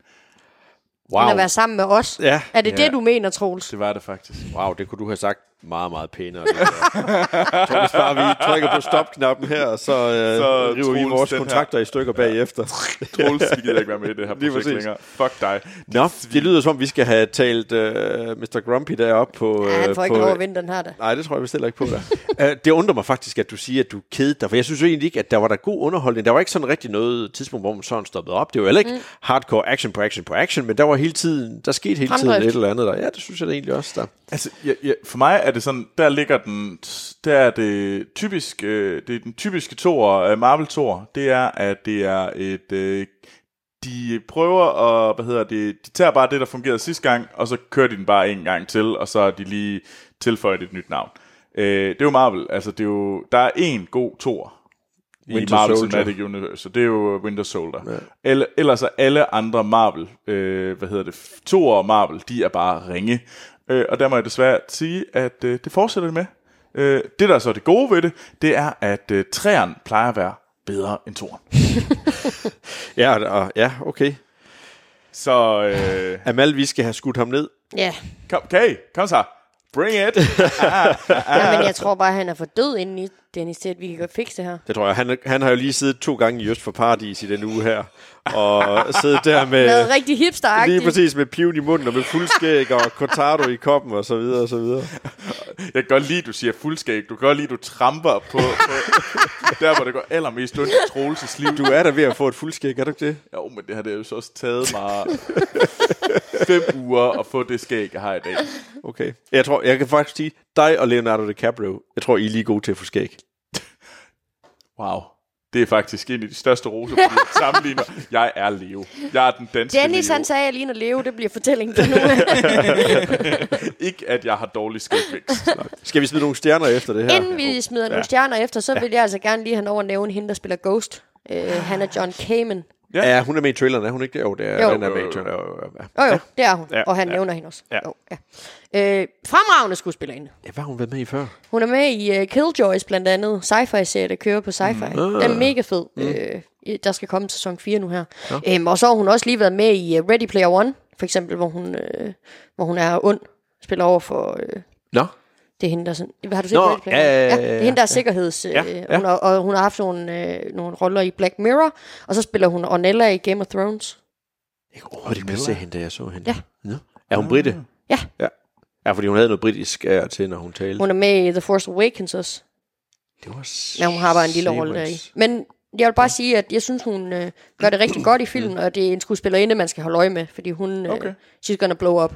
Wow. End at være sammen med os. Ja. Er det Ja. det, du mener, Troels? Det var det faktisk. Wow, det kunne du have sagt meget, meget pænere. Der. hvis bare vi trykker på stopknappen her, så, øh, Så river vi vores den her- kontrakter i stykker bagefter. Troels, vi gider ikke være med i det her projekt længere. Fuck dig. Nå, det lyder som, vi skal have talt uh, Mr. Grumpy deroppe på... Ja, han øh, får ikke på, lov at vinde den her, da. Nej, det tror jeg vist heller ikke på dig. uh, det undrer mig faktisk, at du siger, at du kedede dig, for jeg synes jo egentlig ikke, at der var der god underholdning. Der var ikke sådan rigtig noget tidspunkt, hvor man sådan stoppede op. Det var heller ikke mm. hardcore action på action på action, men der var hele tiden, der skete hele tiden Fremdrift. et eller andet der. Ja, det synes jeg da egentlig også, der. Altså, ja, ja, for mig er det sådan, der ligger den, der er det typisk, øh, det er den typiske tor, øh, Marvel Tor, det er, at det er et, øh, de prøver at, hvad hedder det, de tager bare det, der fungerede sidste gang, og så kører de den bare en gang til, og så er de lige tilføjet et nyt navn. Øh, det er jo Marvel, altså det er jo, der er en god Tor, i Marvel Soldier. Cinematic Universe, og det er jo Winter Soldier. Ja. Eller, ellers er alle andre Marvel, øh, hvad hedder det, Thor og Marvel, de er bare ringe. Øh, og der må jeg desværre sige, at øh, det fortsætter det med. Øh, det, der er så er det gode ved det, det er, at øh, træerne plejer at være bedre end toren. Ja, og, ja okay. Så øh, Amal, vi skal have skudt ham ned. Ja. kom, okay, kom så. Bring it. ja, men jeg tror bare, han er for død inden i Dennis til, at vi kan godt fikse det her. Det tror jeg. Han, han har jo lige siddet to gange i Øst for Paradis i den uge her. Og siddet der med... Noget rigtig hipster Lige præcis med piven i munden og med fuldskæg og cortado i koppen og så videre og så videre. Jeg kan godt lide, du siger fuldskæg. Du kan godt lide, du tramper på, på der, hvor det går allermest ondt i Troelses liv. Du er der ved at få et fuldskæg, er du ikke det? Jo, men det har det jo så også taget mig fem uger at få det skæg, jeg har i dag. Okay. Jeg tror, jeg kan faktisk sige, dig og Leonardo DiCaprio, jeg tror, I er lige gode til at få skæg. Wow. Det er faktisk en af de største roser, fordi jeg sammenligner. Jeg er Leo. Jeg er den danske Dennis, Leo. han sagde, at jeg ligner Leo. Det bliver fortællingen for nu. Ikke, at jeg har dårlig skægvækst. Skal vi smide nogle stjerner efter det her? Inden vi smider nogle stjerner efter, så vil jeg altså gerne lige have lov at nævne hende, der spiller Ghost. Uh, han er John Kamen. Ja, hun er med i traileren, er hun ikke det? Jo, det er, Jo. den er med i traileren. Jo, jo, ja. Jo, jo, det er hun. Ja, og han ja. nævner hende også. Ja. Jo, ja. Øh, fremragende skuespillerinde. ja, hvad har hun været med i før? Hun er med i uh, Killjoys blandt andet. Sci-fi-serie, der kører på Sci-fi. Mm. Den er mega fed. Mm. Øh, der skal komme sæson 4 nu her. Ja. Øhm, og så har hun også lige været med i uh, Ready Player One, for eksempel, hvor hun, øh, hvor hun er ond. Spiller over for... Øh, Nå, det er hende, der sådan... Har du set Nå, Ready Player ja, One? ja, ja, det er ja, hende, der er ja. sikkerheds... Øh, Ja, ja. Hun har, og hun har haft nogle, øh, nogle roller i Black Mirror, og så spiller hun Ornella i Game of Thrones. jeg kunne overhovedet ikke se hende, da jeg så hende. Ja. Nå. Er hun britte? Ja. ja. Ja, fordi hun havde noget britisk af til, når hun talte. Hun er med i The Force Awakens også. Det var Men hun har bare en lille rolle deri. Men jeg vil bare sige, at jeg synes, hun øh, gør det rigtig godt i filmen, og det er en skuespillerinde, man skal holde øje med, fordi hun, øh, Okay. she's gonna blow up.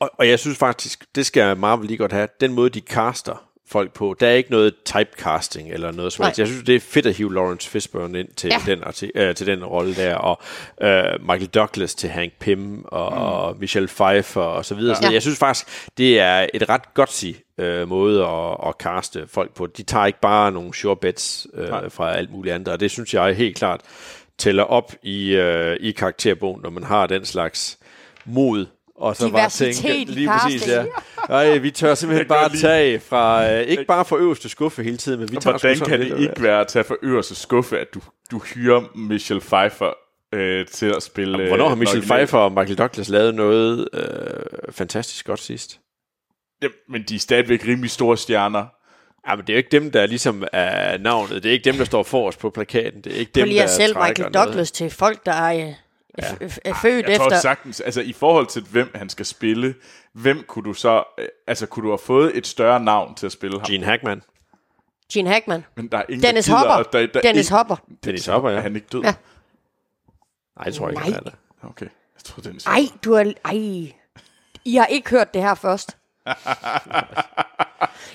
Og, og jeg synes faktisk, det skal Marvel lige godt have, den måde, de caster folk på, der er ikke noget typecasting eller noget som helst. Jeg synes, det er fedt at hive Lawrence Fishburne ind til, Ja. den, arti- øh, til den rolle der, og øh, Michael Douglas til Hank Pym, og, mm. og Michelle Pfeiffer, og så videre. Ja. Så jeg synes faktisk, det er et ret godt øh, måde at, at caste folk på. De tager ikke bare nogle sure bets øh, fra alt muligt andet, og det synes jeg helt klart tæller op i, øh, i karakterbogen, når man har den slags mod og så bare tænke, lige præcis, ja. Ej, vi tør simpelthen bare tage fra, øh, ikke bare fra øverste skuffe hele tiden, men vi tager Hvordan kan det ikke være at tage for øverste skuffe, at du, du hyrer Michelle Pfeiffer øh, til at spille... Jamen, Hvornår har øh, Michelle originale- Pfeiffer og Michael Douglas lavet noget øh, fantastisk godt sidst? Jamen, men de er stadigvæk rimelig store stjerner. Ja, men det er jo ikke dem, der ligesom er navnet. Det er ikke dem, der står forrest på plakaten. Det er ikke Prøv dem, lige der trækker Michael noget. Douglas til folk, der er, f- er født Jeg tror efter... sagtens, altså i forhold til hvem han skal spille, hvem kunne du så, øh, altså kunne du have fået et større navn til at spille ham? Gene Hackman. Gene Hackman. Men der er ingen, Dennis der gider, Hopper. Der, der Dennis ikke, Hopper. Dennis Hopper, ja. Er han ikke død? Ja. Nej, det tror jeg ikke, Nej. han er der. Okay, jeg tror Dennis Ej, du er... Ej. I har ikke hørt det her først.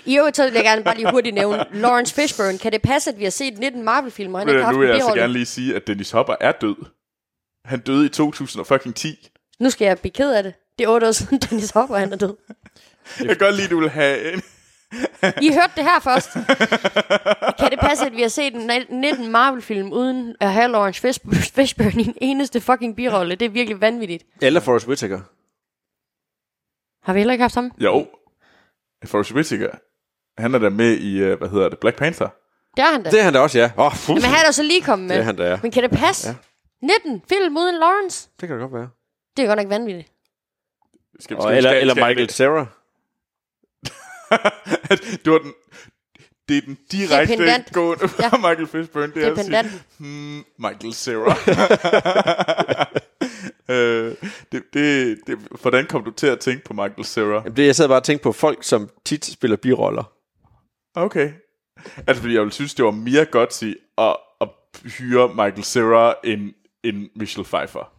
I øvrigt så vil jeg gerne bare lige hurtigt nævne Lawrence Fishburne. Kan det passe, at vi har set 19 Marvel-filmer, og han ikke har haft nu vil jeg altså gerne lige sige, at Dennis Hopper er død. Han døde i 2010. Nu skal jeg blive ked af det. Det er 8 år siden, Dennis Hopper han er død. Jeg kan godt lide, at du vil have en... I hørte det her først. Kan det passe, at vi har set en 19 Marvel-film uden at have Lawrence Fish- Fishburne i en eneste fucking birolle? Det er virkelig vanvittigt. Eller Forrest Whitaker. Har vi heller ikke haft ham? Jo. Forrest Whitaker. Han er der med i, øh, hvad hedder det, Black Panther. Det er han da. Det er han da også, ja. Åh, oh, Men han er da så lige kommet med. Det er han da, ja. Men kan det passe? Ja. 19 film uden Lawrence? Det kan det godt være. Det er godt nok vanvittigt. Skal, Og eller, eller Michael Cera. det var den... Det er den direkte gående Ja. fra Michael Fishburne. Det er at sige, hmm, Michael Cera. øh, det, det, det, hvordan kom du til at tænke på Michael Cera? Jamen, det, jeg sad bare og tænkte på folk, som tit spiller biroller. Okay. Altså, fordi jeg ville synes, det var mere godt sige at, at hyre Michael Cera end, end Michelle Pfeiffer.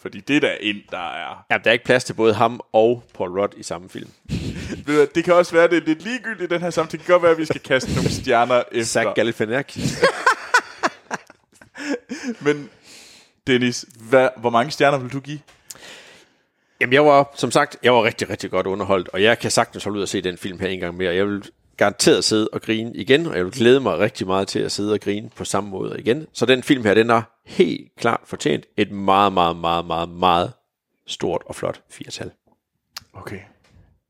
Fordi det der ind, der er... Ja, der er ikke plads til både ham og Paul Rudd i samme film. Det kan også være, det er lidt ligegyldigt i den her samtale. Det kan godt være, at vi skal kaste nogle stjerner efter. Zach Galifianakis. Men Dennis, hvad, hvor mange stjerner vil du give? Jamen, jeg var, som sagt, jeg var rigtig, rigtig godt underholdt, og jeg kan sagtens holde ud og se den film her en gang mere. Jeg vil garanteret sidde og grine igen, og jeg vil glæde mig rigtig meget til at sidde og grine på samme måde igen. Så den film her, den er helt klart fortjent et meget, meget, meget, meget, meget stort og flot firtal. Okay.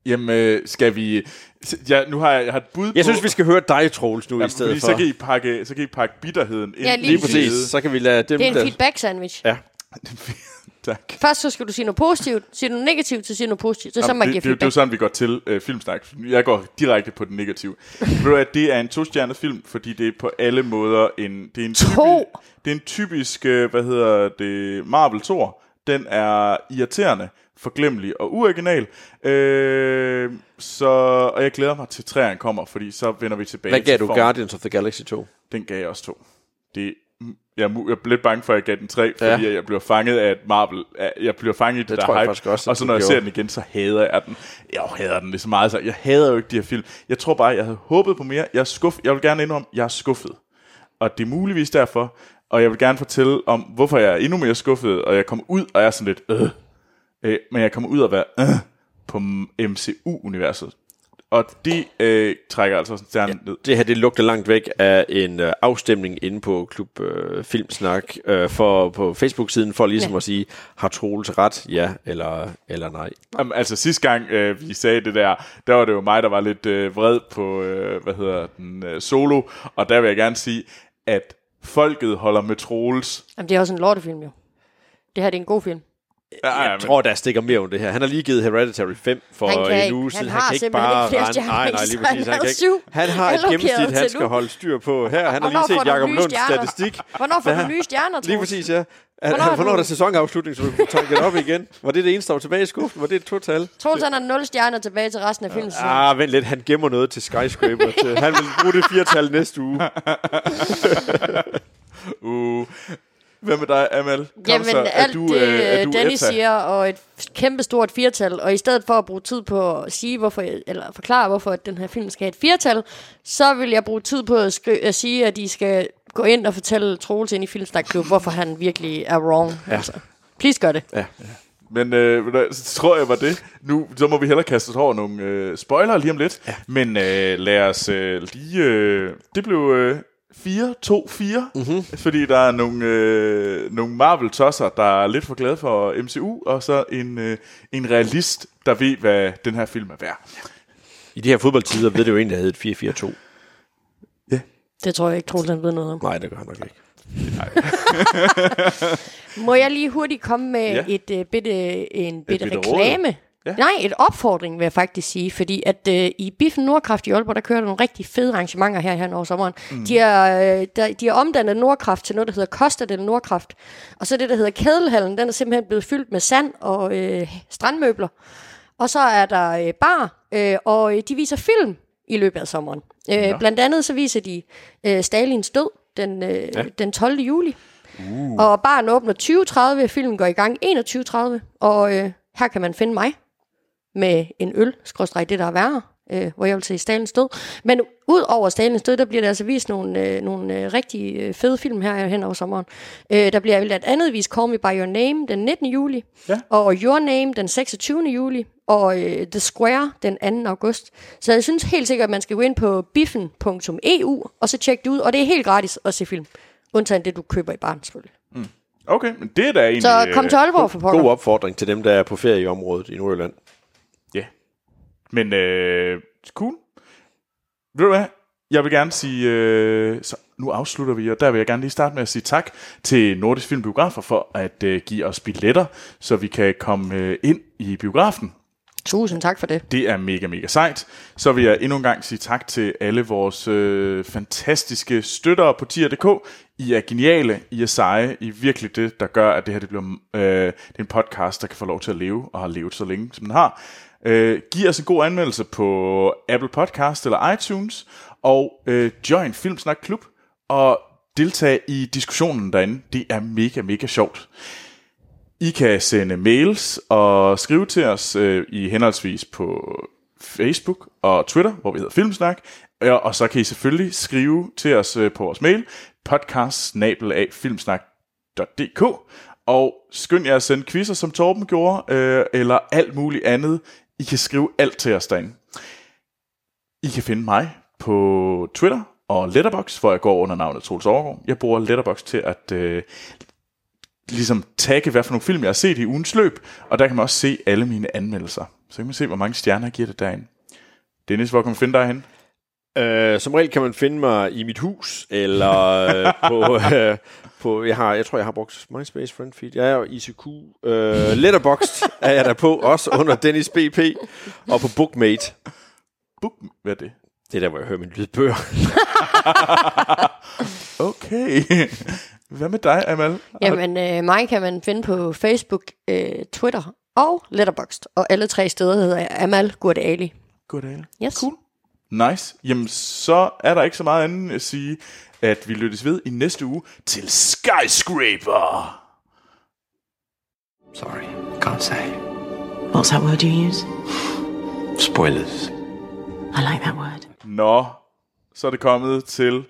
Jamen, øh, skal vi... Ja, nu har jeg, jeg har et bud Jeg på... synes, vi skal høre dig, Troels, nu Jamen, i stedet fordi for. så kan, I pakke, så kan I pakke bitterheden ind. Ja, lige Lige præcis. Så kan vi lade dem, Det er en der... feedback sandwich. Ja. tak. Først så skal du sige noget positivt, siger du noget negativt, så siger du noget positivt. Det er så, man det, giver det, det, det er jo feedback. sådan, vi går til øh, filmsnak. Jeg går direkte på den negative. Ved du at det er en to-stjernet film, fordi det er på alle måder en... Det er en To? Typisk, det er en typisk, øh, hvad hedder det, Marvel Thor. Den er irriterende, forglemmelig og uoriginal. Øh, så, og jeg glæder mig til træerne kommer, fordi så vender vi tilbage Hvad gav til du formen. Guardians of the Galaxy 2? Den gav jeg også to. Det, jeg, er jeg lidt bange for, at jeg gav den tre, fordi Ja. jeg bliver fanget af et Marvel. Jeg bliver fanget i det, Det der tror jeg hype. faktisk også, og så når jeg gjorde. ser den igen, så hader jeg den. Jeg hader den lige så meget. Så jeg hader jo ikke de her film. Jeg tror bare, jeg havde håbet på mere. Jeg, er skuff, jeg vil gerne indrømme, jeg er skuffet. Og det er muligvis derfor. Og jeg vil gerne fortælle om, hvorfor jeg er endnu mere skuffet. Og jeg kommer ud, og jeg er sådan lidt, øh. øh men jeg kommer ud og være, øh, på MCU-universet. Og det øh, trækker altså sådan stjernen ned. Det her, det lugter langt væk af en øh, afstemning inde på Klub øh, Filmsnak øh, for, på Facebook-siden, for ligesom Ja. ja. at sige, har Troels ret, ja eller, eller nej? Jamen, altså sidste gang øh, vi sagde det der, der var det jo mig, der var lidt øh, vred på, øh, hvad hedder den, øh, solo, og der vil jeg gerne sige, at folket holder med Troels. Jamen, det er også en lortefilm, jo. Det her det er en god film. Ja, Jeg tror, der stikker mere om det her. Han har lige givet Hereditary 5 for Han kan en ikke. uge Han siden. har kan ikke bare ikke flere rende- Nej, nej, lige præcis. Han Han, kan ikke. han har et gennemsnit, han skal nu. holde styr på. Her, han har lige set Jacob Lunds statistik. Hvornår får du nye stjerner, Lige præcis, ja. Hvornår Hvornår, er du- der sæsonafslutning, så du kan tolke det op igen? Var det det eneste, der var tilbage i skuffen? Var det et total? Troels han har 0 stjerner tilbage til resten af filmen. Ah, vent lidt. Han gemmer noget til Skyscraper. til. Han vil bruge det firtal næste uge. Uh, hvad med dig, Amal? Kom Jamen, så. alt du, det, øh, er du Dennis Etta? siger, og et kæmpe stort firtal, og i stedet for at bruge tid på at sige, hvorfor, eller forklare, hvorfor at den her film skal have et firtal, så vil jeg bruge tid på at, skri- at sige, at de skal gå ind og fortælle Troels ind i Filmsnak hvorfor han virkelig er wrong. Ja. Altså. Please gør det. Ja. Men øh, så tror jeg var det. Nu så må vi hellere kaste os over nogle øh, spoilere lige om lidt. Ja. Men øh, lad os øh, lige... Øh, det blev øh, 4-2-4, mm-hmm. fordi der er nogle, øh, nogle Marvel-tosser, der er lidt for glade for MCU, og så en, øh, en realist, der ved, hvad den her film er værd. I de her fodboldtider ved det jo egentlig, at det hed 4-4-2. Det tror jeg ikke, Troels han ved noget om. Nej, det gør han nok ikke. Må jeg lige hurtigt komme med Ja. ja. et uh, bitte, en bitte, bitte råd. reklame? Ja. Ja. Nej, et opfordring vil jeg faktisk sige, fordi at uh, i Biffen Nordkraft i Aalborg, der kører der nogle rigtig fede arrangementer her, her over sommeren. Mm. De, har, øh, der, de har omdannet Nordkraft til noget, der hedder Costa del Nordkraft. Og så det, der hedder Kædelhallen, den er simpelthen blevet fyldt med sand og øh, strandmøbler. Og så er der øh, bar, øh, og øh, de viser film i løbet af sommeren. Øh, blandt andet så viser de øh, Stalins død den, øh, ja. den 12. juli. Uh. Og baren åbner 20.30, filmen går i gang 21.30, og øh, her kan man finde mig med en øl, skråstreg det der er værre, øh, hvor jeg vil se Stalins død. Men ud over Stalins død, der bliver der altså vist nogle, øh, nogle øh, rigtig øh, fede film her hen over sommeren. Øh, der bliver blandt andet vist Call Me By Your Name den 19. juli, Ja. og Your Name den 26. juli, og øh, The Square den 2. august. Så jeg synes helt sikkert, at man skal gå ind på biffen.eu, og så tjekke det ud, og det er helt gratis at se film. Undtagen det, du køber i barn, selvfølgelig. Okay, men det er da egentlig... Så kom øh, til Aalborg for pokker. God opfordring til dem, der er på ferie i området i Nordjylland. Men øh, cool. Ved du hvad? Jeg vil gerne sige, øh, så nu afslutter vi, og der vil jeg gerne lige starte med at sige tak til Nordisk Film Biografer for at øh, give os billetter, så vi kan komme øh, ind i biografen. Tusind tak for det. Det er mega, mega sejt. Så vil jeg endnu en gang sige tak til alle vores øh, fantastiske støttere på tier.dk. I er geniale, I er seje, I er virkelig det, der gør, at det her det bliver øh, det er en podcast, der kan få lov til at leve, og har levet så længe, som den har. Øh, giv os en god anmeldelse på Apple Podcast eller iTunes, og øh, join Filmsnak Klub, og deltag i diskussionen derinde. Det er mega, mega sjovt. I kan sende mails og skrive til os øh, i henholdsvis på Facebook og Twitter, hvor vi hedder Filmsnak. Og, og så kan I selvfølgelig skrive til os øh, på vores mail, podcast Og skynd jer at sende quizzer, som Torben gjorde, øh, eller alt muligt andet. I kan skrive alt til os derinde. I kan finde mig på Twitter og Letterbox, hvor jeg går under navnet Troels Overgaard. Jeg bruger Letterbox til at øh, ligesom tagge, hvad for nogle film, jeg har set i ugens løb, og der kan man også se alle mine anmeldelser. Så kan man se, hvor mange stjerner jeg giver det derinde. Dennis, hvor kan man finde dig hen? Øh, som regel kan man finde mig i mit hus, eller øh, på, øh, på jeg, har, jeg tror, jeg har brugt MySpace Friend Feed. Jeg er jo ICQ. Øh, Letterboxd er jeg der på, også under Dennis BP, og på Bookmate. Book, hvad er det? Det er der, hvor jeg hører mine lydbøger. Okay. Hvad med dig, Amal? Jamen, øh, mig kan man finde på Facebook, øh, Twitter og Letterboxd. Og alle tre steder hedder jeg Amal Gurdali. Goddag. Yes. Cool. Nice. Jamen, så er der ikke så meget andet at sige, at vi lyttes ved i næste uge til Skyscraper. Sorry, can't say. What's that word you use? Spoilers. I like that word. Nå, så er det kommet til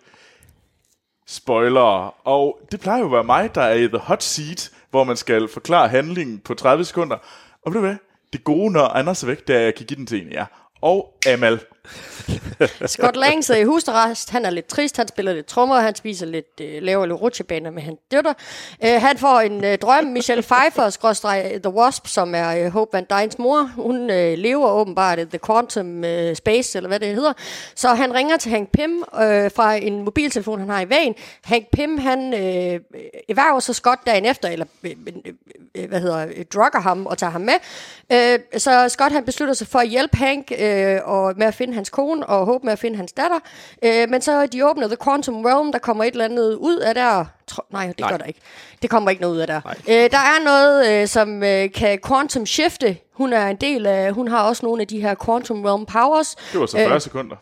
spoiler. Og det plejer jo at være mig, der er i the hot seat, hvor man skal forklare handlingen på 30 sekunder. Og ved du hvad? Det gode, når Anders er væk, det er, at jeg kan give den til en af jer. Og Amal. Scott Lang sidder i husarrest. Han er lidt trist. Han spiller lidt trommer. Han spiser lidt, øh, laver lidt rutsjebaner med hans døtter. Øh, han får en øh, drøm. Michelle Pfeiffer, skråstreg øh, The Wasp, som er øh, Hope Van Dynes mor. Hun øh, lever åbenbart i The Quantum øh, Space, eller hvad det hedder. Så han ringer til Hank Pym øh, fra en mobiltelefon, han har i vægen. Hank Pym, han øh, erhverver så Scott dagen efter, eller øh, øh, øh hvad hedder, øh, drugger ham og tager ham med. Øh, så Scott han beslutter sig for at hjælpe Hank øh, og med at finde hans kone og håbe med at finde hans datter. Øh, men så de åbner The Quantum Realm, der kommer et eller andet ud af der. Tro, nej, det nej. gør der ikke. Det kommer ikke noget ud af der. Øh, der er noget, øh, som øh, kan quantum shifte. Hun er en del af, hun har også nogle af de her Quantum Realm powers. Det var så 40 sekunder.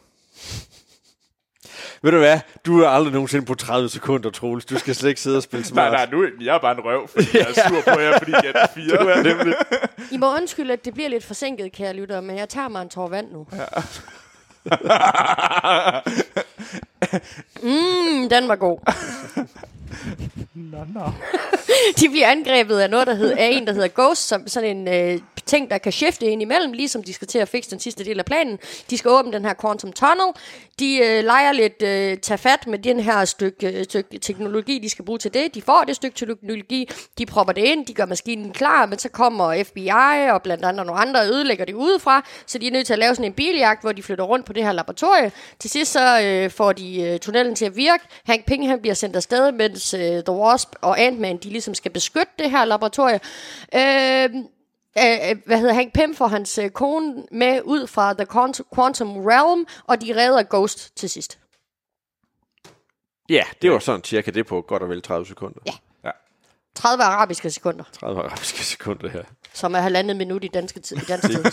Ved du hvad? Du er aldrig nogensinde på 30 sekunder, Troels. Du skal slet ikke sidde og spille smart. Nej, nej, nu er jeg er bare en røv, fordi jeg er sur på jer, fordi jeg er fire. Du er nemlig. I må undskylde, at det bliver lidt forsinket, kære lytter, men jeg tager mig en tår vand nu. Ja. mm, den var god. Nå, nå. De bliver angrebet af noget, der hedder, af en, der hedder Ghost, som sådan en øh, ting, der kan skifte ind imellem, ligesom de skal til at fikse den sidste del af planen. De skal åbne den her Quantum Tunnel. De øh, leger lidt øh, tage fat med den her stykke, øh, stykke teknologi, de skal bruge til det. De får det stykke teknologi, de propper det ind, de gør maskinen klar, men så kommer FBI og blandt andet nogle andre og ødelægger det udefra, så de er nødt til at lave sådan en biljagt, hvor de flytter rundt på det her laboratorie. Til sidst så øh, får de øh, tunnelen til at virke. Hank Ping han bliver sendt afsted, mens øh, The Wasp og Ant-Man de ligesom skal beskytte det her laboratorie. Øh, øh, hvad hedder Hank Pym får hans øh, kone med ud fra The Quant- Quantum Realm, og de redder Ghost til sidst. Ja, det var sådan cirka det på godt og vel 30 sekunder. Ja. 30 arabiske sekunder, 30 arabiske sekunder her. som er halvandet minut i dansk tid. I dansk tid.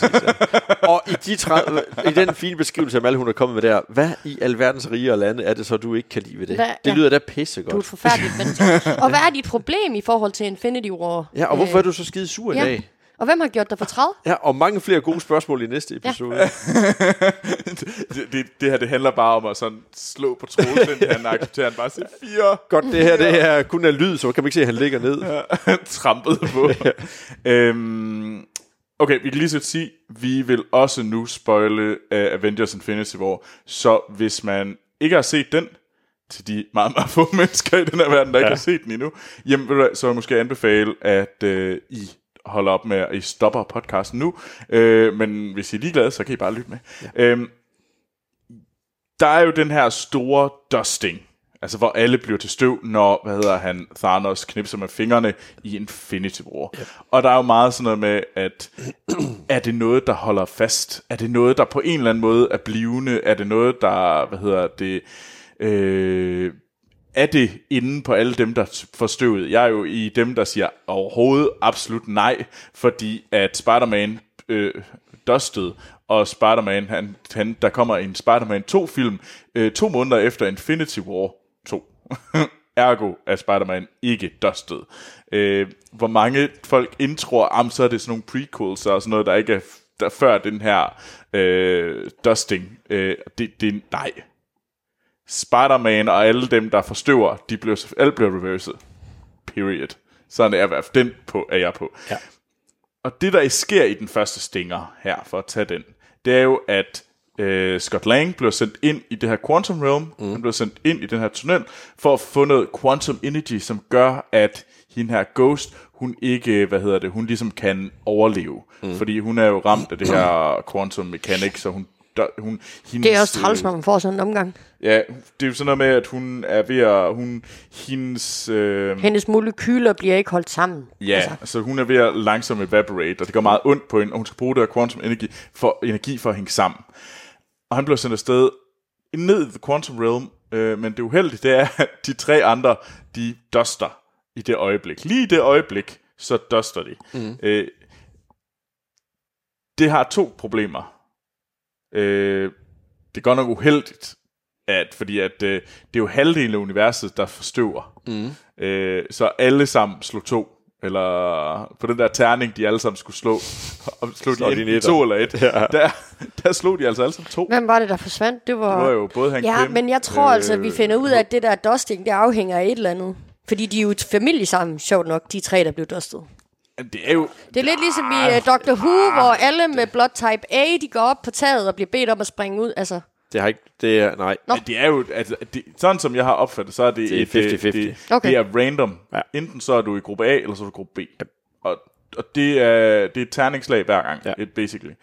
Og i, de 30, i den fine beskrivelse, Amal, hun er kommet med der, hvad i alverdens rige og lande er det så, du ikke kan lide ved det? Hvad- det ja. lyder da pissegodt. Du er et forfærdeligt menneske. Og hvad er dit problem i forhold til Infinity War? Ja, og hvorfor er du så skide sur i ja. dag? Og hvem har gjort dig fortræd? Ja, og mange flere gode spørgsmål i næste episode. Ja. det, det, det her, det handler bare om at sådan slå på tråden, han accepterer han bare siger fire. Godt, det her det her kun er lyd, så kan man ikke se, at han ligger ned. Ja. trampet på. øhm, okay, vi kan lige så sige, vi vil også nu spoile uh, Avengers Infinity War, så hvis man ikke har set den, til de meget, meget få mennesker i den her verden, der ja. ikke har set den endnu, jamen, så vil jeg måske anbefale, at uh, I holder op med, at I stopper podcasten nu. Uh, men hvis I er ligeglade, så kan I bare lytte med. Ja. Um, der er jo den her store dusting, altså hvor alle bliver til støv, når, hvad hedder han, Thanos knipser med fingrene i Infinity War. Yep. Og der er jo meget sådan noget med, at er det noget, der holder fast? Er det noget, der på en eller anden måde er blivende? Er det noget, der, hvad hedder det, øh, er det inde på alle dem, der får støvet? Jeg er jo i dem, der siger overhovedet absolut nej, fordi at Spider-Man øh, dustede, og Spider-Man, han, han, der kommer en Spider-Man 2-film øh, to måneder efter Infinity War 2. Ergo er Spider-Man ikke dusted. Øh, hvor mange folk indtror, at så er det sådan nogle prequels og sådan noget, der ikke er der før den her øh, dusting. Øh, det, det, nej. Spider-Man og alle dem, der forstøver, de bliver, alle bliver reverset. Period. Sådan er, den på, er jeg på. Ja. Og det, der sker i den første stinger her, for at tage den, det er jo, at øh, Scott Lang bliver sendt ind i det her Quantum Realm. Mm. Han bliver sendt ind i den her tunnel for at få noget Quantum Energy, som gør, at hende her Ghost, hun ikke, hvad hedder det, hun ligesom kan overleve. Mm. Fordi hun er jo ramt af det her Quantum Mechanics, så hun der, hun, hendes, Det er også træls, når man får sådan en omgang. Ja, det er jo sådan noget med, at hun er ved at... Hun, hendes, øh, Hendes molekyler bliver ikke holdt sammen. Ja, altså. altså hun er ved at langsomt evaporate, og det går meget ondt på hende, og hun skal bruge det her quantum energi for, energi for at hænge sammen. Og han bliver sendt afsted ned i The Quantum Realm, øh, men det uheldige, det er, at de tre andre, de duster i det øjeblik. Lige i det øjeblik, så duster de. Mm. Øh, det har to problemer. Øh, det er godt nok uheldigt, at, fordi at, øh, det er jo halvdelen af universet, der forstøver. Mm. Øh, så alle sammen slog to. Eller på den der terning, de alle sammen skulle slå. Og slå Slår de netter. to eller et. Ja. Der, der slog de altså alle sammen to. Hvem var det, der forsvandt? Det var, Det var jo både Hank Ja, Pym, men jeg tror øh, altså, at vi finder ud af, at det der dusting, det afhænger af et eller andet. Fordi de er jo et familie sammen, sjovt nok, de tre, der blev dustet. Det er jo... Det er lidt ligesom i uh, Doctor Who, hvor alle med blood type A, de går op på taget og bliver bedt om at springe ud. Altså, Det har ikke... Det er... Nej. Nå. Det er jo, altså, det, sådan som jeg har opfattet, så er det, Det er et, øh, 50-50. Det, Okay. det er random. Ja. Enten så er du i gruppe A, eller så er du i gruppe B. Og, og det, er, det er et terningslag hver gang, Ja. it, basically.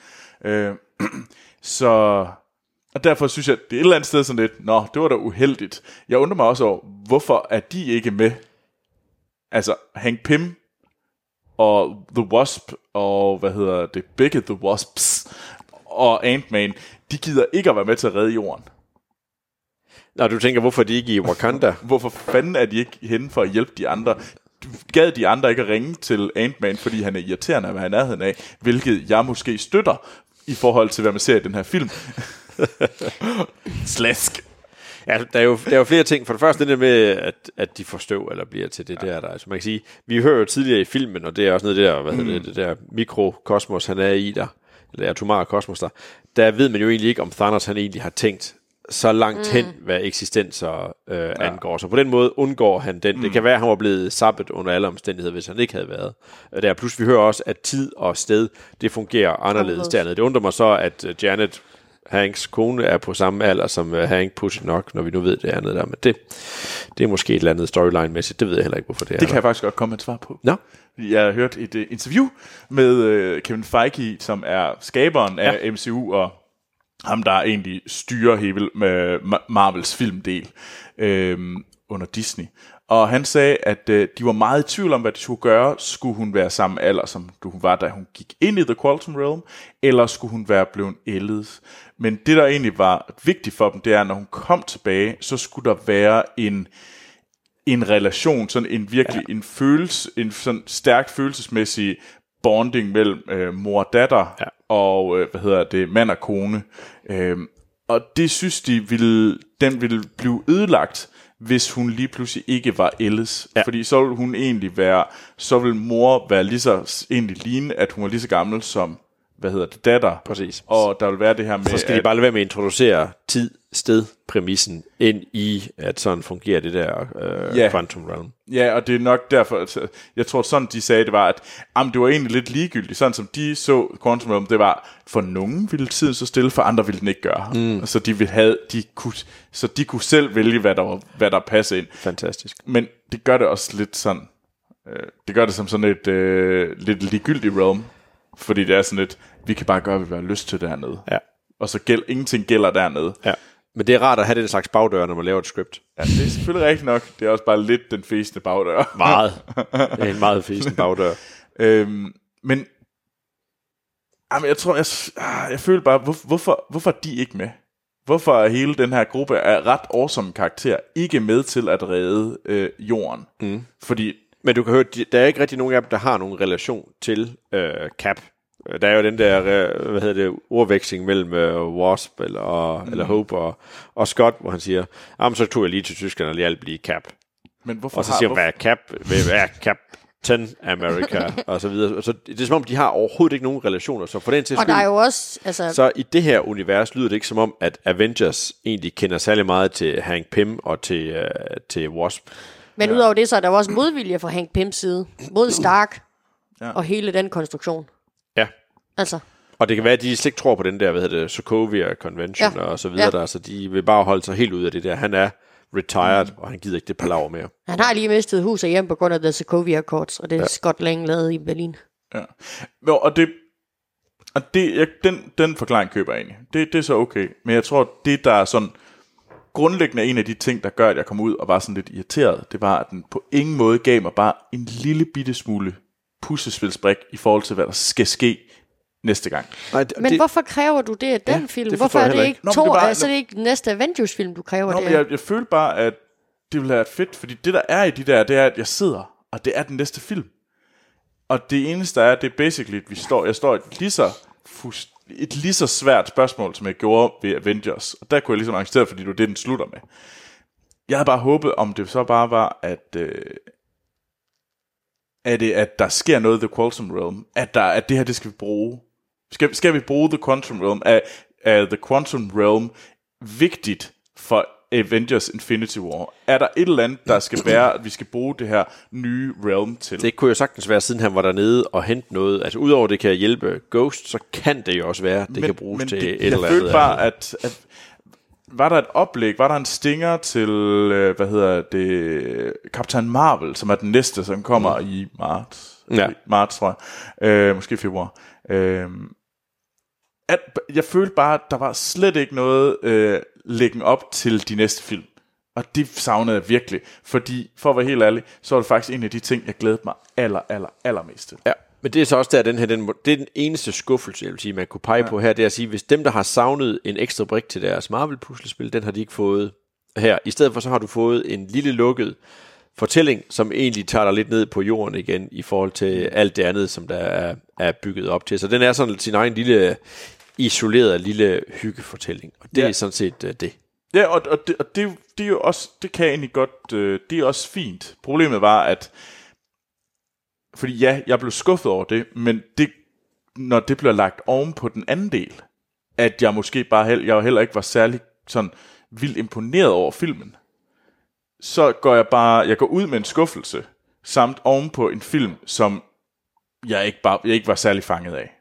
Øh, så... Og derfor synes jeg, det er et eller andet sted sådan lidt, nå, det var da uheldigt. Jeg undrer mig også over, hvorfor er de ikke med? Altså, Hank Pym og The Wasp, og hvad hedder det, begge The Wasps, og Ant-Man, de gider ikke at være med til at redde jorden. Nå, du tænker, hvorfor de ikke i Wakanda? Hvorfor fanden er de ikke henne for at hjælpe de andre? Gad de andre ikke at ringe til Ant-Man, fordi han er irriterende at være i nærheden af, hvilket jeg måske støtter i forhold til, hvad man ser i den her film. Slask. Ja, der er, jo, der er jo flere ting. For det første det med, at, at de får støv, eller bliver til det ja. der, der. Altså man kan sige, vi hører jo tidligere i filmen, og det er også noget der, hvad mm. hedder det, det der mikrokosmos, han er i der, eller atomare kosmos der, der ved man jo egentlig ikke, om Thanos han egentlig har tænkt så langt mm. hen, hvad eksistenser øh, ja. angår. Så på den måde undgår han den. Mm. Det kan være, at han var blevet sappet under alle omstændigheder, hvis han ikke havde været der. Plus vi hører også, at tid og sted, det fungerer anderledes Anderledes. dernede. Det undrer mig så, at øh, Janet Hanks kone er på samme alder som uh, Hank Push nok, når vi nu ved det andet der. Men det, det er måske et eller andet storyline-mæssigt. Det ved jeg heller ikke, hvorfor det er. Det kan jeg faktisk godt komme med et svar på. Nå, Jeg har hørt et uh, interview med uh, Kevin Feige, som er skaberen ja. af MCU, og ham, der egentlig styrer hele med Ma- Marvels filmdel øhm, under Disney. Og han sagde, at øh, de var meget i tvivl om, hvad de skulle gøre. Skulle hun være samme alder, som du hun var, da hun gik ind i The Quantum Realm, eller skulle hun være blevet ældet? Men det, der egentlig var vigtigt for dem, det er, at når hun kom tilbage, så skulle der være en en relation, sådan en virkelig ja. en følelse, en sådan stærk følelsesmæssig bonding mellem øh, mor og datter Ja. og øh, hvad hedder det, mand og kone. Øh, og det synes de ville, den ville blive ødelagt, hvis hun lige pludselig ikke var Elles. Ja. Fordi så ville hun egentlig være, så vil mor være lige så, egentlig lignende, at hun var lige så gammel som, hvad hedder det, datter. Præcis. Og der vil være det her med, Så skal de at, bare lade være med at introducere tid, sted, præmissen ind i, at sådan fungerer det der øh, Ja. Quantum Realm. Ja, og det er nok derfor, at øh, jeg tror sådan, de sagde, det var, at jamen, det var egentlig lidt ligegyldigt. Sådan som de så Quantum Realm, det var, for nogen ville tiden så stille, for andre ville den ikke gøre. Mm. Så de ville have, de kunne, så de kunne selv vælge, hvad der, hvad der passede ind. Fantastisk. Men det gør det også lidt sådan, øh, det gør det som sådan et øh, lidt ligegyldigt realm. Fordi det er sådan lidt, vi kan bare gøre, hvad vi har lyst til dernede. Ja. Og så gæld, ingenting gælder dernede. ja. Men det er rart at have den slags bagdør, når man laver et script. Ja, det er selvfølgelig rigtigt nok. Det er også bare lidt den fæsende bagdør. Meget. det er en meget fesen bagdør. Øhm, men jamen, jeg tror, jeg, ah, jeg føler bare, hvor, hvorfor, hvorfor er de ikke med? Hvorfor er hele den her gruppe af ret awesome karakterer ikke med til at redde øh, jorden? Mm. Fordi, Men du kan høre, de- der er ikke rigtig nogen af dem, der har nogen relation til øh, Cap. Øh, Der er jo den der, øh, hvad hedder det, ordveksling mellem øh, Wasp eller, og, mm. eller Hope og, og Scott, hvor han siger, jamen så tog jeg lige til Tyskland og hjalp lige Cap. men hvorfor Og så har, siger han, hvad er Cap? Hvad er Cap? 10 America, og så videre. Så det er som om, de har overhovedet ikke nogen relationer. Så for den til Og der er jo også, altså, så i det her univers lyder det ikke som om, at Avengers egentlig kender særlig meget til Hank Pym og til, uh, til Wasp. men udover det, så er der jo også modvilje fra Hank Pyms side mod Stark Ja. og hele den konstruktion. Altså, Og det kan være, at de slet ikke tror på den der, hvad hedder det, Sokovia Convention Ja. og så videre Ja. der, så de vil bare holde sig helt ud af det der. Han er retired, og han gider ikke det palaver mere. han har lige mistet hus og hjem på grund af The Sokovia Accords, og det er ja. Scott Lang lavet i Berlin. ja. Jo, og det, og det jeg, den, den forklaring køber jeg egentlig. Det, det er så okay. Men jeg tror, det der er sådan grundlæggende en af de ting, der gør, at jeg kom ud og var sådan lidt irriteret, det var, at den på ingen måde gav mig bare en lille bitte smule puslespilsbrik i forhold til, hvad der skal ske næste gang. Nej, det, Men det, hvorfor kræver du det af den Ja, film? det Hvorfor er det ikke. Nå, to, det er bare- altså, det er ikke den næste Avengers-film, du kræver Nå, det men jeg, jeg følte bare, at det ville have været fedt, fordi det, der er i de der, det er, at jeg sidder, og det er den næste film. Og det eneste der er, det er basically, at vi står, jeg står et lige så, fus, et lige så svært spørgsmål, som jeg gjorde ved Avengers. Og der kunne jeg ligesom acceptere, fordi det var det, den slutter med. Jeg havde bare håbet, om det så bare var, at, øh, er det, at der sker noget i The Quantum Realm, at, der, at det her, det skal vi bruge. Skal, skal vi bruge The Quantum Realm? Er, er The Quantum Realm vigtigt for Avengers Infinity War? Er der et eller andet, der skal være, at vi skal bruge det her nye realm til? det kunne jo sagtens være, siden han var dernede og hente noget. Altså udover det kan hjælpe Ghost, så kan det jo også være, det kan bruges til det, et jeg eller andet. følte bare, at, at var der et oplæg, var der en stinger til, øh, hvad hedder det, Captain Marvel, som er den næste, som kommer mm. i marts. Ja. Marts, tror jeg. Øh, måske februar. Øh, at, jeg følte bare, at der var slet ikke noget øh, læggen op til de næste film. Og det savnede jeg virkelig. Fordi, for at være helt ærlig, så var det faktisk en af de ting, jeg glædede mig aller, aller, allermest til. Ja, men det er så også der, den her, den, det er den eneste skuffelse, jeg vil sige, man kunne pege ja. på her, det er at sige, hvis dem, der har savnet en ekstra brik til deres Marvel-puslespil, den har de ikke fået her. I stedet for, så har du fået en lille lukket fortælling, som egentlig tager dig lidt ned på jorden igen, i forhold til alt det andet, som der er, er bygget op til. Så den er sådan sin egen lille, isoleret lille hyggefortælling. Og det Ja. er sådan set uh, det. Ja, og, og, det, og det, det er jo også, det kan jeg egentlig godt, øh, det er også fint. Problemet var, at, fordi ja, jeg blev skuffet over det, men det, når det bliver lagt oven på den anden del, at jeg måske bare, held, jeg heller ikke var særlig sådan vildt imponeret over filmen, så går jeg bare, jeg går ud med en skuffelse, samt oven på en film, som jeg ikke, bare, jeg ikke var særlig fanget af.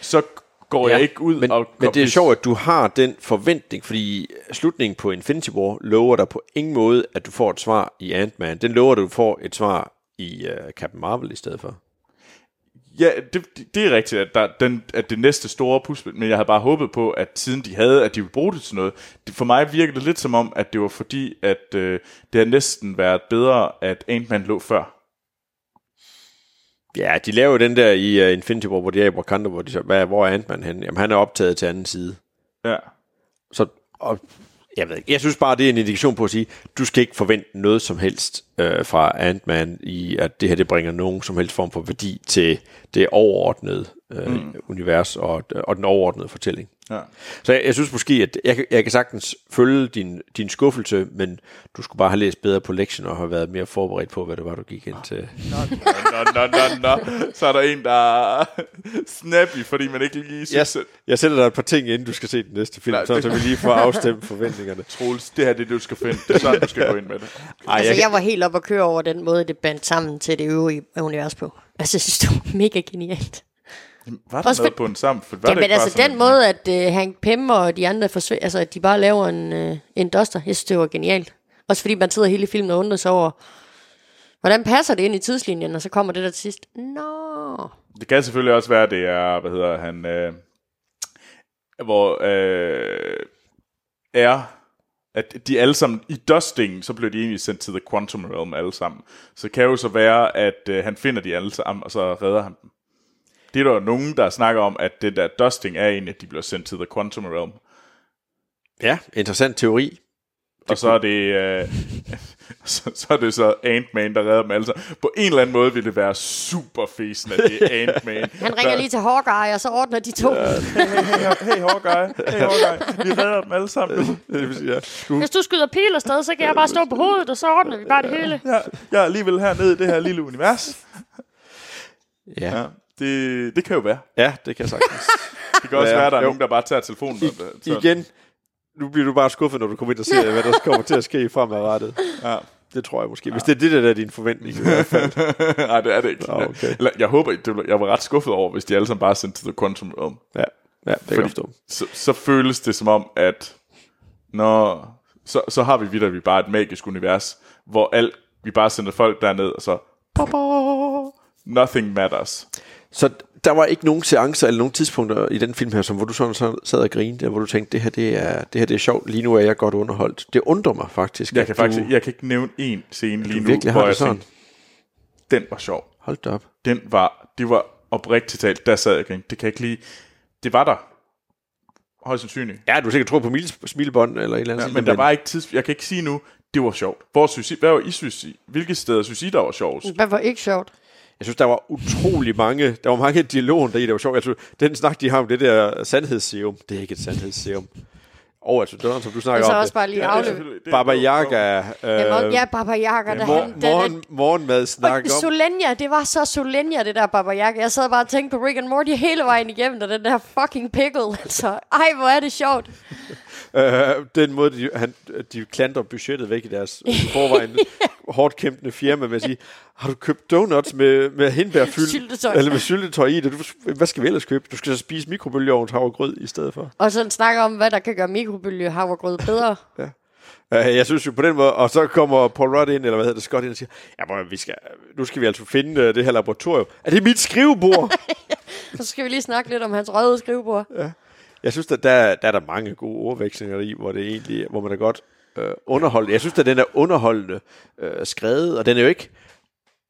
Så går ja, jeg ikke ud men, og... Men det er sjovt, at du har den forventning, fordi slutningen på Infinity War lover dig på ingen måde, at du får et svar i Ant-Man. Den lover, at du får et svar i uh, Captain Marvel i stedet for. Ja, det, det- er rigtigt, at, der, den, at det næste store puslespil, men jeg havde bare håbet på, at siden de havde, at de ville bruge det til noget. Det, for mig virkede det lidt som om, at det var fordi, at øh, det havde næsten været bedre, at Ant-Man lå før. Ja, de laver den der i uh, Infinity War, hvor de er i Wakanda, hvor, de så, hvad, hvor er Ant-Man henne? Jamen, han er optaget til anden side. Ja. Så, og, jeg ved ikke, jeg synes bare, det er en indikation på at sige, du skal ikke forvente noget som helst øh, fra Ant-Man i, at det her det bringer nogen som helst form for værdi til det overordnede øh, mm. univers og, og den overordnede fortælling. Ja. Så jeg, jeg synes måske, at jeg, kan- jeg kan sagtens følge din, din skuffelse, men du skulle bare have læst bedre på lektionen og have været mere forberedt på, hvad det var, du gik ind til. Nå, nå, nå, nå. Så er der en, der er snappy, fordi man ikke lige synes, Jeg, jeg sætter dig et par ting, inden du skal se den næste film, Nej, så, det- så vi lige får afstemt forventningerne. Troels, det her det er det, du skal finde. Det er sådan, du skal gå ind med det. Ej, Altså, jeg, jeg var helt op at køre over den måde, det bandt sammen til det øvrige univers på. Altså, jeg synes, det var mega genialt. Var der Også noget for- en sammen? For var det Jamen ikke bare altså, den en- måde, at uh, Hank Pym og de andre forsvinder, altså, at de bare laver en, uh, en duster, jeg synes, det var genialt. Også fordi man sidder hele filmen og undrer sig over, hvordan passer det ind i tidslinjen, og så kommer det der til sidst. Nå. Det kan selvfølgelig også være, det er, hvad hedder han, øh, hvor øh, er, at de alle sammen, i Dusting, så blev de egentlig sendt til The Quantum Realm alle sammen. Så det kan jo så være, at øh, han finder de alle sammen, og så redder han dem. Det er der jo nogen, der snakker om, at det der Dusting er egentlig, at de bliver sendt til The Quantum Realm. ja, interessant teori. og så er det, øh, så, så er det så Ant-Man, der redder dem alle sammen. På en eller anden måde vil det være super fesen, at det er Ant-Man. Han ringer lige til Hawkeye, og så ordner de to. Ja. Hey Hawkeye, hey Hawkeye, vi redder dem alle sammen. Det sige, ja. du, Hvis du skyder pil afsted, så kan jeg bare stå på hovedet, og så ordner vi bare det hele. Jeg, jeg er alligevel hernede i det her lille univers. ja. Ja, det, det kan jo være. ja, det kan jeg sagtens. Det kan også Ja, være, at der er jo. nogen, der bare tager telefonen. Og, så, Igen, nu bliver du bare skuffet, når du kommer ind og ser, hvad der kommer til at ske fremadrettet. Ja. Det tror jeg måske. Hvis det er det, der er din forventning. i. Nej, det er det ikke. Nå, okay. Eller, jeg håber, blev- jeg var ret skuffet over, hvis de alle sammen bare sendte til The Quantum Realm. Ja, ja det kan jeg forstå. så, så føles det som om, at når, så, så har vi videre vi bare et magisk univers, hvor alt, vi bare sender folk derned, og så nothing matters. Så der var ikke nogen seancer eller nogen tidspunkter i den film her, som hvor du sådan så sad og grinede, hvor du tænkte, det her, det er, det her det er sjovt, lige nu er jeg godt underholdt. Det undrer mig faktisk. Jeg kan du, faktisk jeg kan ikke nævne en scene lige nu, virkelig hvor jeg sådan. tænkte, den var sjov. Hold da op. Den var, det var oprigtigt talt, der sad jeg og grinte. Det kan jeg ikke lige, det var der. Højst sandsynligt. Ja, du har sikkert troet på mil- smilebånd eller et eller andet. Ja, men der var ikke tids... Jeg kan ikke sige nu, det var sjovt. Hvor synes I, hvad var I synes I? Hvilke steder synes I, der var sjovest? Hvad var ikke sjovt? Jeg synes, der var utrolig mange, der var mange dialoger der i, der var sjovt. Jeg synes, den snak, de har om det der sandhedsserum, det er ikke et sandhedsserum. Og altså, det var, som du snakker Og så om også bare lige afløb. selvfølgelig. Det- Baba Yaga, Ja, øh, ja, Baba Yaga, der mor- han... Morgen, morgenmad snak om. Solenia, det var så Solenia, det der Baba Yaga. Jeg sad bare og tænkte på Rick and Morty hele vejen igennem, og den der fucking pickle, altså. Ej, hvor er det sjovt. Øh, den måde, de, han, de klandrer budgettet væk i deres forvejen hårdt kæmpende firma med at sige, har du købt donuts med, med hindbærfyld? Syltetøj. Eller med syltetøj i det? Du, hvad skal vi ellers købe? Du skal så spise mikrobølgeovns havregrød i stedet for. Og så snakker om, hvad der kan gøre mikrobølge havregrød bedre. Uh, jeg synes jo på den måde, og så kommer Paul Rudd ind, eller hvad hedder det, Scott ind og siger, ja, bror, vi skal, nu skal vi altså finde uh, det her laboratorium. Er det mit skrivebord? Så skal vi lige snakke lidt om hans røde skrivebord. Jeg synes, at der, der er der mange gode ordvekslinger i, hvor det egentlig, hvor man er godt øh, underholdt. Jeg synes, at den er underholdende øh, skrevet, og den er jo ikke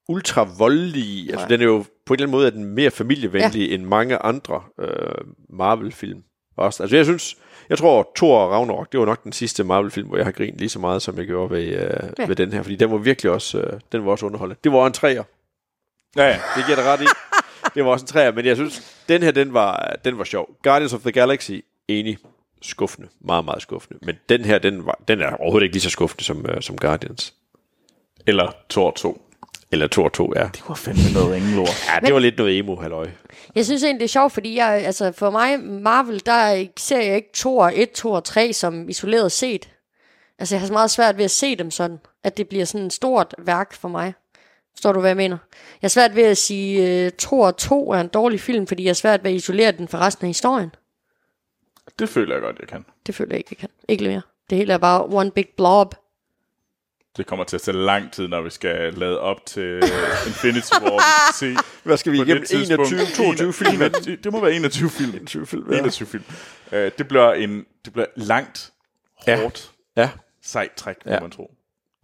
ultra voldelig. Altså, den er jo på en eller anden måde er den mere familievenlig ja. end mange andre øh, Marvel-film. Også. Altså, jeg synes, jeg tror, Thor og Ragnarok, det var nok den sidste Marvel-film, hvor jeg har grint lige så meget, som jeg gjorde ved, øh, ja. ved den her, fordi den var virkelig også, øh, den var også underholdende. Det var en træer. Ja, ja. Det giver dig ret i. Det var også en træer, men jeg synes, den her, den var, den var sjov. Guardians of the Galaxy, enig. Skuffende. Meget, meget skuffende. Men den her, den, var, den er overhovedet ikke lige så skuffende som, uh, som Guardians. Eller Thor 2. Eller Thor 2, ja. Det var fandme noget ringelort. Ja, det var lidt noget emo, halløj. Jeg synes egentlig, det er sjovt, fordi jeg, altså for mig, Marvel, der ser jeg ikke Thor 1, 2 og 3 som isoleret set. Altså jeg har så meget svært ved at se dem sådan, at det bliver sådan et stort værk for mig. Forstår du, hvad jeg mener? Jeg har svært ved at sige, uh, Thor 2 er en dårlig film, fordi jeg har svært ved at isolere den fra resten af historien. Det føler jeg godt, jeg kan. Det føler jeg ikke, jeg kan. Ikke mere. Det hele er bare one big blob. Det kommer til at tage lang tid, når vi skal lade op til øh, Infinity War. Vi se Hvad skal vi på igennem? det tidspunkt. 21, 22 film? 21, det må være 21 film. 21 film, Ja. ja. 21 film. Uh, det bliver en det bliver langt, Ja. hårdt, Ja, sejt træk, må Ja. man tro.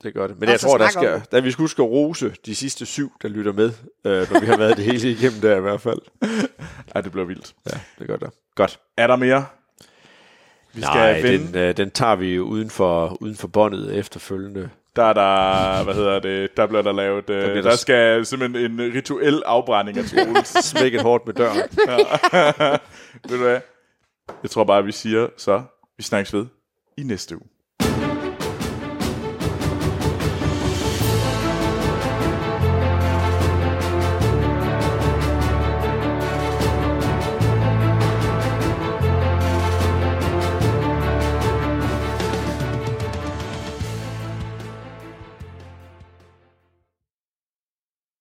Det gør det. Men Og jeg tror, der skal, der vi skal huske at rose de sidste syv, der lytter med, øh, når vi har været det hele igennem der i hvert fald. Ej, det bliver vildt. Ja, det gør det. Godt. Er der mere? Vi skal Nej, den, øh, den tager vi jo uden for, uden for båndet efterfølgende. Der er der, hvad hedder det, der bliver der lavet, der, bliver der, der- der skal simpelthen en rituel afbrænding af Troels. Smækket hårdt med døren. Ved du hvad? Jeg tror bare, vi siger så, vi snakkes ved i næste uge.